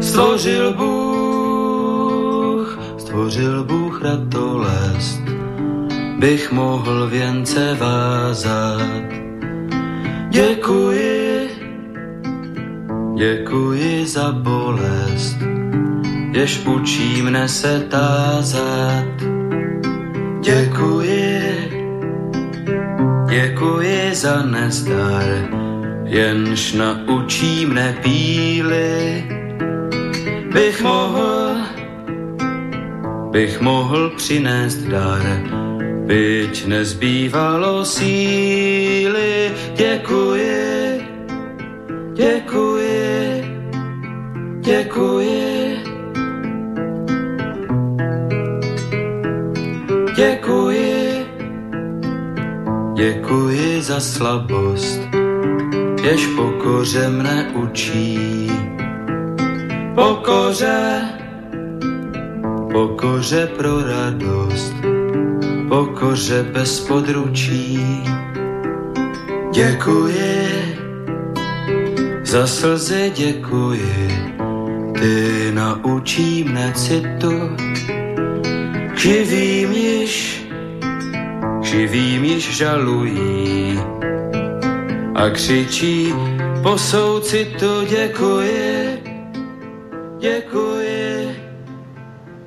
Stvořil Bůh, stvořil Bůh ratolest, bych mohl věnce vázat. Děkuji, děkuji za bolest, jež učí mne se tázat. Děkuji, děkuji za nezdar, jenž naučí mne píly. Bych mohl, bych mohl přinést dar, byť nezbývalo síly. Děkuji, děkuji, děkuji. Děkuji, děkuji za slabost, jež pokoře mne učí. Pokoře, pokoře pro radost, pokoře bez područí. Děkuji, za slzy děkuji, ty naučí mne citu, živým již, živým již žalují a křičí po soucitu děkuji, děkuji,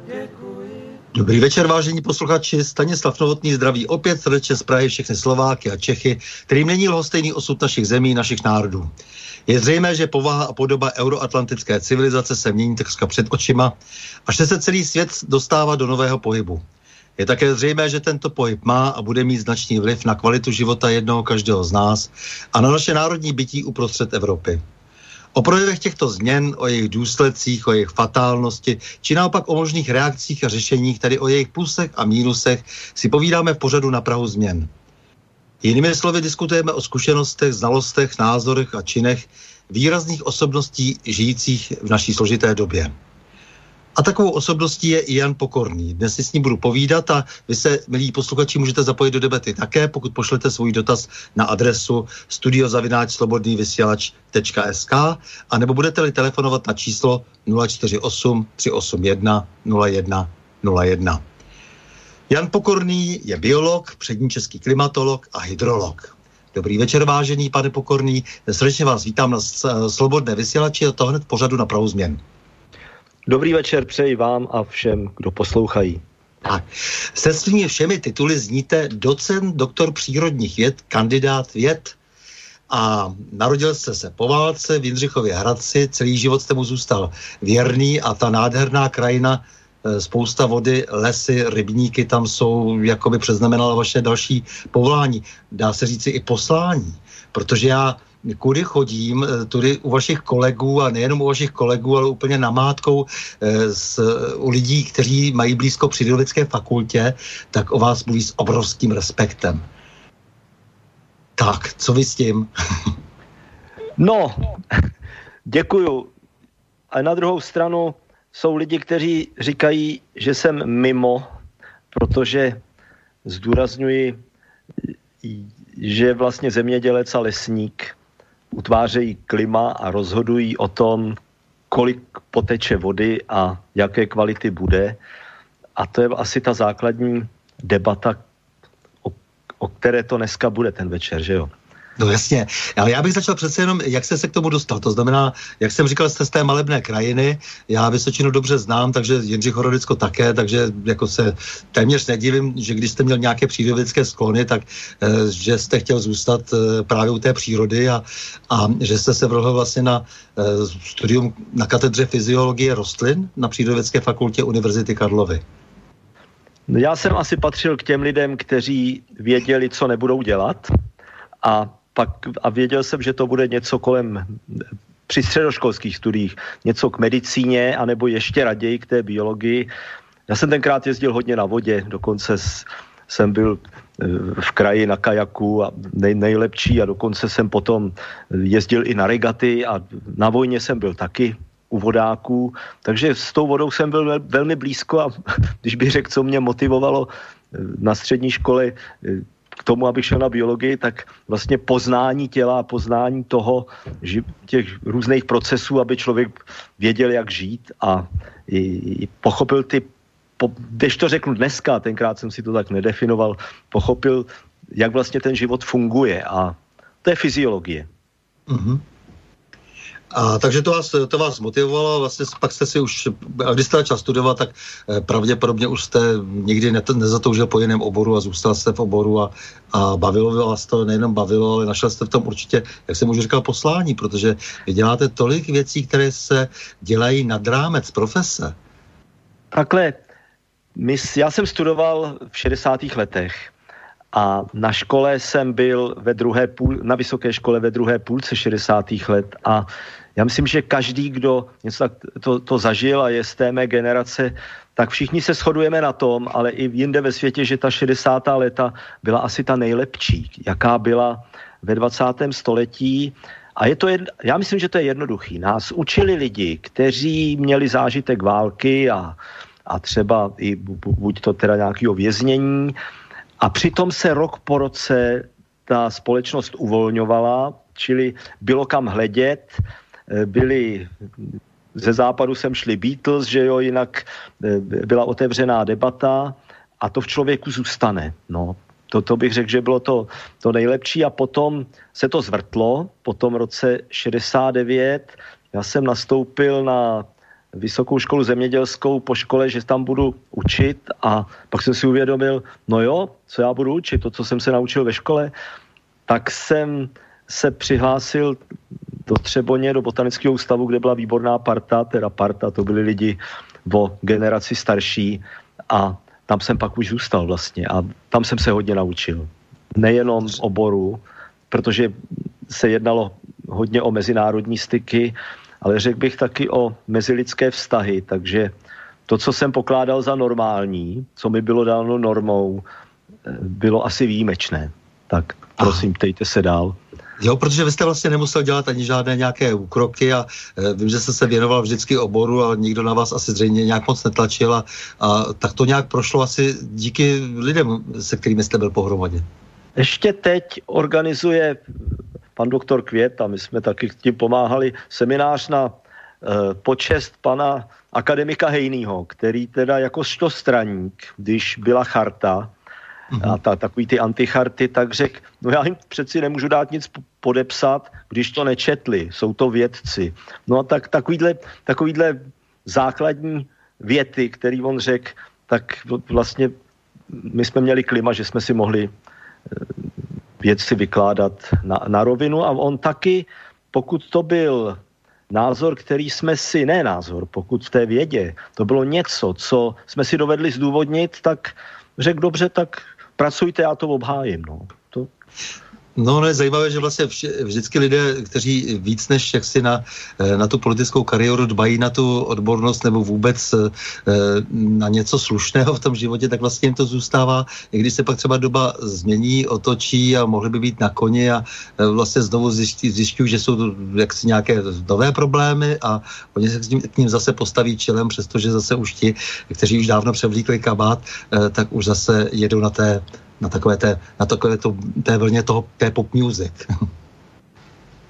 děkuji. Dobrý večer, vážení posluchači. Stanislav Novotný zdraví opět srdečně z Prahy všechny Slováky a Čechy, kterým není lhostejný osud našich zemí, našich národů. Je zřejmé, že povaha a podoba euroatlantické civilizace se mění takřka před očima a se celý svět dostává do nového pohybu. Je také zřejmé, že tento pohyb má a bude mít značný vliv na kvalitu života jednoho každého z nás a na naše národní bytí uprostřed Evropy. O projevech těchto změn, o jejich důsledcích, o jejich fatálnosti, či naopak o možných reakcích a řešeních, tedy o jejich plusech a mínusech, si povídáme v pořadu na Prahu změn. Jinými slovy diskutujeme o zkušenostech, znalostech, názorech a činech výrazných osobností žijících v naší složité době. A takovou osobností je i Jan Pokorný. Dnes si s ním budu povídat a vy se, milí posluchači, můžete zapojit do debaty také, pokud pošlete svůj dotaz na adresu studiozavináčslobodnývysílač.sk a nebo budete-li telefonovat na číslo 048 381 01 01. Jan Pokorný je biolog, přední český klimatolog a hydrolog. Dobrý večer, vážený pane Pokorný. Srdečně vás vítám na Slobodné vysílači a to hned pořadu na pravou změn. Dobrý večer přeji vám a všem, kdo poslouchají. Tak, se svými všemi tituly zníte docent, doktor přírodních věd, kandidát věd a narodil jste se po válce v Jindřichově Hradci, celý život jste mu zůstal věrný a ta nádherná krajina, e, spousta vody, lesy, rybníky tam jsou, jako by přeznamenala vaše další povolání. Dá se říci i poslání, protože já kudy chodím, eh, tudy u vašich kolegů a nejenom u vašich kolegů, ale úplně namátkou eh, s, u lidí, kteří mají blízko přírodovědské fakultě, tak o vás mluví s obrovským respektem. Tak, co vy s tím? no, děkuju. A na druhou stranu jsou lidi, kteří říkají, že jsem mimo, protože zdůrazňuji, že vlastně zemědělec a lesník utvářejí klima a rozhodují o tom, kolik poteče vody a jaké kvality bude. A to je asi ta základní debata, o, o které to dneska bude ten večer, že jo? No jasně, ale já bych začal přece jenom, jak jste se k tomu dostal. To znamená, jak jsem říkal, jste z té malebné krajiny, já Vysočinu dobře znám, takže Jindřich Horodicko také, takže jako se téměř nedivím, že když jste měl nějaké přírodovědské sklony, tak eh, že jste chtěl zůstat eh, právě u té přírody a, a že jste se vrhl vlastně na eh, studium na katedře fyziologie rostlin na Přírodovědské fakultě Univerzity Karlovy. Já jsem asi patřil k těm lidem, kteří věděli, co nebudou dělat a pak, a věděl jsem, že to bude něco kolem při středoškolských studiích, něco k medicíně, anebo ještě raději k té biologii. Já jsem tenkrát jezdil hodně na vodě, dokonce jsem byl eh, v kraji na kajaku a nej, nejlepší a dokonce jsem potom jezdil i na regaty a na vojně jsem byl taky u vodáků, takže s tou vodou jsem byl velmi blízko a když bych řekl, co mě motivovalo eh, na střední škole eh, tomu, abych šel na biologii, tak vlastně poznání těla, poznání toho, těch různých procesů, aby člověk věděl, jak žít a i, i pochopil ty, po, když to řeknu dneska, tenkrát jsem si to tak nedefinoval, pochopil, jak vlastně ten život funguje a to je fyziologie. Mm-hmm. A takže to vás, to vás motivovalo, vlastně pak jste si už, a když jste začal studovat, tak eh, pravděpodobně už jste nikdy ne, nezatoužil po jiném oboru a zůstal jste v oboru a, a bavilo vás to, nejenom bavilo, ale našel jste v tom určitě, jak jsem už říkal, poslání, protože vy děláte tolik věcí, které se dělají nad rámec profese. Takhle, my, já jsem studoval v 60. letech a na škole jsem byl ve druhé půl, na vysoké škole ve druhé půlce 60. let a já myslím, že každý, kdo něco tak to, to zažil a je z té mé generace, tak všichni se shodujeme na tom, ale i jinde ve světě, že ta 60. léta byla asi ta nejlepší, jaká byla ve 20. století. A je to, jed, já myslím, že to je jednoduchý. Nás učili lidi, kteří měli zážitek války a, a třeba i buď to teda nějakého věznění, a přitom se rok po roce ta společnost uvolňovala, čili bylo kam hledět, byli ze západu sem šli Beatles, že jo, jinak eh, byla otevřená debata a to v člověku zůstane. No, to, to bych řekl, že bylo to, to nejlepší a potom se to zvrtlo, po tom roce 69 já jsem nastoupil na vysokou školu zemědělskou po škole, že tam budu učit a pak jsem si uvědomil, no jo, co já budu učit, to, co jsem se naučil ve škole, tak jsem se přihlásil do Třeboně, do botanického ústavu, kde byla výborná parta, teda parta, to byli lidi o generaci starší a tam jsem pak už zůstal vlastně a tam jsem se hodně naučil. Nejenom oboru, protože se jednalo hodně o mezinárodní styky, ale řekl bych taky o mezilidské vztahy, takže to, co jsem pokládal za normální, co mi bylo dáno normou, eh, bylo asi výjimečné. Tak prosím, ptejte se dál. Jo, protože vy jste vlastně nemusel dělat ani žádné nějaké úkroky a e, vím, že jste se věnoval vždycky oboru a nikdo na vás asi zřejmě nějak moc netlačil a, a tak to nějak prošlo asi díky lidem, se kterými jste byl pohromadě. Ještě teď organizuje pan doktor Květ a my jsme taky tím pomáhali seminář na e, počest pana akademika Hejnýho, který teda jako straník, když byla charta, mm-hmm. a ta, takový ty anticharty, tak řekl, no já jim přeci nemůžu dát nic podepsat, když to nečetli, jsou to vědci. No a tak takovýhle, takovýhle základní věty, který on řekl, tak vlastně my jsme měli klima, že jsme si mohli věci vykládat na, na rovinu a on taky, pokud to byl názor, který jsme si, ne názor, pokud v té vědě to bylo něco, co jsme si dovedli zdůvodnit, tak řekl dobře, tak pracujte, já to obhájím. No. To... No, no je zajímavé, že vlastně vždycky lidé, kteří víc než jak si na, eh, na tu politickou kariéru dbají na tu odbornost nebo vůbec eh, na něco slušného v tom životě, tak vlastně jim to zůstává, i když se pak třeba doba změní, otočí a mohly by být na koni a eh, vlastně znovu zjišťují, že jsou jaksi nějaké nové problémy a oni se k ním, k ním zase postaví čelem, přestože zase už ti, kteří už dávno převlíkli kabát, tak už zase jedou na té na takové té, na takové to, té vlně toho, té pop music.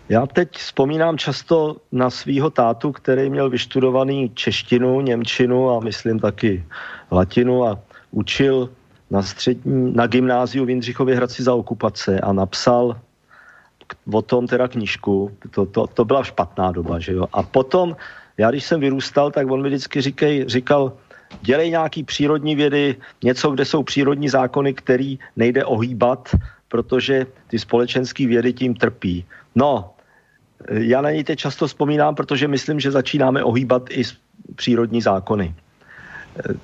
Já teď vzpomínám často na svého tátu, který měl vyštudovaný češtinu, němčinu a myslím taky latinu a učil na střední, na gymnáziu v Jindřichově Hradci za okupace a napsal o tom teda knížku. To, to, to byla špatná doba, že jo. A potom, já když jsem vyrůstal, tak on mi vždycky říkej, říkal, dělej nějaký přírodní vědy, něco, kde jsou přírodní zákony, který nejde ohýbat, protože ty společenské vědy tím trpí. No, já na něj teď často vzpomínám, protože myslím, že začínáme ohýbat i přírodní zákony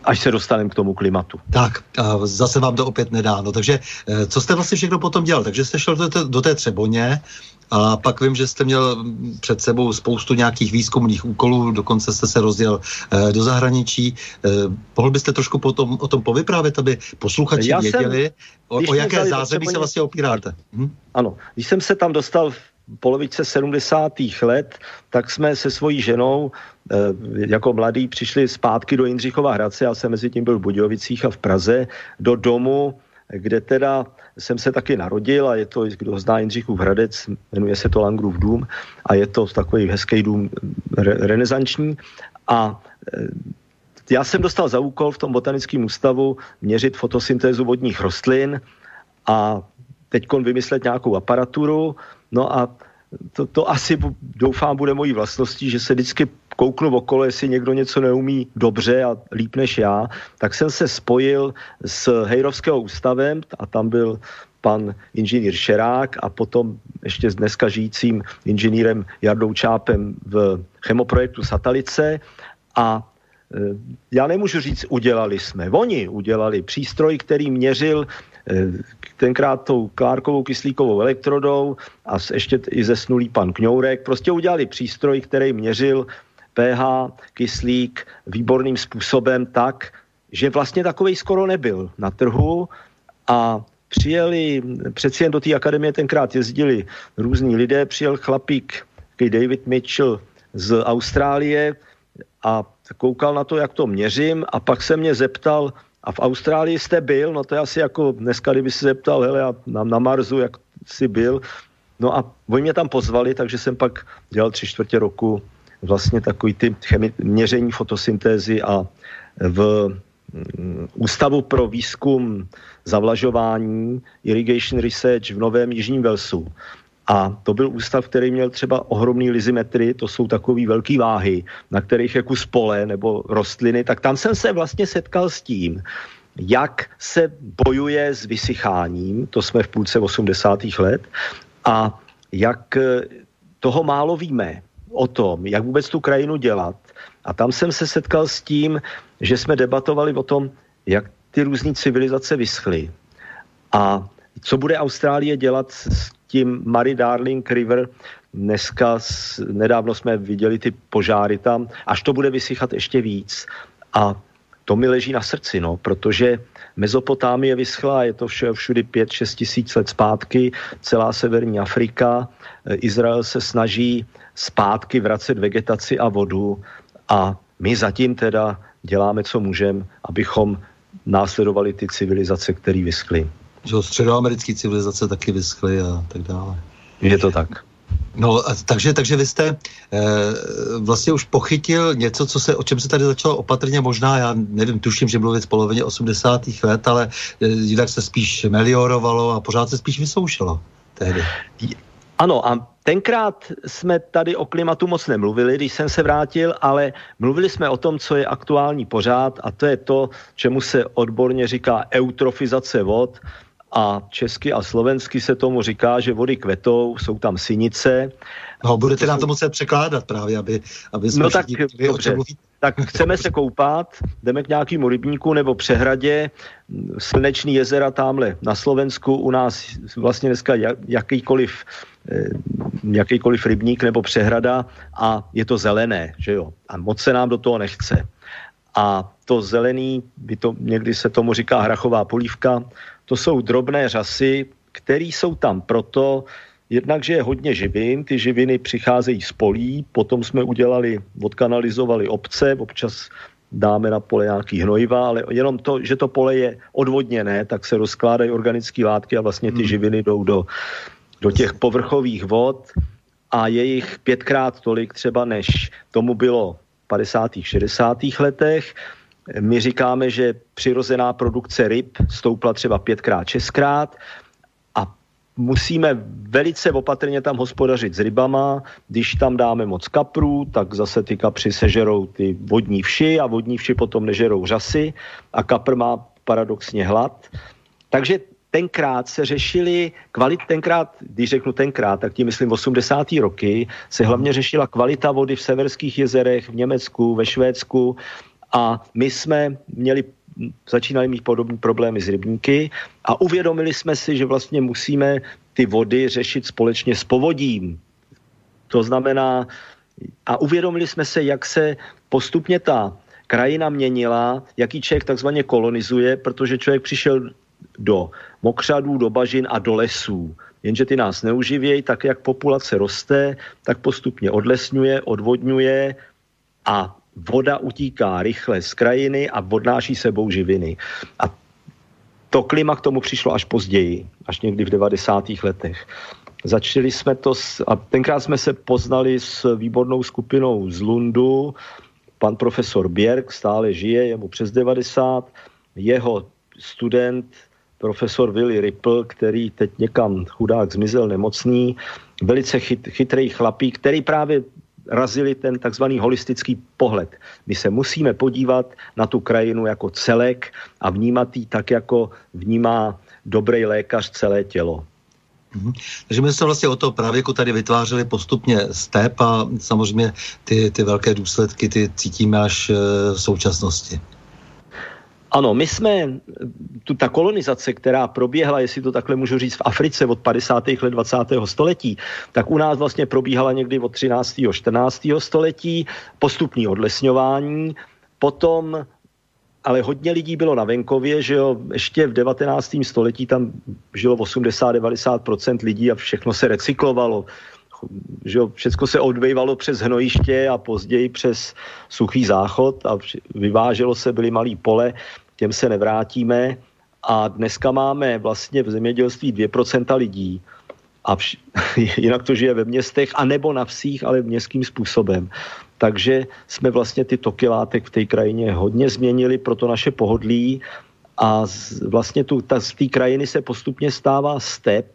až se dostaneme k tomu klimatu. Tak, a zase vám to opět nedá. No, takže eh, co jste vlastně všechno potom dělal? Takže jste šel do té, do té Třeboně a pak vím, že jste měl před sebou spoustu nějakých výzkumných úkolů, dokonce jste se rozděl eh, do zahraničí. Eh, mohl byste trošku potom, o tom povyprávět, aby posluchači Já věděli, jsem, o, o jaké zázemí se vlastně opíráte? Hm? Ano, když jsem se tam dostal v polovice 70. let, tak jsme se svojí ženou eh, jako mladý přišli zpátky do Jindřichova Hradce, já jsem mezi tím byl v Budějovicích a v Praze, do domu kde teda jsem se taky narodil a je to, kdo zná Jindřichův Hradec, jmenuje se to Langrův dům a je to takový hezký dům re, renesanční. A e, já jsem dostal za úkol v tom botanickém ústavu měřit fotosyntézu vodních rostlin a teď vymyslet nějakou aparaturu, no a to, to asi doufám bude mojí vlastností, že se vždycky kouknu okolo, jestli někdo něco neumí dobře a líp než já, tak jsem se spojil s Hejrovského ústavem a tam byl pan inženýr Šerák a potom ještě s dneska žijícím inženýrem Jardou Čápem v chemoprojektu Satalice a e, já nemůžu říct, udělali jsme. Oni udělali přístroj, který měřil e, tenkrát tou klárkovou kyslíkovou elektrodou a ještě i zesnulý pan Kňourek. Prostě udělali přístroj, který měřil pH, kyslík výborným způsobem tak, že vlastně takovej skoro nebyl na trhu a přijeli, přeci jen do té akademie tenkrát jezdili různí lidé, přijel chlapík, David Mitchell z Austrálie a koukal na to, jak to měřím a pak se mě zeptal, a v Austrálii jste byl, no to je asi jako dneska, kdyby se zeptal, hele, na, na Marsu, jak jsi byl. No a oni mě tam pozvali, takže jsem pak dělal tři čtvrtě roku vlastně takový ty chemi- měření fotosyntézy a v mm, Ústavu pro výzkum zavlažování Irrigation Research v Novém Jižním Velsu. A to byl ústav, který měl třeba ohromný lizimetry, to jsou takové velké váhy, na kterých je kus pole nebo rostliny, tak tam jsem se vlastně setkal s tím, jak se bojuje s vysycháním, to jsme v půlce 80. let, a jak eh, toho málo víme o tom, jak vůbec tu krajinu dělat. A tam jsem se setkal s tím, že jsme debatovali o tom, jak ty různé civilizace vyschly. A co bude Austrálie dělat s tím Murray Darling River, dneska, nedávno jsme viděli ty požáry tam, až to bude vysychat ještě víc. A to mi leží na srdci, no, protože Mezopotámie vyschla, je to vše, všudy 5-6 tisíc let zpátky, celá severní Afrika, Izrael se snaží zpátky vracet vegetaci a vodu a my zatím teda děláme, co můžeme, abychom následovali ty civilizace, které vyschly. Že středoamerické civilizace taky vyschly a tak dále. Je to tak. No, takže, takže vy jste e, vlastně už pochytil něco, co se, o čem se tady začalo opatrně, možná, já nevím, tuším, že mluvit v polovině 80. let, ale e, jinak se spíš meliorovalo a pořád se spíš vysoušelo tehdy. Ano, a tenkrát jsme tady o klimatu moc nemluvili, když jsem se vrátil, ale mluvili jsme o tom, co je aktuální pořád a to je to, čemu se odborně říká eutrofizace vod a česky a slovensky se tomu říká, že vody kvetou, jsou tam synice. No, budete nám to muset překládat právě, aby, aby jsme no tak, všichni, dobře. tak chceme se koupat, jdeme k nějakému rybníku nebo přehradě, slnečný jezera tamhle na Slovensku, u nás vlastně dneska jakýkoliv jakýkoliv rybník nebo přehrada a je to zelené, že jo. A moc se nám do toho nechce. A to zelený, by to, někdy se tomu říká hrachová polívka, to jsou drobné řasy, které jsou tam proto, jednak, že je hodně živin, ty živiny přicházejí z polí, potom jsme udělali, odkanalizovali obce, občas dáme na pole nějaký hnojiva, ale jenom to, že to pole je odvodněné, tak se rozkládají organické látky a vlastně ty hmm. živiny jdou do, do těch povrchových vod a je jich pětkrát tolik třeba, než tomu bylo v 50. 60. letech. My říkáme, že přirozená produkce ryb stoupla třeba pětkrát, šestkrát a musíme velice opatrně tam hospodařit s rybama. Když tam dáme moc kaprů, tak zase ty kapři sežerou ty vodní vši a vodní vši potom nežerou řasy a kapr má paradoxně hlad. Takže tenkrát se řešili kvalit, tenkrát, když řeknu tenkrát, tak tím myslím 80. roky, se hlavně řešila kvalita vody v severských jezerech, v Německu, ve Švédsku, a my jsme měli začínali mít podobné problémy s rybníky a uvědomili jsme si, že vlastně musíme ty vody řešit společně s povodím. To znamená, a uvědomili jsme se, jak se postupně ta krajina měnila, jaký člověk takzvaně kolonizuje, protože člověk přišel do mokřadů, do bažin a do lesů. Jenže ty nás neuživějí, tak jak populace roste, tak postupně odlesňuje, odvodňuje a voda utíká rychle z krajiny a odnáší sebou živiny. A to klima k tomu přišlo až později, až někdy v 90. letech. Začali jsme to, s, a tenkrát jsme se poznali s výbornou skupinou z Lundu, pan profesor Bjerg stále žije, je mu přes 90, jeho student profesor Willy Ripple, který teď někam chudák zmizel nemocný, velice chyt, chytrý chlapík, který právě razili ten takzvaný holistický pohled. My se musíme podívat na tu krajinu jako celek a vnímat ji tak, jako vnímá dobrý lékař celé tělo. Mm-hmm. Takže my jsme vlastně o to právě jako tady vytvářeli postupně step a samozřejmě ty, ty velké důsledky ty cítíme až e, v současnosti. Ano, my jsme, tu ta kolonizace, která proběhla, jestli to takhle můžu říct, v Africe od 50. let 20. století, tak u nás vlastně probíhala někdy od 13. 14. století, postupní odlesňování, potom ale hodně lidí bylo na venkově, že jo, ještě v 19. století tam žilo 80-90% lidí a všechno se recyklovalo. Že jo, všechno se odvejvalo přes hnojiště a později přes suchý záchod a vyváželo se, byly malý pole, těm se nevrátíme. A dneska máme vlastně v zemědělství 2% lidí. A vš- jinak to žije ve městech a nebo na vsích, ale městským způsobem. Takže jsme vlastně ty toky látek v té krajině hodně změnili pro to naše pohodlí. A z, vlastně tu, ta, z té krajiny se postupně stává step,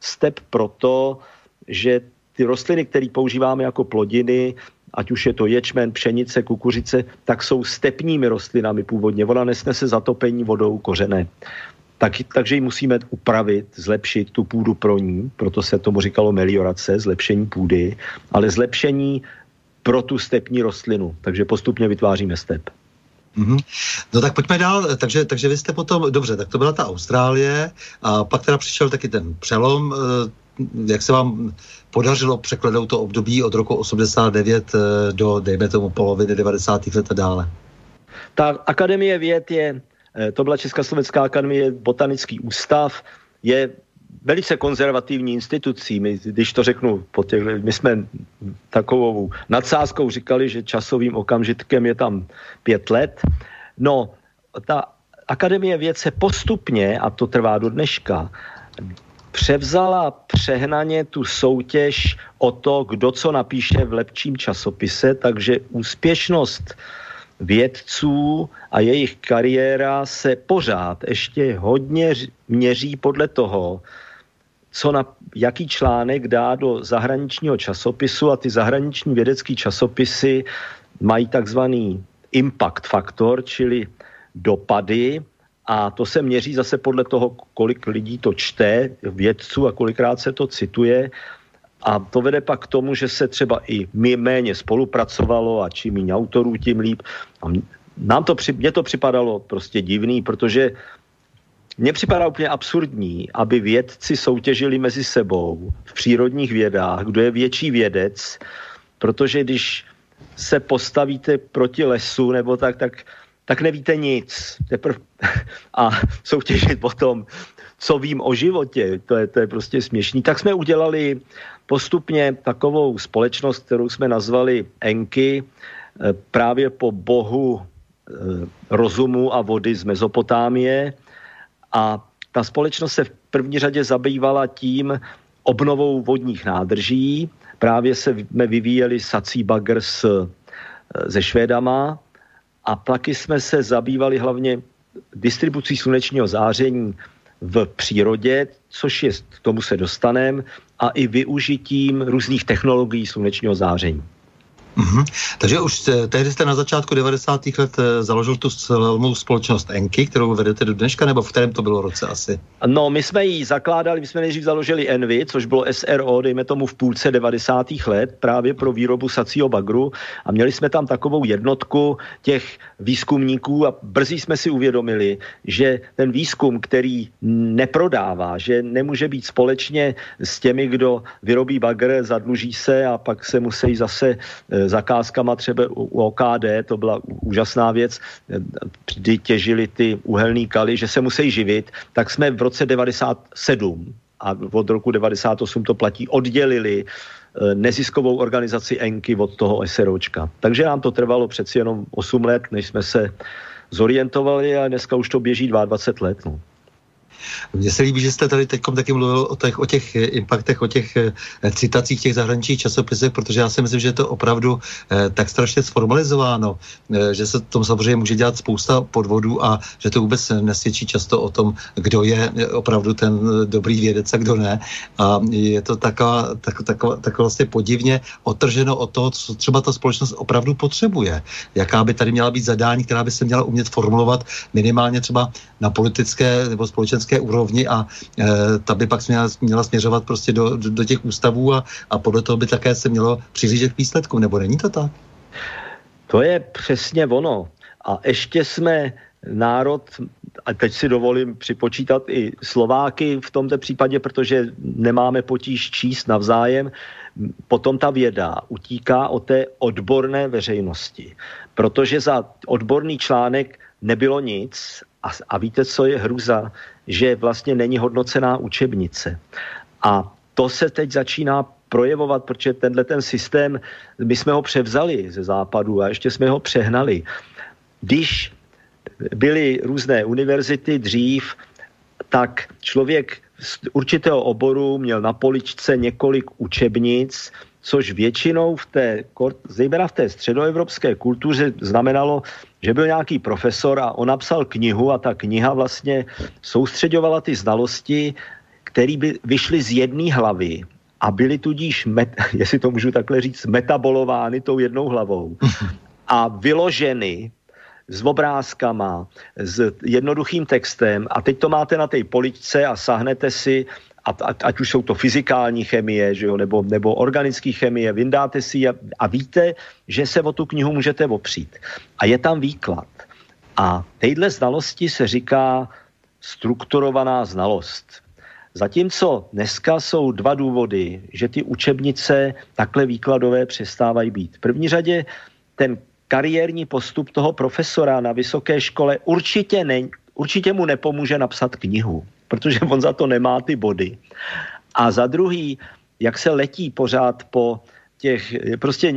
step proto, že ty rostliny, které používáme jako plodiny, ať už je to ječmen, pšenice, kukuřice, tak jsou stepními rostlinami původně. Ona nesnese zatopení vodou kořené. Tak, takže ji musíme upravit, zlepšit tu půdu pro ní, proto se tomu říkalo meliorace, zlepšení půdy, ale zlepšení pro tu stepní rostlinu. Takže postupně vytváříme step. Mm-hmm. No tak pojďme dál. Takže, takže vy jste potom, dobře, tak to byla ta Austrálie a pak teda přišel taky ten přelom. Jak se vám podařilo překledout to období od roku 89 eh, do, dejme tomu, poloviny 90. let a dále? Ta Akademie věd je, eh, to byla Československá akademie, botanický ústav, je velice konzervativní institucí. My, když to řeknu, po těch, my jsme takovou nadsázkou říkali, že časovým okamžitkem je tam pět let. No, ta Akademie věd se postupně, a to trvá do dneška, převzala přehnaně tu soutěž o to, kdo co napíše v lepším časopise, takže úspěšnost vědců a jejich kariéra se pořád ještě hodně měří podle toho, co na, jaký článek dá do zahraničního časopisu a ty zahraniční vědecké časopisy mají takzvaný impact faktor, čili dopady a to se měří zase podle toho, kolik lidí to čte, vědců a kolikrát se to cituje. A to vede pak k tomu, že se třeba i méně spolupracovalo a čím méně autorů, tím líp. A nám to, mně to připadalo prostě divný, protože mně připadá úplně absurdní, aby vědci soutěžili mezi sebou v přírodních vědách, kdo je větší vědec, protože když se postavíte proti lesu nebo tak, tak tak nevíte nic. Teprv, a soutěžit potom, co vím o životě, to je, to je prostě směšný. Tak jsme udělali postupně takovou společnost, kterou jsme nazvali Enky, eh, právě po bohu eh, rozumu a vody z Mezopotámie. A ta společnost se v první řadě zabývala tím obnovou vodních nádrží. Právě se jsme vyvíjeli sací bagr s, eh, se Švédama, a taky jsme se zabývali hlavně distribucí slunečního záření v přírodě, což je, k tomu se dostaneme, a i využitím různých technologií slunečního záření. Mm-hmm. Takže už tehdy jste na začátku 90. let eh, založil tu silnou společnost Enky, kterou vedete do dneška, nebo v kterém to bylo roce asi? No, my jsme ji zakládali, my jsme nejdřív založili Envy, což bylo SRO, dejme tomu v půlce 90. let, právě pro výrobu sacího bagru a měli jsme tam takovou jednotku těch výzkumníků a brzy jsme si uvědomili, že ten výzkum, který neprodává, že nemůže být společně s těmi, kdo vyrobí bagr, zadluží se a pak se musí zase eh, zakázkama třeba u OKD, to byla úžasná věc, kdy těžili ty uhelný kaly, že se musí živit, tak jsme v roce 97 a od roku 98 to platí, oddělili eh, neziskovou organizaci Enky od toho SROčka. Takže nám to trvalo přeci jenom 8 let, než jsme se zorientovali a dneska už to běží 22 let. No. Mně se líbí, že jste tady teď taky mluvil o těch, o těch impaktech, o těch eh, citacích těch zahraničních časopisech, protože já si myslím, že je to opravdu eh, tak strašně sformalizováno, eh, že se tom samozřejmě může dělat spousta podvodů a že to vůbec nesvědčí často o tom, kdo je opravdu ten dobrý vědec a kdo ne. A je to taková, tak, tak, tak vlastně podivně otrženo od toho, co třeba ta společnost opravdu potřebuje. Jaká by tady měla být zadání, která by se měla umět formulovat minimálně třeba na politické nebo společenské úrovni a e, ta by pak měla, měla směřovat prostě do, do, do těch ústavů a, a podle toho by také se mělo přiřížet k výsledkům, nebo není to tak? To je přesně ono. A ještě jsme národ, a teď si dovolím připočítat i Slováky v tomto případě, protože nemáme potíž číst navzájem, potom ta věda utíká od té odborné veřejnosti. Protože za odborný článek nebylo nic a, a víte, co je hruza? Že vlastně není hodnocená učebnice. A to se teď začíná projevovat, protože tenhle ten systém, my jsme ho převzali ze západu a ještě jsme ho přehnali. Když byly různé univerzity dřív, tak člověk z určitého oboru měl na poličce několik učebnic, což většinou v té, zejména v té středoevropské kultuře znamenalo, že byl nějaký profesor a on napsal knihu a ta kniha vlastně soustředovala ty znalosti, které by vyšly z jedné hlavy a byly tudíž, met, jestli to můžu takhle říct, metabolovány tou jednou hlavou a vyloženy s obrázkama, s jednoduchým textem. A teď to máte na té poličce a sahnete si a, ať už jsou to fyzikální chemie, že jo, nebo, nebo organické chemie, vyndáte si a, a víte, že se o tu knihu můžete opřít. A je tam výklad. A téhle znalosti se říká strukturovaná znalost. Zatímco dneska jsou dva důvody, že ty učebnice takhle výkladové přestávají být. V první řadě ten kariérní postup toho profesora na vysoké škole určitě, ne, určitě mu nepomůže napsat knihu protože on za to nemá ty body. A za druhý, jak se letí pořád po těch, prostě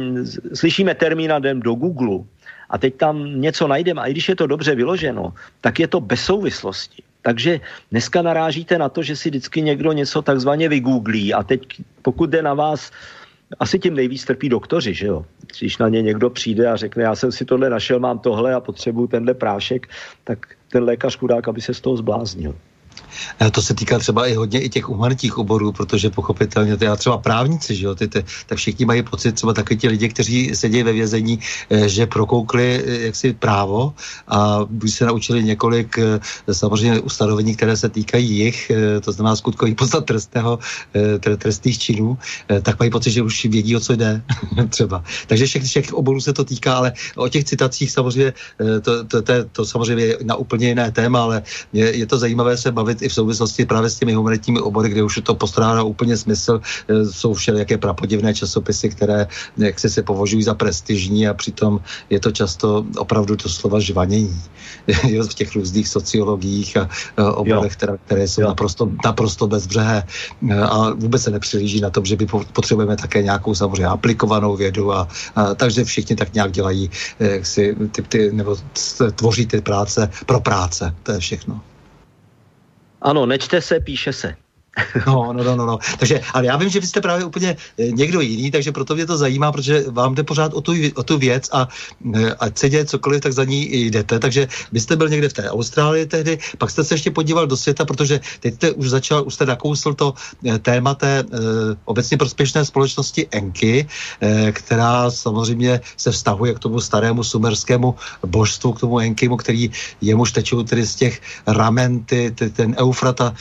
slyšíme termín jdem do Google a teď tam něco najdeme a i když je to dobře vyloženo, tak je to bez souvislosti. Takže dneska narážíte na to, že si vždycky někdo něco takzvaně vygooglí a teď pokud jde na vás, asi tím nejvíc trpí doktoři, že jo? Když na ně někdo přijde a řekne, já jsem si tohle našel, mám tohle a potřebuju tenhle prášek, tak ten lékař chudák, aby se z toho zbláznil. Eh, to se týká třeba i hodně i těch humanitních oborů, protože pochopitelně já třeba právníci, že jo, ty, ty, tak všichni mají pocit, třeba taky ti lidi, kteří sedí ve vězení, eh, že prokoukli eh, jaksi právo a buď se naučili několik samozřejmě ustanovení, které se týkají jich, to znamená skutkový podstat trestného, trestných činů, tak mají pocit, že už vědí, o co jde třeba. Takže všech, všech oborů se to týká, ale o těch citacích samozřejmě to, to, to, to samozřejmě je na úplně jiné téma, ale je, je to zajímavé se bavit i v souvislosti právě s těmi humanitními obory, kde už to postrádá úplně smysl. E, jsou všelijaké prapodivné časopisy, které jak se, se považují za prestižní a přitom je to často opravdu doslova žvanění v těch různých sociologiích a oborech, které, které jsou naprosto, naprosto bezbřehé a vůbec se nepřilíží na tom, že by potřebujeme také nějakou samozřejmě aplikovanou vědu a, a takže všichni tak nějak dělají jak si, ty, ty, nebo tvoří ty práce pro práce. To je všechno. Ano, nečte se, píše se. No, no, no, no, no. Takže, ale já vím, že vy jste právě úplně eh, někdo jiný, takže proto mě to zajímá, protože vám jde pořád o tu, o tu věc a eh, ať se děje cokoliv, tak za ní jdete. Takže vy jste byl někde v té Austrálii tehdy, pak jste se ještě podíval do světa, protože teď jste už začal, už jste nakousl to eh, téma té obecně prospěšné společnosti Enki, e, která samozřejmě se vztahuje k tomu starému sumerskému božstvu, k tomu Enkimu, který jemuž tečou tedy z těch ramen, ty, ty, ten Eufrata,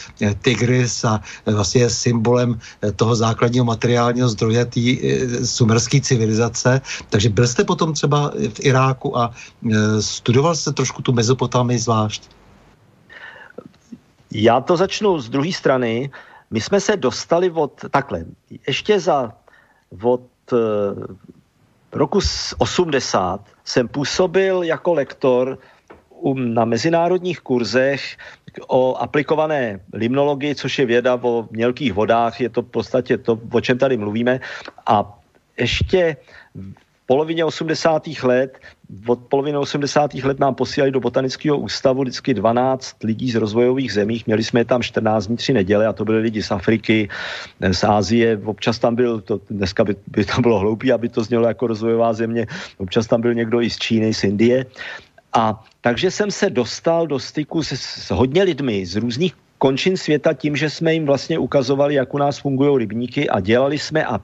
Tigris a vlastně je symbolem eh, toho základního materiálního zdroje té eh, sumerské civilizace. Takže byl jste potom třeba v Iráku a eh, studoval jste trošku tu Mezopotámii zvlášť? Já to začnu z druhé strany. My jsme se dostali od, takhle, ještě za, od roku 80 jsem působil jako lektor na mezinárodních kurzech o aplikované limnologii, což je věda o mělkých vodách, je to v podstatě to, o čem tady mluvíme. A ještě polovině 80. let, od poloviny 80. let nám posílali do botanického ústavu vždycky 12 lidí z rozvojových zemí. Měli jsme je tam 14 dní, 3 neděle a to byly lidi z Afriky, z Ázie. Občas tam byl, to, dneska by, by to bylo hloupý, aby to znělo jako rozvojová země, občas tam byl někdo i z Číny, z Indie. A takže jsem se dostal do styku s, s hodně lidmi z různých končin světa tím, že jsme jim vlastně ukazovali, jak u nás fungují rybníky a dělali jsme a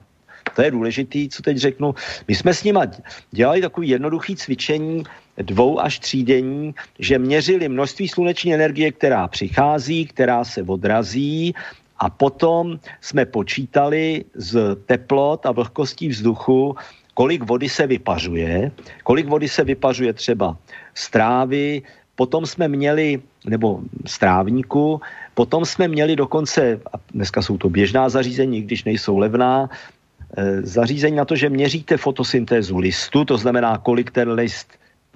to je důležitý, co teď řeknu. My jsme s nima dělali takový jednoduchý cvičení, dvou až třídení, že měřili množství sluneční energie, která přichází, která se odrazí a potom jsme počítali z teplot a vlhkostí vzduchu, kolik vody se vypařuje, kolik vody se vypařuje třeba z trávy, potom jsme měli, nebo z trávníku, potom jsme měli dokonce, a dneska jsou to běžná zařízení, když nejsou levná, Eh, zařízení na to, že měříte fotosyntézu listu, to znamená, kolik ten list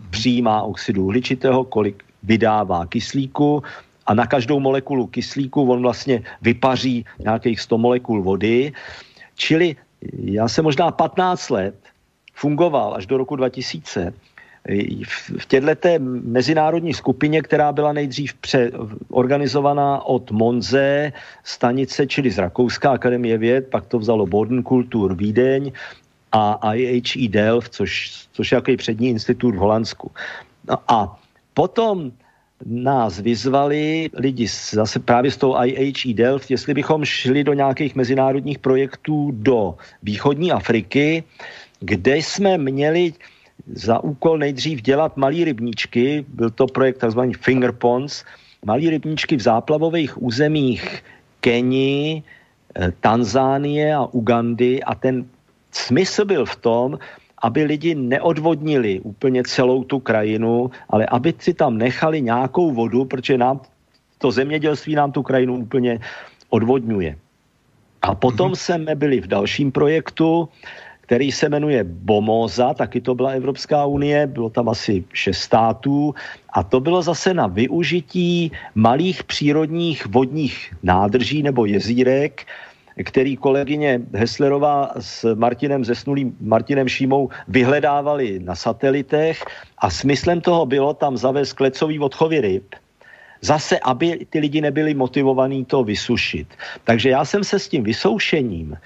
přijímá oxidu uhličitého, kolik vydává kyslíku a na každou molekulu kyslíku on vlastně vypaří nějakých 100 molekul vody. Čili já jsem možná 15 let fungoval až do roku 2000 v této mezinárodní skupině, která byla nejdřív organizovaná od Monze, stanice, čili z Rakouska akademie věd, pak to vzalo Bodenkultur Vídeň a IHE Delft, což, což je jaký přední institut v Holandsku. No a potom nás vyzvali lidi zase právě s tou IHE Delft, jestli bychom šli do nějakých mezinárodních projektů do východní Afriky, kde jsme měli za úkol nejdřív dělat malý rybníčky, byl to projekt tzv. Finger Ponds, malý rybníčky v záplavových územích Keni, eh, Tanzánie a Ugandy a ten smysl byl v tom, aby lidi neodvodnili úplně celou tu krajinu, ale aby si tam nechali nějakou vodu, protože nám to zemědělství nám tu krajinu úplně odvodňuje. A potom mm-hmm. jsme byli v dalším projektu, který se jmenuje BOMOZA, taky to byla Evropská unie, bylo tam asi šest států a to bylo zase na využití malých přírodních vodních nádrží nebo jezírek, který kolegyně Heslerová s Martinem Zesnulým, Martinem Šímou vyhledávali na satelitech a smyslem toho bylo tam zavést klecový odchovy ryb, zase, aby ty lidi nebyli motivovaní to vysušit. Takže já jsem se s tím vysoušením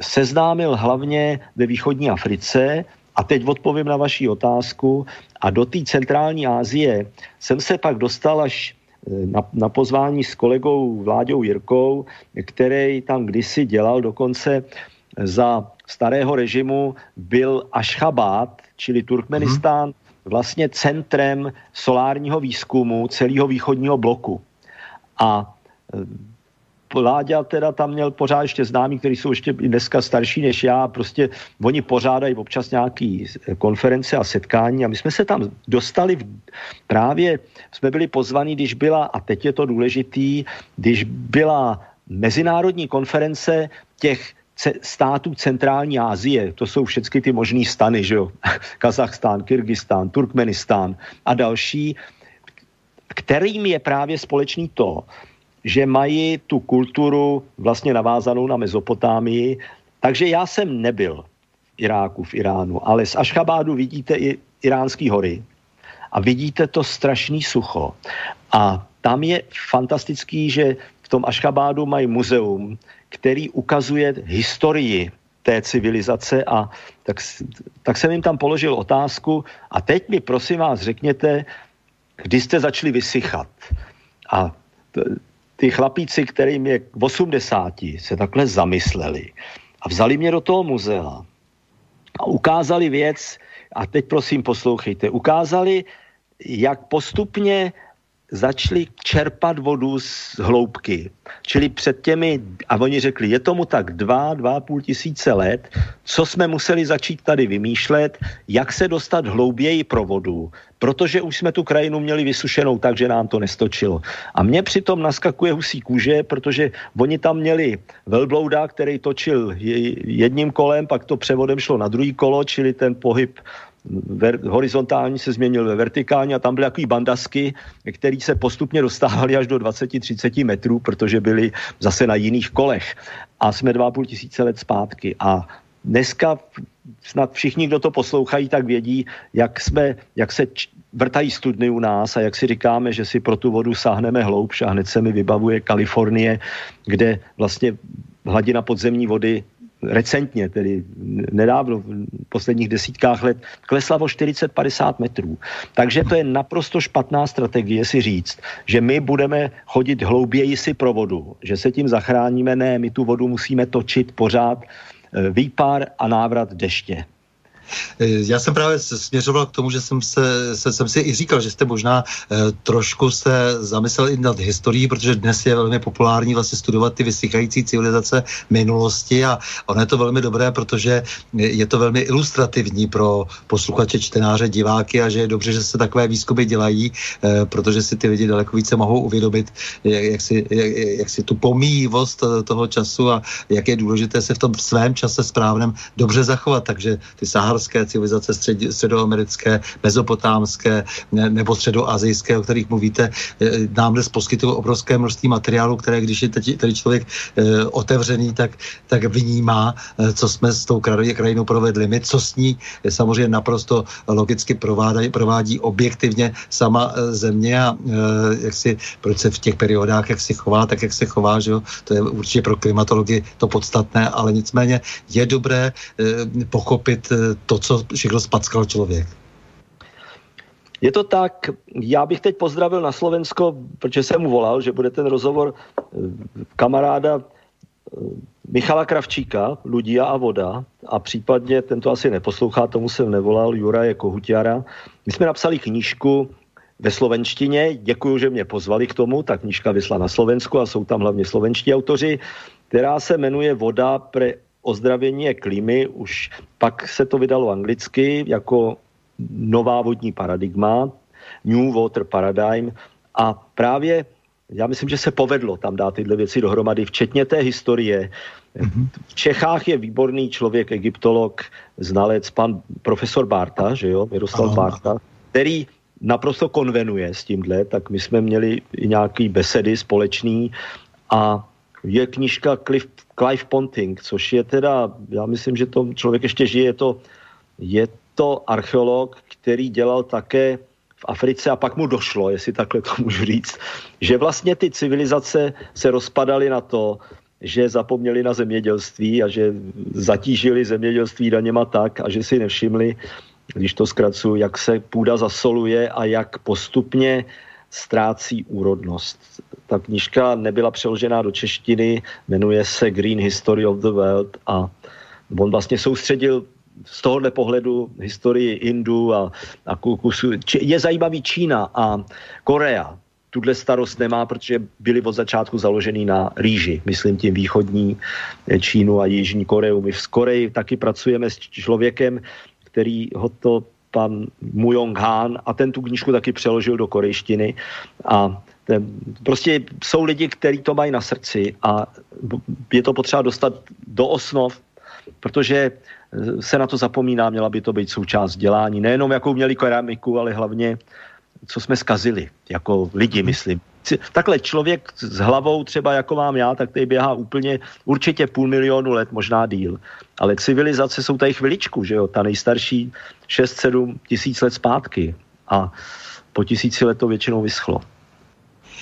seznámil hlavně ve východní Africe, a teď odpovím na vaši otázku. A do té centrální Asie jsem se pak dostal až eh, na, na pozvání s kolegou Vláďou Jirkou, který tam kdysi dělal dokonce za starého režimu, byl Ašchabad, čili Turkmenistán, hmm. vlastně centrem solárního výzkumu celého východního bloku. A eh, Láďa teda tam měl pořád ještě známí, kteří jsou ještě dneska starší než já, prostě oni pořádají občas nějaký konference a setkání a my jsme se tam dostali v, právě, jsme byli pozvaní, když byla, a teď je to důležitý, když byla mezinárodní konference těch států centrální Asie, to jsou všechny ty možný stany, že jo? Kazachstán, Kyrgyzstán, Turkmenistán a další, kterým je právě společný to, že mají tu kulturu vlastně navázanou na Mezopotámii. Takže já jsem nebyl v Iráku, v Iránu, ale z Ašchabádu vidíte i iránský hory a vidíte to strašný sucho. A tam je fantastický, že v tom Ašchabádu mají muzeum, který ukazuje historii té civilizace a tak, tak jsem jim tam položil otázku a teď mi prosím vás řekněte, kdy jste začali vysychat. A ty chlapíci, kterým je 80, se takhle zamysleli a vzali mě do toho muzea a ukázali věc, a teď prosím poslouchejte, ukázali, jak postupně začali čerpat vodu z hloubky. Čili před těmi, a oni řekli, je tomu tak dva, dva půl tisíce let, co jsme museli začít tady vymýšlet, jak se dostat hlouběji pro vodu, protože už jsme tu krajinu měli vysušenou tak, že nám to nestočilo. A mně přitom naskakuje husí kůže, protože oni tam měli velblouda, který točil jedním kolem, pak to převodem šlo na druhý kolo, čili ten pohyb ver, horizontální se změnil ve vertikální a tam byly takový bandasky, které se postupně dostávaly až do 20-30 metrů, protože byly zase na jiných kolech. A jsme 2,5 tisíce let zpátky. A dneska snad všichni, kdo to poslouchají, tak vědí, jak, jsme, jak se č- vrtají studny u nás a jak si říkáme, že si pro tu vodu sáhneme hloubš a hned se mi vybavuje Kalifornie, kde vlastně hladina podzemní vody recentně, tedy nedávno, v posledních desítkách let, klesla o 40-50 metrů. Takže to je naprosto špatná strategie si říct, že my budeme chodit hlouběji si pro vodu, že se tím zachráníme. Ne, my tu vodu musíme točit pořád eh, výpar a návrat deště. Eh, já jsem právě směřoval k tomu, že jsem, se, se, jsem si i říkal, že jste možná eh, trošku se zamyslel i nad historií, protože dnes je velmi populární vlastně studovat ty vysychající civilizace minulosti a ono je to velmi dobré, protože je to velmi ilustrativní pro posluchače, čtenáře, diváky a že je dobře, že se takové výzkumy dělají, eh, protože si ty lidi daleko více mohou uvědomit, jak, jak, si, jak, jak si tu pomíjivost toho času a jak je důležité se v tom svém čase správném dobře zachovat. Takže ty Sahar saharské civilizace, střed, středoamerické, mezopotámské nebo středoazijské, o kterých mluvíte, eh, nám dnes poskytují obrovské množství materiálu, které když je teď, tady člověk eh, otevřený, tak, tak vnímá, eh, co jsme s tou krajinou provedli. My, co s ní samozřejmě naprosto logicky provádí, provádí objektivně sama země a jak si, proč se v těch periodách, jak si chová, tak jak se chová, že jo? to je určitě pro klimatologii to podstatné, ale nicméně je dobré pochopit to, co všechno spackal člověk. Je to tak, já bych teď pozdravil na Slovensko, protože jsem mu volal, že bude ten rozhovor eh, kamaráda eh, Michala Kravčíka, Ludia a voda a případně, tento asi neposlouchá, tomu jsem nevolal, Juraje Kohutiara. My jsme napsali knížku ve slovenštině, děkuji, že mě pozvali k tomu, ta knížka vysla na Slovensku a jsou tam hlavně slovenští autoři, která se jmenuje Voda pre ozdravění klímy, už pak se to vydalo anglicky jako nová vodní paradigma, New Water Paradigm a právě já myslím, že se povedlo tam dát tyhle věci dohromady, včetně té historie. Mm-hmm. V Čechách je výborný člověk, egyptolog, znalec, pan profesor Barta, že jo, Miroslav Aha. Barta, který naprosto konvenuje s tímhle, tak my jsme měli i nějaký besedy společný a je knižka Cliff, Clive Ponting, což je teda, já myslím, že to člověk ještě žije, je to, je to archeolog, který dělal také v Africe a pak mu došlo, jestli takhle to můžu říct, že vlastně ty civilizace se rozpadaly na to, že zapomněli na zemědělství a že zatížili zemědělství daněma tak a že si nevšimli, když to zkracuju, jak se půda zasoluje a jak postupně ztrácí úrodnost. Ta knižka nebyla přeložená do češtiny, jmenuje se Green History of the World a on vlastně soustředil z tohohle pohledu historii Indu a, a kusu. Je zajímavý Čína a Korea. Tuhle starost nemá, protože byli od začátku založený na rýži, myslím tím východní Čínu a Jižní Koreu. My v Koreji taky pracujeme s člověkem, který ho to pan Mujong Han a ten tu knížku taky přeložil do korejštiny a prostě jsou lidi, kteří to mají na srdci a je to potřeba dostat do osnov, protože se na to zapomíná, měla by to být součást dělání. Nejenom jakou měli keramiku, ale hlavně co jsme skazili, jako lidi, myslím takhle člověk s hlavou třeba jako mám já, tak tady běhá úplně určitě půl milionu let, možná díl. Ale civilizace jsou tady chviličku, že jo, ta nejstarší 6-7 tisíc let zpátky a po tisíci let to většinou vyschlo.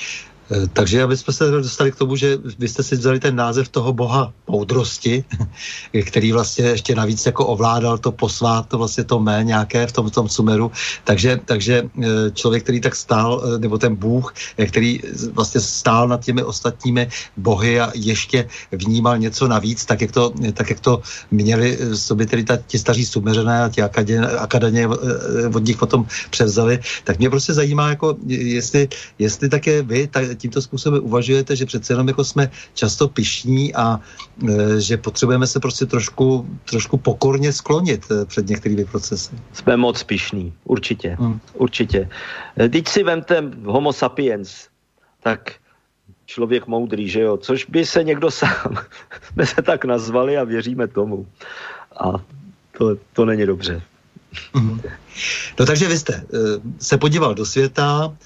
Shh. Takže aby jsme se dostali k tomu, že vy jste si vzali ten název toho boha moudrosti, který vlastně ještě navíc jako ovládal to posvát, to vlastně to mé nějaké v tom, v tom sumeru. Takže, takže eh, člověk, který tak stál, eh, nebo ten bůh, který vlastně stál nad těmi ostatními bohy a ještě vnímal něco navíc, tak jak to, tak jak to měli sobě tedy ta, ti staří sumeřené a ti akadaně od nich potom převzali, tak mě prostě zajímá, jako jestli, jestli také vy tak, tímto způsobem uvažujete, že přece jenom jako jsme často pišní a e, že potřebujeme se prostě trošku, trošku pokorně sklonit e, před některými procesy. Jsme moc pišní, určitě, hmm. určitě. E, teď si vemte homo sapiens, tak člověk moudrý, že jo, což by se někdo sám, jsme se tak nazvali a věříme tomu. A to, to není dobře. Mhm. No takže vy jste se podíval do světa,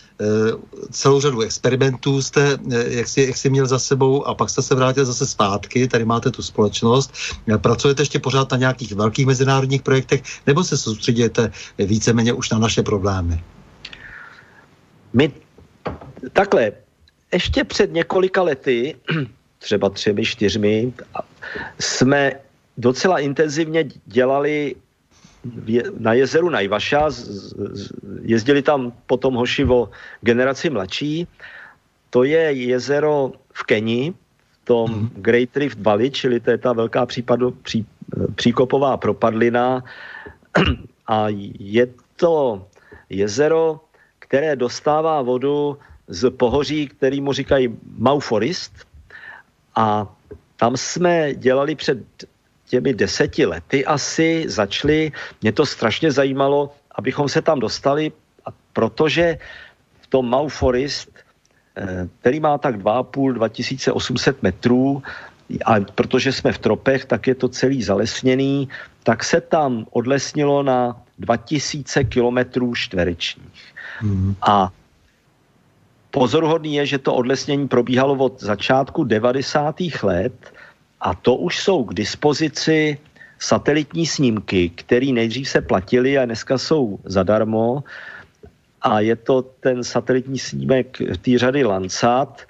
celou řadu experimentů jste, jak si, jak si měl za sebou a pak jste se vrátil zase zpátky, tady máte tu společnost. Pracujete ještě pořád na nějakých velkých mezinárodních projektech nebo se soustředíte víceméně už na naše problémy? My takhle, ještě před několika lety, třeba třemi, čtyřmi, jsme docela intenzivně dělali na jezeru Najvaša, jezdili tam potom hoši o generaci mladší. To je jezero v Keni, v tom mm. Great Rift Valley, čili to je ta velká případu, pří, příkopová propadlina. A je to jezero, které dostává vodu z pohoří, který mu říkají Mau Forest. A tam jsme dělali před těmi deseti lety asi, začali, mě to strašně zajímalo, abychom se tam dostali, protože v tom Mau Forest, eh, který má tak 2,5, 2800 metrů, a protože jsme v tropech, tak je to celý zalesněný, tak se tam odlesnilo na 2000 kilometrů čtverečních. Mm. A pozoruhodný je, že to odlesnění probíhalo od začátku 90. let a to už jsou k dispozici satelitní snímky, které nejdřív se platily a dneska jsou zadarmo. A je to ten satelitní snímek té řady Landsat.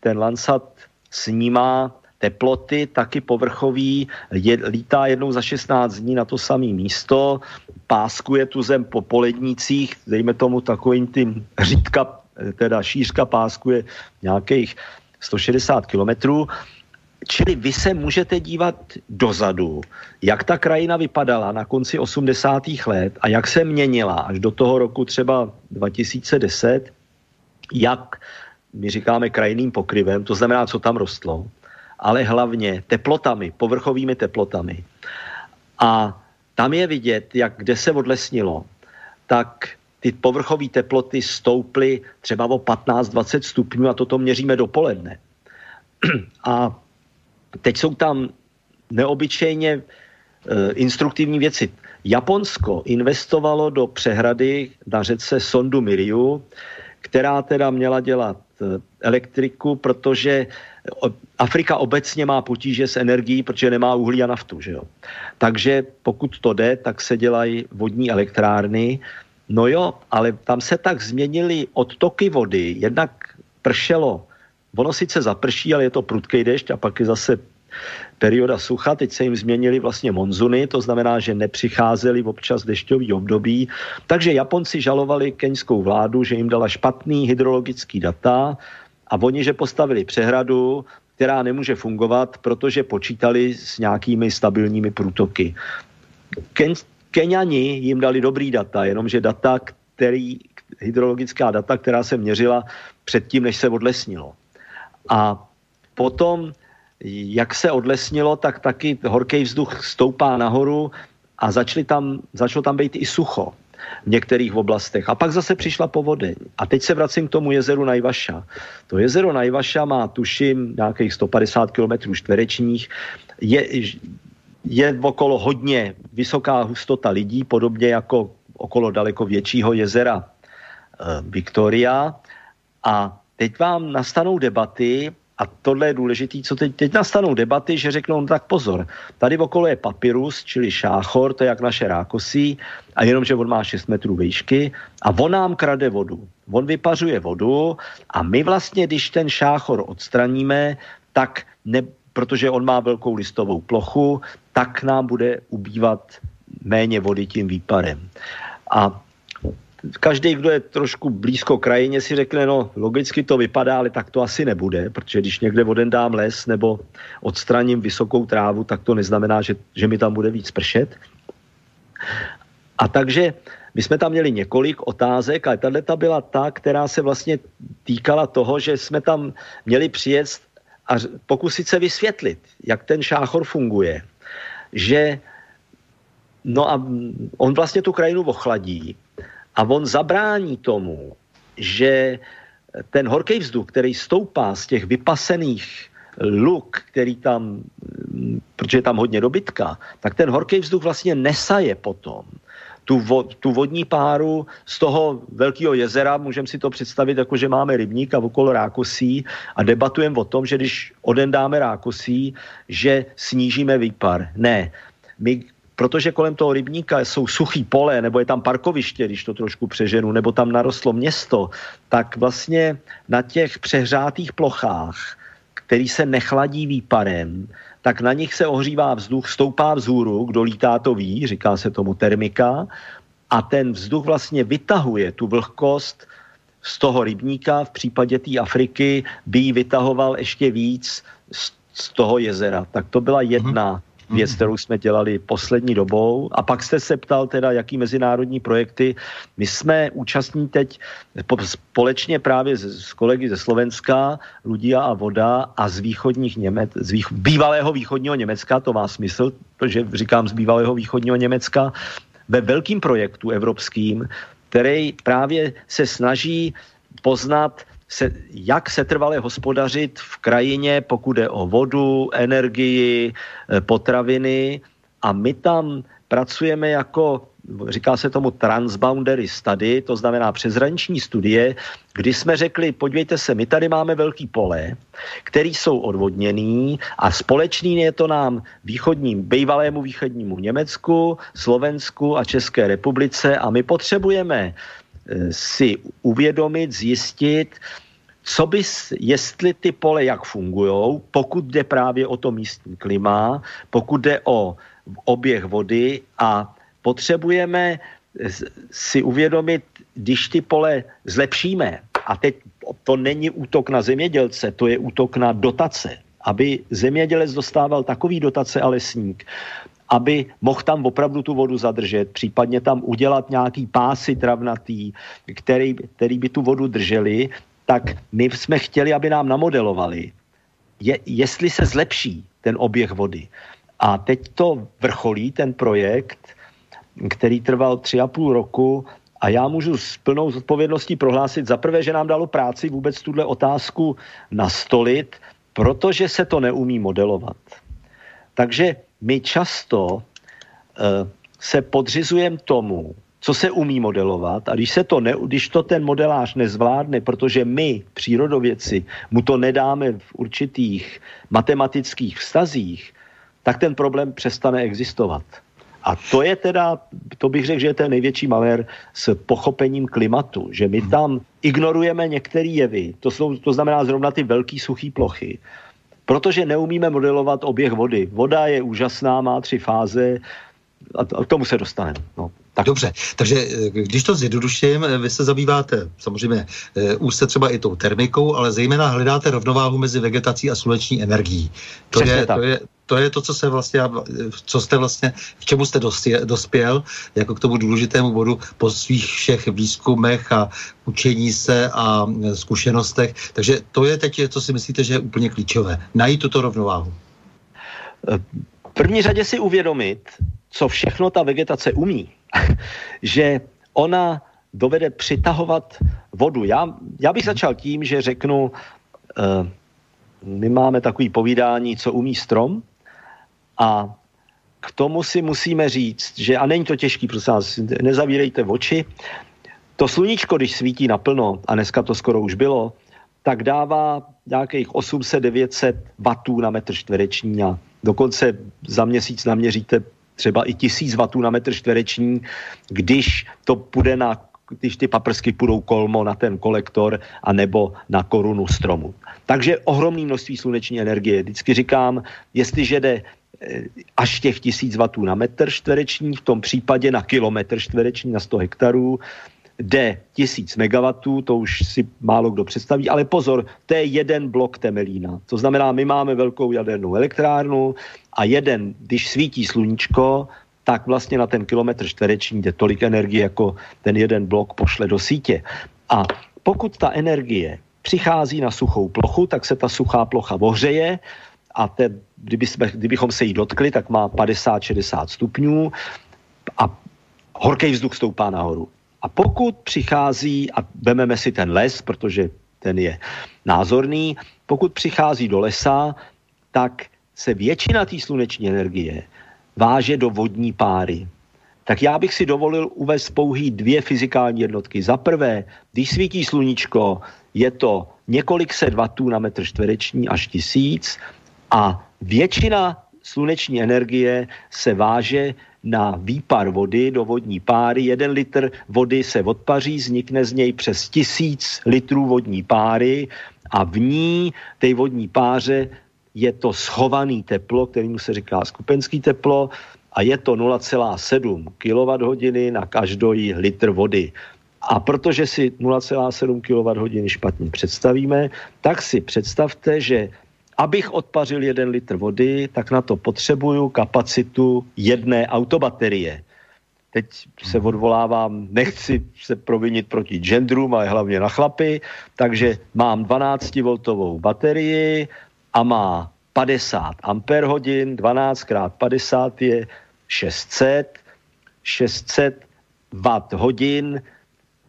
Ten Landsat snímá teploty, taky povrchový, je, lítá jednou za 16 dní na to samé místo, páskuje tu zem po polednících, dejme tomu takovým tím řídka, teda šířka páskuje nějakých 160 kilometrů. Čili vy se můžete dívat dozadu, jak ta krajina vypadala na konci 80. let a jak se měnila až do toho roku třeba 2010, jak my říkáme krajinným pokryvem, to znamená, co tam rostlo, ale hlavně teplotami, povrchovými teplotami. A tam je vidět, jak kde se odlesnilo, tak ty povrchové teploty stouply třeba o 15-20 stupňů a toto měříme dopoledne. A teď jsou tam neobyčejně e, instruktivní věci. Japonsko investovalo do přehrady na řece Sondu Miriu, která teda měla dělat e, elektriku, protože Afrika obecně má potíže s energií, protože nemá uhlí a naftu. Že jo? Takže pokud to jde, tak se dělají vodní elektrárny. No jo, ale tam se tak změnily odtoky vody. Jednak pršelo. Ono sice zaprší, ale je to prudký dešť a pak je zase perioda sucha, teď se jim změnily vlastně monzuny, to znamená, že nepřicházely občas dešťový období, takže Japonci žalovali keňskou vládu, že jim dala špatný hydrologický data, a oni, že postavili přehradu, která nemůže fungovat, protože počítali s nějakými stabilními průtoky. Ken, Keniani jim dali dobrý data, jenomže data, který, hydrologická data, která se měřila předtím, než se odlesnilo. A potom, jak se odlesnilo, tak taky horký vzduch stoupá nahoru a začali tam, začalo tam být i sucho v některých oblastech. A pak zase přišla povodeň. A teď se vracím k tomu jezeru Najvaša. To jezero Najvaša má, tuším, nějakých 150 km čtverečních. Je, je okolo hodně vysoká hustota lidí, podobně jako okolo daleko většího jezera eh, Victoria. A teď vám nastanou debaty, a tohle je důležité, co teď, teď nastanou debaty, že řeknou, no tak pozor, tady okolo je papyrus, čili šáchor, to je jak naše rákosí, a jenom, že on má 6 metrů výšky a on nám krade vodu. On vypařuje vodu a my vlastně, když ten šáchor odstraníme, tak ne, protože on má velkou listovou plochu, tak nám bude ubývat méně vody tím výparem. A každý, kdo je trošku blízko krajině, si řekne, no logicky to vypadá, ale tak to asi nebude, protože když někde odendám les nebo odstraním vysokou trávu, tak to neznamená, že, že mi tam bude víc pršet. A takže my jsme tam měli několik otázek, ale tahle ta byla ta, která se vlastně týkala toho, že jsme tam měli přijet a pokusit se vysvětlit, jak ten šáchor funguje. Že No a on vlastně tu krajinu ochladí a on zabrání tomu, že ten horký vzduch, který stoupá z těch vypasených luk, který tam, protože je tam hodně dobytka, tak ten horký vzduch vlastně nesaje potom tu, vo, tu vodní páru z toho velkého jezera, můžeme si to představit jako, že máme rybník a okolo rákosí a debatujeme o tom, že když odendáme rákosí, že snížíme výpar. Ne. My protože kolem toho rybníka jsou suchý pole, nebo je tam parkoviště, když to trošku přeženu, nebo tam narostlo město, tak vlastně na těch přehřátých plochách, který se nechladí výparem, tak na nich se ohřívá vzduch, stoupá vzhůru, kdo lítá to ví, říká se tomu termika, a ten vzduch vlastně vytahuje tu vlhkost z toho rybníka, v případě té Afriky by ji vytahoval ještě víc z, z toho jezera. Tak to byla jedna věc, kterou jsme dělali poslední dobou. A pak jste se ptal teda, jaký mezinárodní projekty. My jsme účastní teď společně právě s kolegy ze Slovenska, Ludia a Voda a z východních Němec, z vých, bývalého východního Německa, to má smysl, protože říkám z bývalého východního Německa, ve velkým projektu evropským, který právě se snaží poznat se, jak se trvale hospodařit v krajině, pokud je o vodu, energii, eh, potraviny. A my tam pracujeme jako, říká se tomu transboundary study, to znamená přezraniční studie, kdy jsme řekli, podívejte se, my tady máme velký pole, který jsou odvodněný a společný je to nám východním, bývalému východnímu Německu, Slovensku a České republice a my potřebujeme si uvědomit, zjistit, co bys, jestli ty pole jak fungují, pokud jde právě o to místní klima, pokud jde o oběh vody a potřebujeme si uvědomit, když ty pole zlepšíme, a teď to není útok na zemědělce, to je útok na dotace, aby zemědělec dostával takový dotace a lesník, aby mohl tam opravdu tu vodu zadržet, případně tam udělat nějaký pásy travnatý, který, který by tu vodu drželi, tak my jsme chtěli, aby nám namodelovali, je, jestli se zlepší ten oběh vody. A teď to vrcholí, ten projekt, který trval tři a půl roku a já můžu s plnou zodpovědností prohlásit za prvé, že nám dalo práci vůbec tuhle otázku nastolit, protože se to neumí modelovat. Takže my často uh, se podřizujeme tomu, co se umí modelovat a když, se to ne, když to ten modelář nezvládne, protože my, přírodověci, mu to nedáme v určitých matematických vztazích, tak ten problém přestane existovat. A to je teda, to bych řekl, že je ten největší malér s pochopením klimatu, že my tam ignorujeme některé jevy, to, jsou, to znamená zrovna ty velké suché plochy, protože neumíme modelovat oběh vody. Voda je úžasná, má tři fáze a k tomu se dostaneme. No. Tak. Dobře, takže eh, když to zjednoduším, eh, vy se zabýváte samozřejmě eh, úzce třeba i tou termikou, ale zejména hledáte rovnováhu mezi vegetací a sluneční energií. To je, to, je, to je to, co se vlastně, co jste vlastně, k čemu jste dospěl, jako k tomu důležitému bodu po svých všech výzkumech a učení se a zkušenostech. Takže to je teď, co si myslíte, že je úplně klíčové. Najít tuto rovnováhu. V první řadě si uvědomit, co všechno ta vegetace umí. že ona dovede přitahovat vodu. Já, já bych začal tím, že řeknu, uh, my máme takový povídání, co umí strom a k tomu si musíme říct, že, a není to těžký, prosím vás, nezavírejte oči, to sluníčko, když svítí naplno, a dneska to skoro už bylo, tak dává nějakých 800-900 vatů na metr čtvereční a dokonce za měsíc naměříte třeba i tisíc vatů na metr čtvereční, když to půjde na když ty paprsky půjdou kolmo na ten kolektor a nebo na korunu stromu. Takže ohromné množství sluneční energie. Vždycky říkám, jestliže jde až těch tisíc vatů na metr čtvereční, v tom případě na kilometr čtvereční, na 100 hektarů, jde tisíc megawatů, to už si málo kdo představí, ale pozor, to je jeden blok Temelína. To znamená, my máme velkou jadernou elektrárnu a jeden, když svítí sluníčko, tak vlastně na ten kilometr čtvereční jde tolik energie, jako ten jeden blok pošle do sítě. A pokud ta energie přichází na suchou plochu, tak se ta suchá plocha ohřeje a te, kdyby jsme, kdybychom se jí dotkli, tak má 50-60 stupňů a horký vzduch stoupá nahoru. A pokud přichází, a vememe si ten les, protože ten je názorný, pokud přichází do lesa, tak se většina té sluneční energie váže do vodní páry. tak já bych si dovolil uvést pouhý dvě fyzikální jednotky. Za prvé, když svítí sluníčko, je to několik set vatů na metr čtvereční až tisíc a většina sluneční energie se váže na výpar vody do vodní páry. Jeden litr vody se odpaří, vznikne z něj přes tisíc litrů vodní páry a v ní, té vodní páře, je to schovaný teplo, kterému se říká skupenský teplo a je to 0,7 kWh na každý litr vody. A protože si 0,7 kWh špatně představíme, tak si představte, že abych odpařil jeden litr vody, tak na to potřebuju kapacitu jedné autobaterie. Teď se odvolávám, nechci se provinit proti genderům, ale hlavně na chlapy, takže mám 12V baterii a má 50 ampere hodin, 12 krát 50 je 600, 600 watt hodin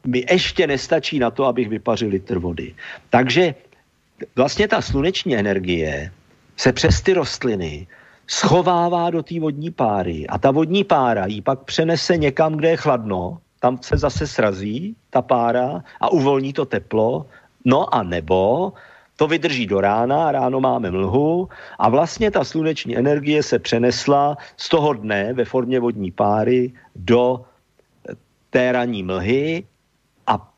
mi ještě nestačí na to, abych vypařil litr vody. Takže vlastně ta sluneční energie se přes ty rostliny schovává do té vodní páry a ta vodní pára ji pak přenese někam, kde je chladno, tam se zase srazí ta pára a uvolní to teplo, no a nebo to vydrží do rána, ráno máme mlhu a vlastně ta sluneční energie se přenesla z toho dne ve formě vodní páry do té ranní mlhy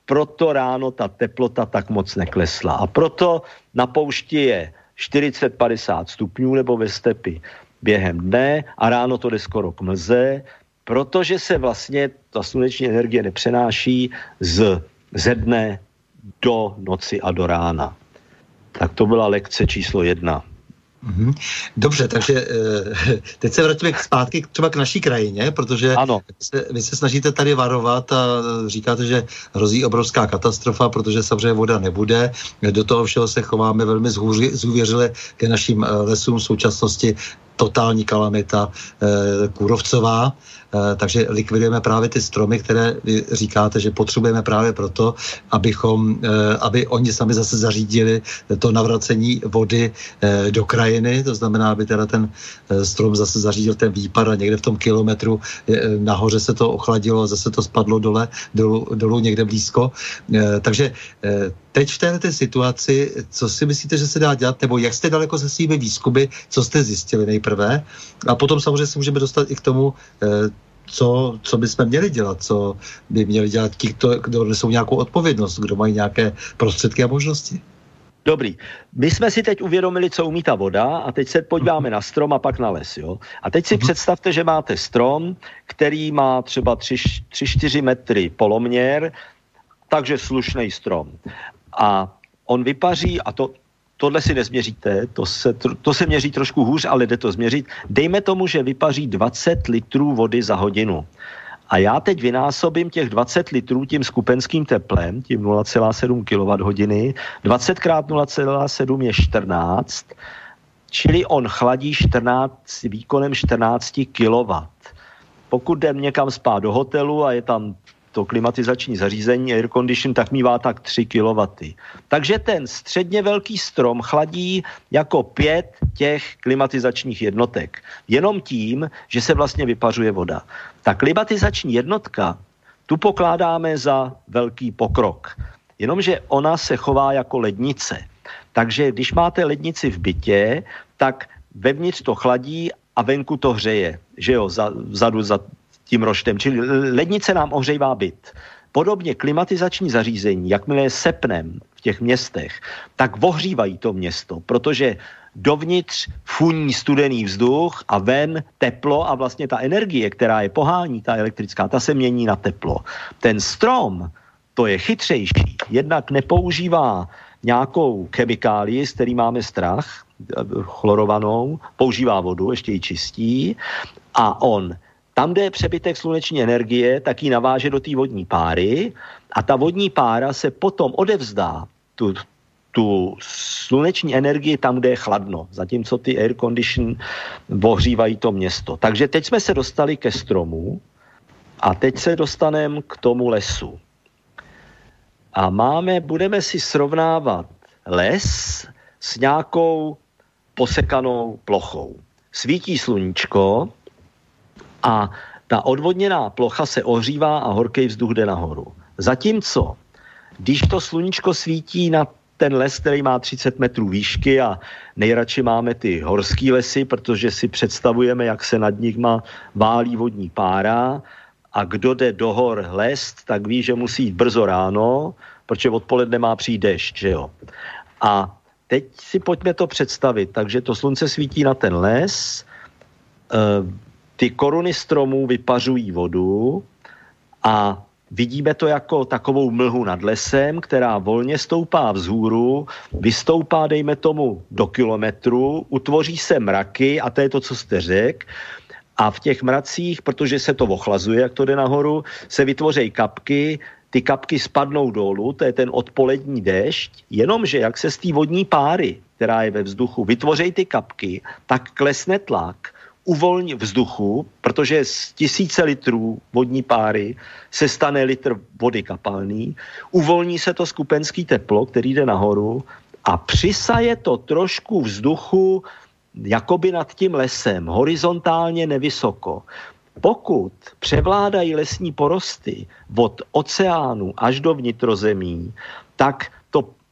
proto ráno ta teplota tak moc neklesla. A proto na poušti je 40-50 stupňů nebo ve stepi během dne a ráno to jde skoro k mlze, protože se vlastně ta sluneční energie nepřenáší z, ze dne do noci a do rána. Tak to byla lekce číslo jedna. Mhm. Dobře, takže eh, teď se vrátíme zpátky třeba k naší krajině, protože ano. Se, vy se snažíte tady varovat a říkáte, že hrozí obrovská katastrofa, protože samozřejmě voda nebude. Do toho všeho se chováme velmi zůvěřile ke našim eh, lesům v současnosti totální kalamita e, kůrovcová. Eh, takže likvidujeme právě ty stromy, které vy říkáte, že potřebujeme právě proto, abychom, eh, aby oni sami zase zařídili to navracení vody eh, do krajiny, to znamená, aby teda ten strom zase zařídil ten výpad a někde v tom kilometru nahoře se to ochladilo, zase to spadlo dole, dolů, dolů někde blízko. Takže teď v této situaci, co si myslíte, že se dá dělat, nebo jak jste daleko se svými výzkumy, co jste zjistili nejprve, a potom samozřejmě se můžeme dostat i k tomu, co, co bychom měli dělat, co by měli dělat ti, kdo, kdo nesou nějakou odpovědnost, kdo mají nějaké prostředky a možnosti. Dobrý. My jsme si teď uvědomili, co umí ta voda a teď se podíváme na strom a pak na les. Jo? A teď si uh-huh. představte, že máte strom, který má třeba 3-4 metry poloměr, takže slušný strom. A on vypaří, a to, tohle si nezměříte, to se, to se měří trošku hůř, ale jde to změřit. Dejme tomu, že vypaří 20 litrů vody za hodinu. A já teď vynásobím těch 20 litrů tím skupenským teplem, tím 0,7 kWh. 20 krát 0,7 je 14, čili on chladí 14, výkonem 14 kW. Pokud jdem někam spát do hotelu a je tam to klimatizační zařízení air condition tak mývá tak 3 kW. Takže ten středně velký strom chladí jako pět těch klimatizačních jednotek. Jenom tím, že se vlastně vypařuje voda. Ta klimatizační jednotka, tu pokládáme za velký pokrok. Jenomže ona se chová jako lednice. Takže když máte lednici v bytě, tak vevnitř to chladí a venku to hřeje. Že jo, za, vzadu za tím roštem. Čili lednice nám ohřejvá byt. Podobně klimatizační zařízení, jakmile je sepnem v těch městech, tak ohřívají to město, protože dovnitř funí studený vzduch a ven teplo a vlastně ta energie, která je pohání, ta elektrická, ta se mění na teplo. Ten strom, to je chytřejší, jednak nepoužívá nějakou chemikálii, s který máme strach, chlorovanou, používá vodu, ještě ji čistí a on tam, kde je přebytek sluneční energie, tak ji naváže do té vodní páry a ta vodní pára se potom odevzdá tu, tu sluneční energii tam, kde je chladno, zatímco ty air condition ohřívají to město. Takže teď jsme se dostali ke stromu a teď se dostaneme k tomu lesu. A máme, budeme si srovnávat les s nějakou posekanou plochou. Svítí sluníčko, a ta odvodněná plocha se ohřívá a horký vzduch jde nahoru. Zatímco, když to sluníčko svítí na ten les, který má 30 metrů výšky a nejradši máme ty horský lesy, protože si představujeme, jak se nad nich má válí vodní pára a kdo jde do hor lest, tak ví, že musí jít brzo ráno, protože odpoledne má přijít dešť, že jo. A teď si pojďme to představit. Takže to slunce svítí na ten les, eh, ty koruny stromů vypařují vodu a vidíme to jako takovou mlhu nad lesem, která volně stoupá vzhůru, vystoupá, dejme tomu, do kilometru, utvoří se mraky, a to je to, co jste řekl, a v těch mracích, protože se to ochlazuje, jak to jde nahoru, se vytvoří kapky, ty kapky spadnou dolů, to je ten odpolední dešť, jenomže jak se z té vodní páry, která je ve vzduchu, vytvoří ty kapky, tak klesne tlak, uvolní vzduchu, protože z tisíce litrů vodní páry se stane litr vody kapalný, uvolní se to skupenský teplo, který jde nahoru a přisaje to trošku vzduchu jakoby nad tím lesem, horizontálně nevysoko. Pokud převládají lesní porosty od oceánu až do vnitrozemí, tak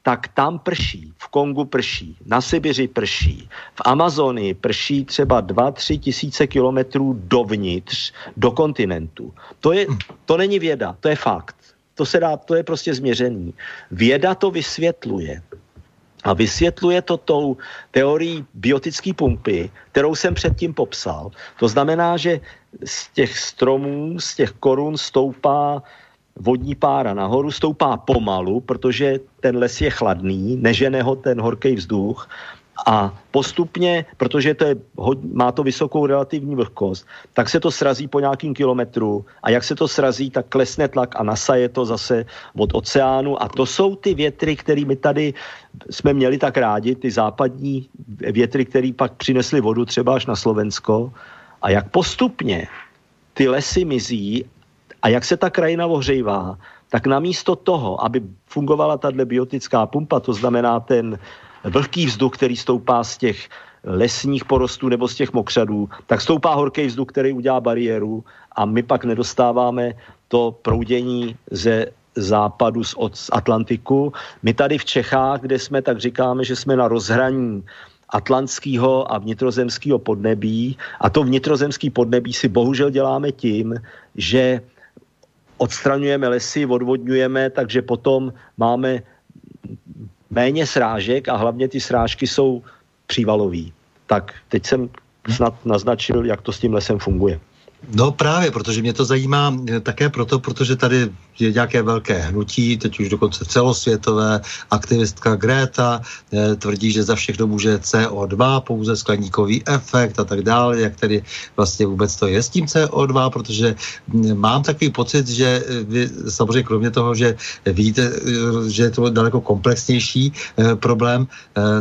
tak tam prší, v Kongu prší, na Sibiři prší, v Amazonii prší třeba 2-3 tisíce kilometrů dovnitř, do kontinentu. To, je, to není věda, to je fakt. To se dá, to je prostě změřený. Věda to vysvětluje. A vysvětluje to tou teorií biotické pumpy, kterou jsem předtím popsal. To znamená, že z těch stromů, z těch korun stoupá vodní pára nahoru, stoupá pomalu, protože ten les je chladný, nežene ho ten horký vzduch a postupně, protože to je, má to vysokou relativní vlhkost, tak se to srazí po nějakým kilometru a jak se to srazí, tak klesne tlak a nasaje to zase od oceánu a to jsou ty větry, které my tady jsme měli tak rádi, ty západní větry, které pak přinesly vodu třeba až na Slovensko. A jak postupně ty lesy mizí a jak se ta krajina ohřejvá, tak namísto toho, aby fungovala tato biotická pumpa, to znamená ten vlhký vzduch, který stoupá z těch lesních porostů nebo z těch mokřadů, tak stoupá horký vzduch, který udělá bariéru a my pak nedostáváme to proudění ze západu z, od, z Atlantiku. My tady v Čechách, kde jsme, tak říkáme, že jsme na rozhraní atlantského a vnitrozemského podnebí a to vnitrozemský podnebí si bohužel děláme tím, že odstraňujeme lesy, odvodňujeme, takže potom máme méně srážek a hlavně ty srážky jsou přívalový. Tak teď jsem snad naznačil, jak to s tím lesem funguje. No právě, protože mě to zajímá eh, také proto, protože tady je nějaké velké hnutí, teď už dokonce celosvětové, aktivistka Greta eh, tvrdí, že za všechno může CO2, pouze skleníkový efekt a tak dále, jak tedy vlastně vůbec to je s tím CO2, protože hm, mám takový pocit, že eh, vy samozřejmě kromě toho, že víte, že je to daleko komplexnější problém,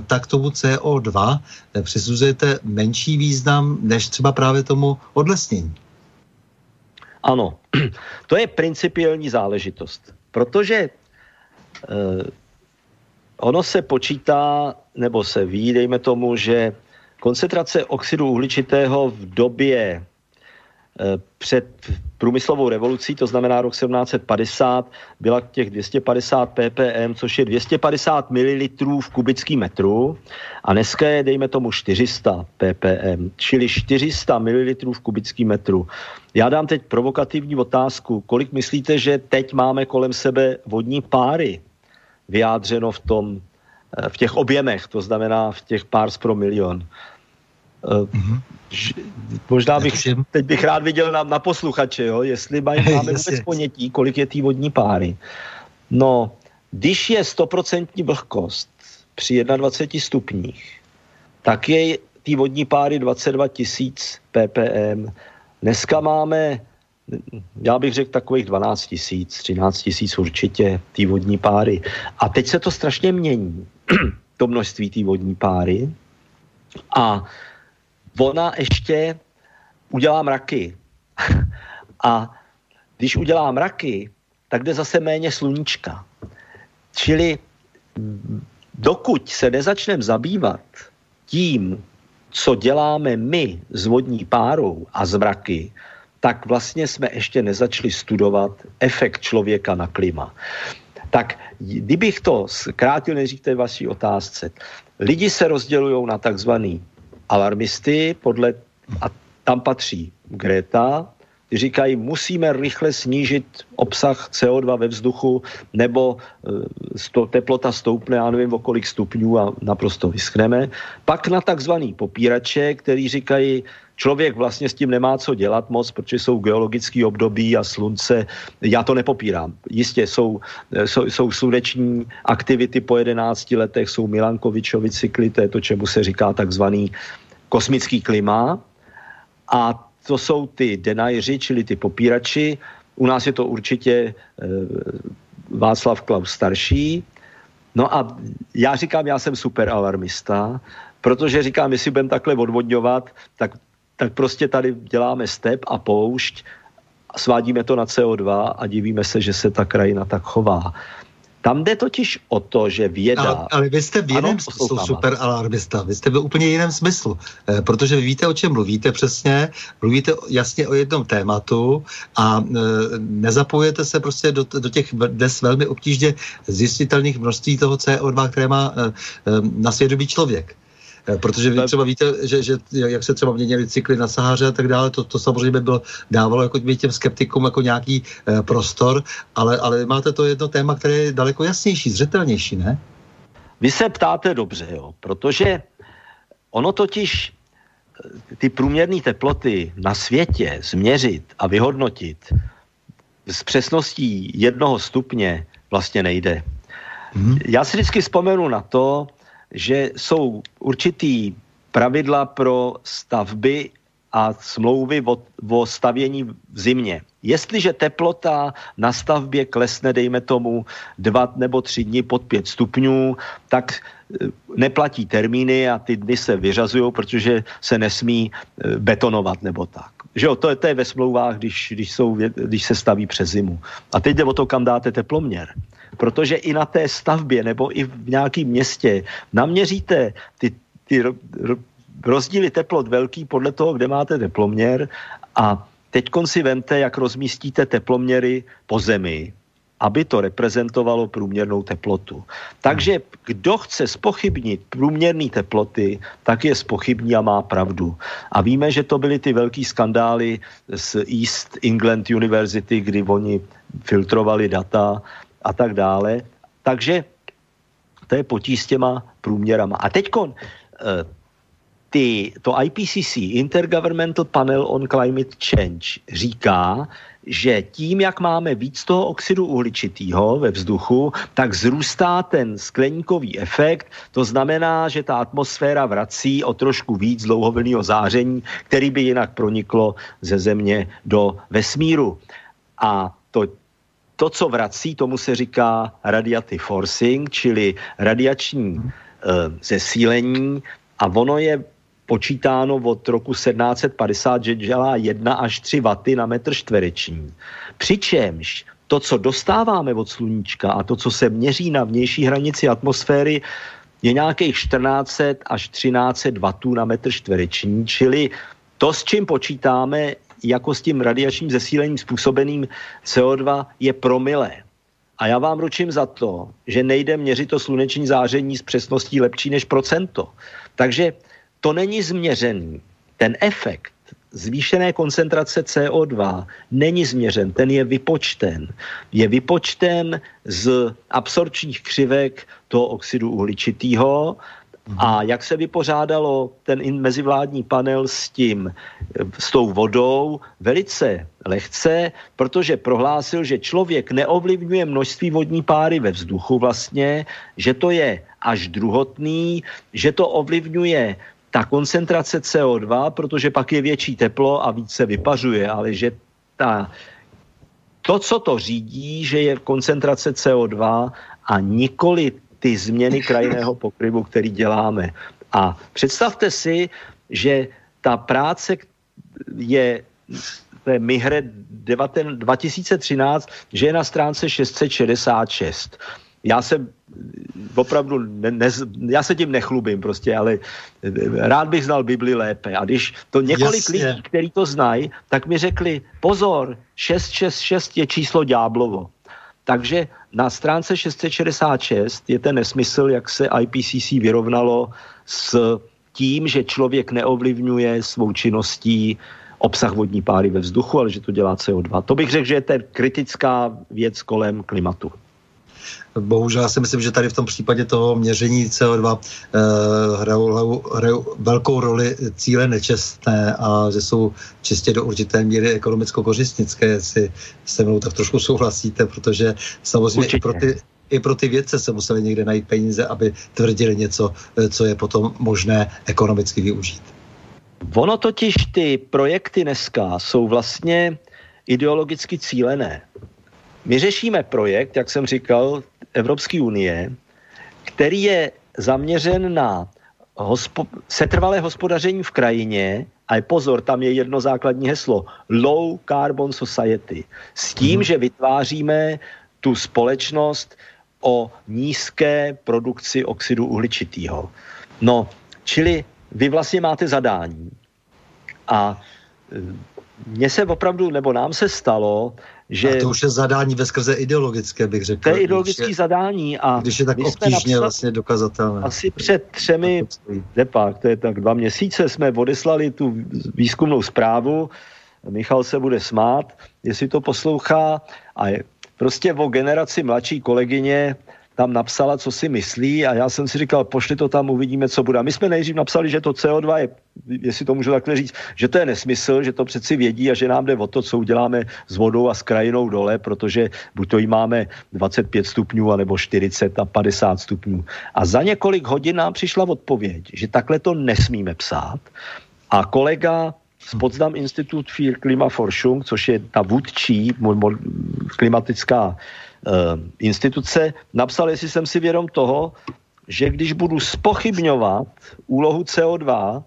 tak tomu CO2 přisuzujete menší význam než třeba právě tomu odlesnění. Ano, to je principiální záležitost, protože eh, ono se počítá, nebo se ví, dejme tomu, že koncentrace oxidu uhličitého v době Eh, před průmyslovou revolucí, to znamená rok 1750, byla těch 250 ppm, což je 250 ml v kubický metru a dneska je, dejme tomu, 400 ppm, čili 400 ml v kubický metru. Já dám teď provokativní otázku. Kolik myslíte, že teď máme kolem sebe vodní páry vyjádřeno v tom, eh, v těch objemech, to znamená v těch pár pro milion? Mm-hmm. Možná bych, teď bych rád viděl na, na posluchače, jo, jestli mají, máme vůbec ponětí, kolik je té vodní páry. No, když je stoprocentní vlhkost při 21 stupních, tak je té vodní páry 22 tisíc ppm. Dneska máme, já bych řekl takových 12 tisíc, 13 tisíc určitě té vodní páry. A teď se to strašně mění, to množství té vodní páry. A ona ještě udělá mraky. A když udělá mraky, tak jde zase méně sluníčka. Čili dokud se nezačneme zabývat tím, co děláme my s vodní párou a z mraky, tak vlastně jsme ještě nezačali studovat efekt člověka na klima. Tak kdybych to zkrátil nejdřív té vaší otázce. Lidi se rozdělují na takzvaný alarmisty, podle, a tam patří Greta, říkají, musíme rychle snížit obsah CO2 ve vzduchu, nebo sto, teplota stoupne, já nevím, o kolik stupňů a naprosto vyschneme. Pak na takzvaný popírače, který říkají, člověk vlastně s tím nemá co dělat moc, protože jsou geologické období a slunce. Já to nepopírám. Jistě jsou, jsou, jsou sluneční aktivity po 11 letech, jsou Milankovičovi cykly, to je to, čemu se říká takzvaný kosmický klima. A to jsou ty denajři, čili ty popírači. U nás je to určitě e, Václav Klaus starší. No a já říkám, já jsem super alarmista, protože říkám, jestli budeme takhle odvodňovat, tak, tak prostě tady děláme step a poušť, svádíme to na CO2 a divíme se, že se ta krajina tak chová. Tam jde totiž o to, že věda... Ale, ale vy jste v jiném ano, smyslu super alarmista, vy jste v úplně jiném smyslu, eh, protože vy víte, o čem mluvíte přesně, mluvíte jasně o jednom tématu a eh, nezapojujete se prostě do, do těch dnes velmi obtížně zjistitelných množství toho CO2, které má eh, na svědomí člověk. Eh, protože vy třeba víte, že, že jak se třeba měnily cykly na Sahaře a tak dále, to, to samozřejmě by bylo, dávalo jako těm skeptikům jako nějaký eh, prostor, ale, ale máte to jedno téma, které je daleko jasnější, zřetelnější, ne? Vy se ptáte dobře, jo, protože ono totiž eh, ty průměrné teploty na světě změřit a vyhodnotit s přesností jednoho stupně vlastně nejde. Hmm. Já si vždycky vzpomenu na to, že jsou určitý pravidla pro stavby a smlouvy o, o stavění v zimě. Jestliže teplota na stavbě klesne, dejme tomu, dva nebo tři dny pod pět stupňů, tak e, neplatí termíny a ty dny se vyřazují, protože se nesmí e, betonovat nebo tak. Že jo, to je, to je ve smlouvách, když, když, jsou, když se staví přes zimu. A teď jde o to, kam dáte teploměr protože i na té stavbě nebo i v nějakém městě naměříte ty, ty rozdíly teplot velký podle toho, kde máte teploměr a teď si vente, jak rozmístíte teploměry po zemi, aby to reprezentovalo průměrnou teplotu. Takže kdo chce spochybnit průměrné teploty, tak je spochybní a má pravdu. A víme, že to byly ty velký skandály z East England University, kdy oni filtrovali data a tak dále. Takže to je potíž s těma průměrama. A teď eh, ty, to IPCC, Intergovernmental Panel on Climate Change, říká, že tím, jak máme víc toho oxidu uhličitého ve vzduchu, tak zrůstá ten skleníkový efekt. To znamená, že ta atmosféra vrací o trošku víc dlouhovlného záření, který by jinak proniklo ze Země do vesmíru. A to to, co vrací, tomu se říká radiative forcing, čili radiační e, zesílení. A ono je počítáno od roku 1750, že dělá 1 až 3 waty na metr čtvereční. Přičemž to, co dostáváme od sluníčka a to, co se měří na vnější hranici atmosféry, je nějakých 1400 až 1300 wattů na metr čtvereční, čili to, s čím počítáme, jako s tím radiačním zesílením způsobeným CO2 je promile. A já vám ručím za to, že nejde měřit to sluneční záření s přesností lepší než procento. Takže to není změřený. Ten efekt zvýšené koncentrace CO2 není změřen, ten je vypočten. Je vypočten z absorpčních křivek toho oxidu uhličitého a jak se vypořádalo ten mezivládní panel s tím, s tou vodou? Velice lehce, protože prohlásil, že člověk neovlivňuje množství vodní páry ve vzduchu vlastně, že to je až druhotný, že to ovlivňuje ta koncentrace CO2, protože pak je větší teplo a více vypařuje, ale že ta, to, co to řídí, že je koncentrace CO2 a nikoli ty změny krajinného pokryvu, který děláme. A představte si, že ta práce je to je Mihre 2013, že je na stránce 666. Já jsem opravdu, ne, ne, já se tím nechlubím prostě, ale rád bych znal Bibli lépe. A když to několik Jasně. lidí, kteří to znají, tak mi řekli, pozor, 666 je číslo ďáblovo. Takže na stránce 666 je ten nesmysl, jak se IPCC vyrovnalo s tím, že člověk neovlivňuje svou činností obsah vodní páry ve vzduchu, ale že to dělá CO2. To bych řekl, že je to kritická věc kolem klimatu. Bohužel si myslím, že tady v tom případě toho měření CO2 eh, hrajou, hrajou velkou roli cíle nečestné a že jsou čistě do určité míry ekonomicko-kořistnické, jestli se mnou tak trošku souhlasíte, protože samozřejmě i pro ty, i pro ty vědce se museli někde najít peníze, aby tvrdili něco, eh, co je potom možné ekonomicky využít. Ono totiž ty projekty dneska jsou vlastně ideologicky cílené. My řešíme projekt, jak jsem říkal, Evropské unie, který je zaměřen na hospo- setrvalé hospodaření v krajině, a pozor, tam je jedno základní heslo, low carbon society. S tím, hmm. že vytváříme tu společnost o nízké produkci oxidu uhličitého. No, čili vy vlastně máte zadání. A e, mně se opravdu, nebo nám se stalo, že... A to už je zadání ve skrze ideologické, bych řekl. To je ideologické je, zadání. A když je tak obtížně vlastně dokazatelné. Asi před třemi, nepak, to je tak dva měsíce, jsme odeslali tu výzkumnou zprávu, Michal se bude smát, jestli to poslouchá, a je prostě o generaci mladší kolegyně, tam napsala, co si myslí a já jsem si říkal, pošli to tam, uvidíme, co bude. A my jsme nejdřív napsali, že to CO2 je, jestli to můžu takhle říct, že to je nesmysl, že to přeci vědí a že nám jde o to, co uděláme s vodou a s krajinou dole, protože buď to jí máme 25 stupňů, anebo 40 a 50 stupňů. A za několik hodin nám přišla odpověď, že takhle to nesmíme psát. A kolega z Potsdam Institut für Klimaforschung, což je ta vůdčí klimatická instituce, napsal, jestli jsem si vědom toho, že když budu spochybňovat úlohu CO2,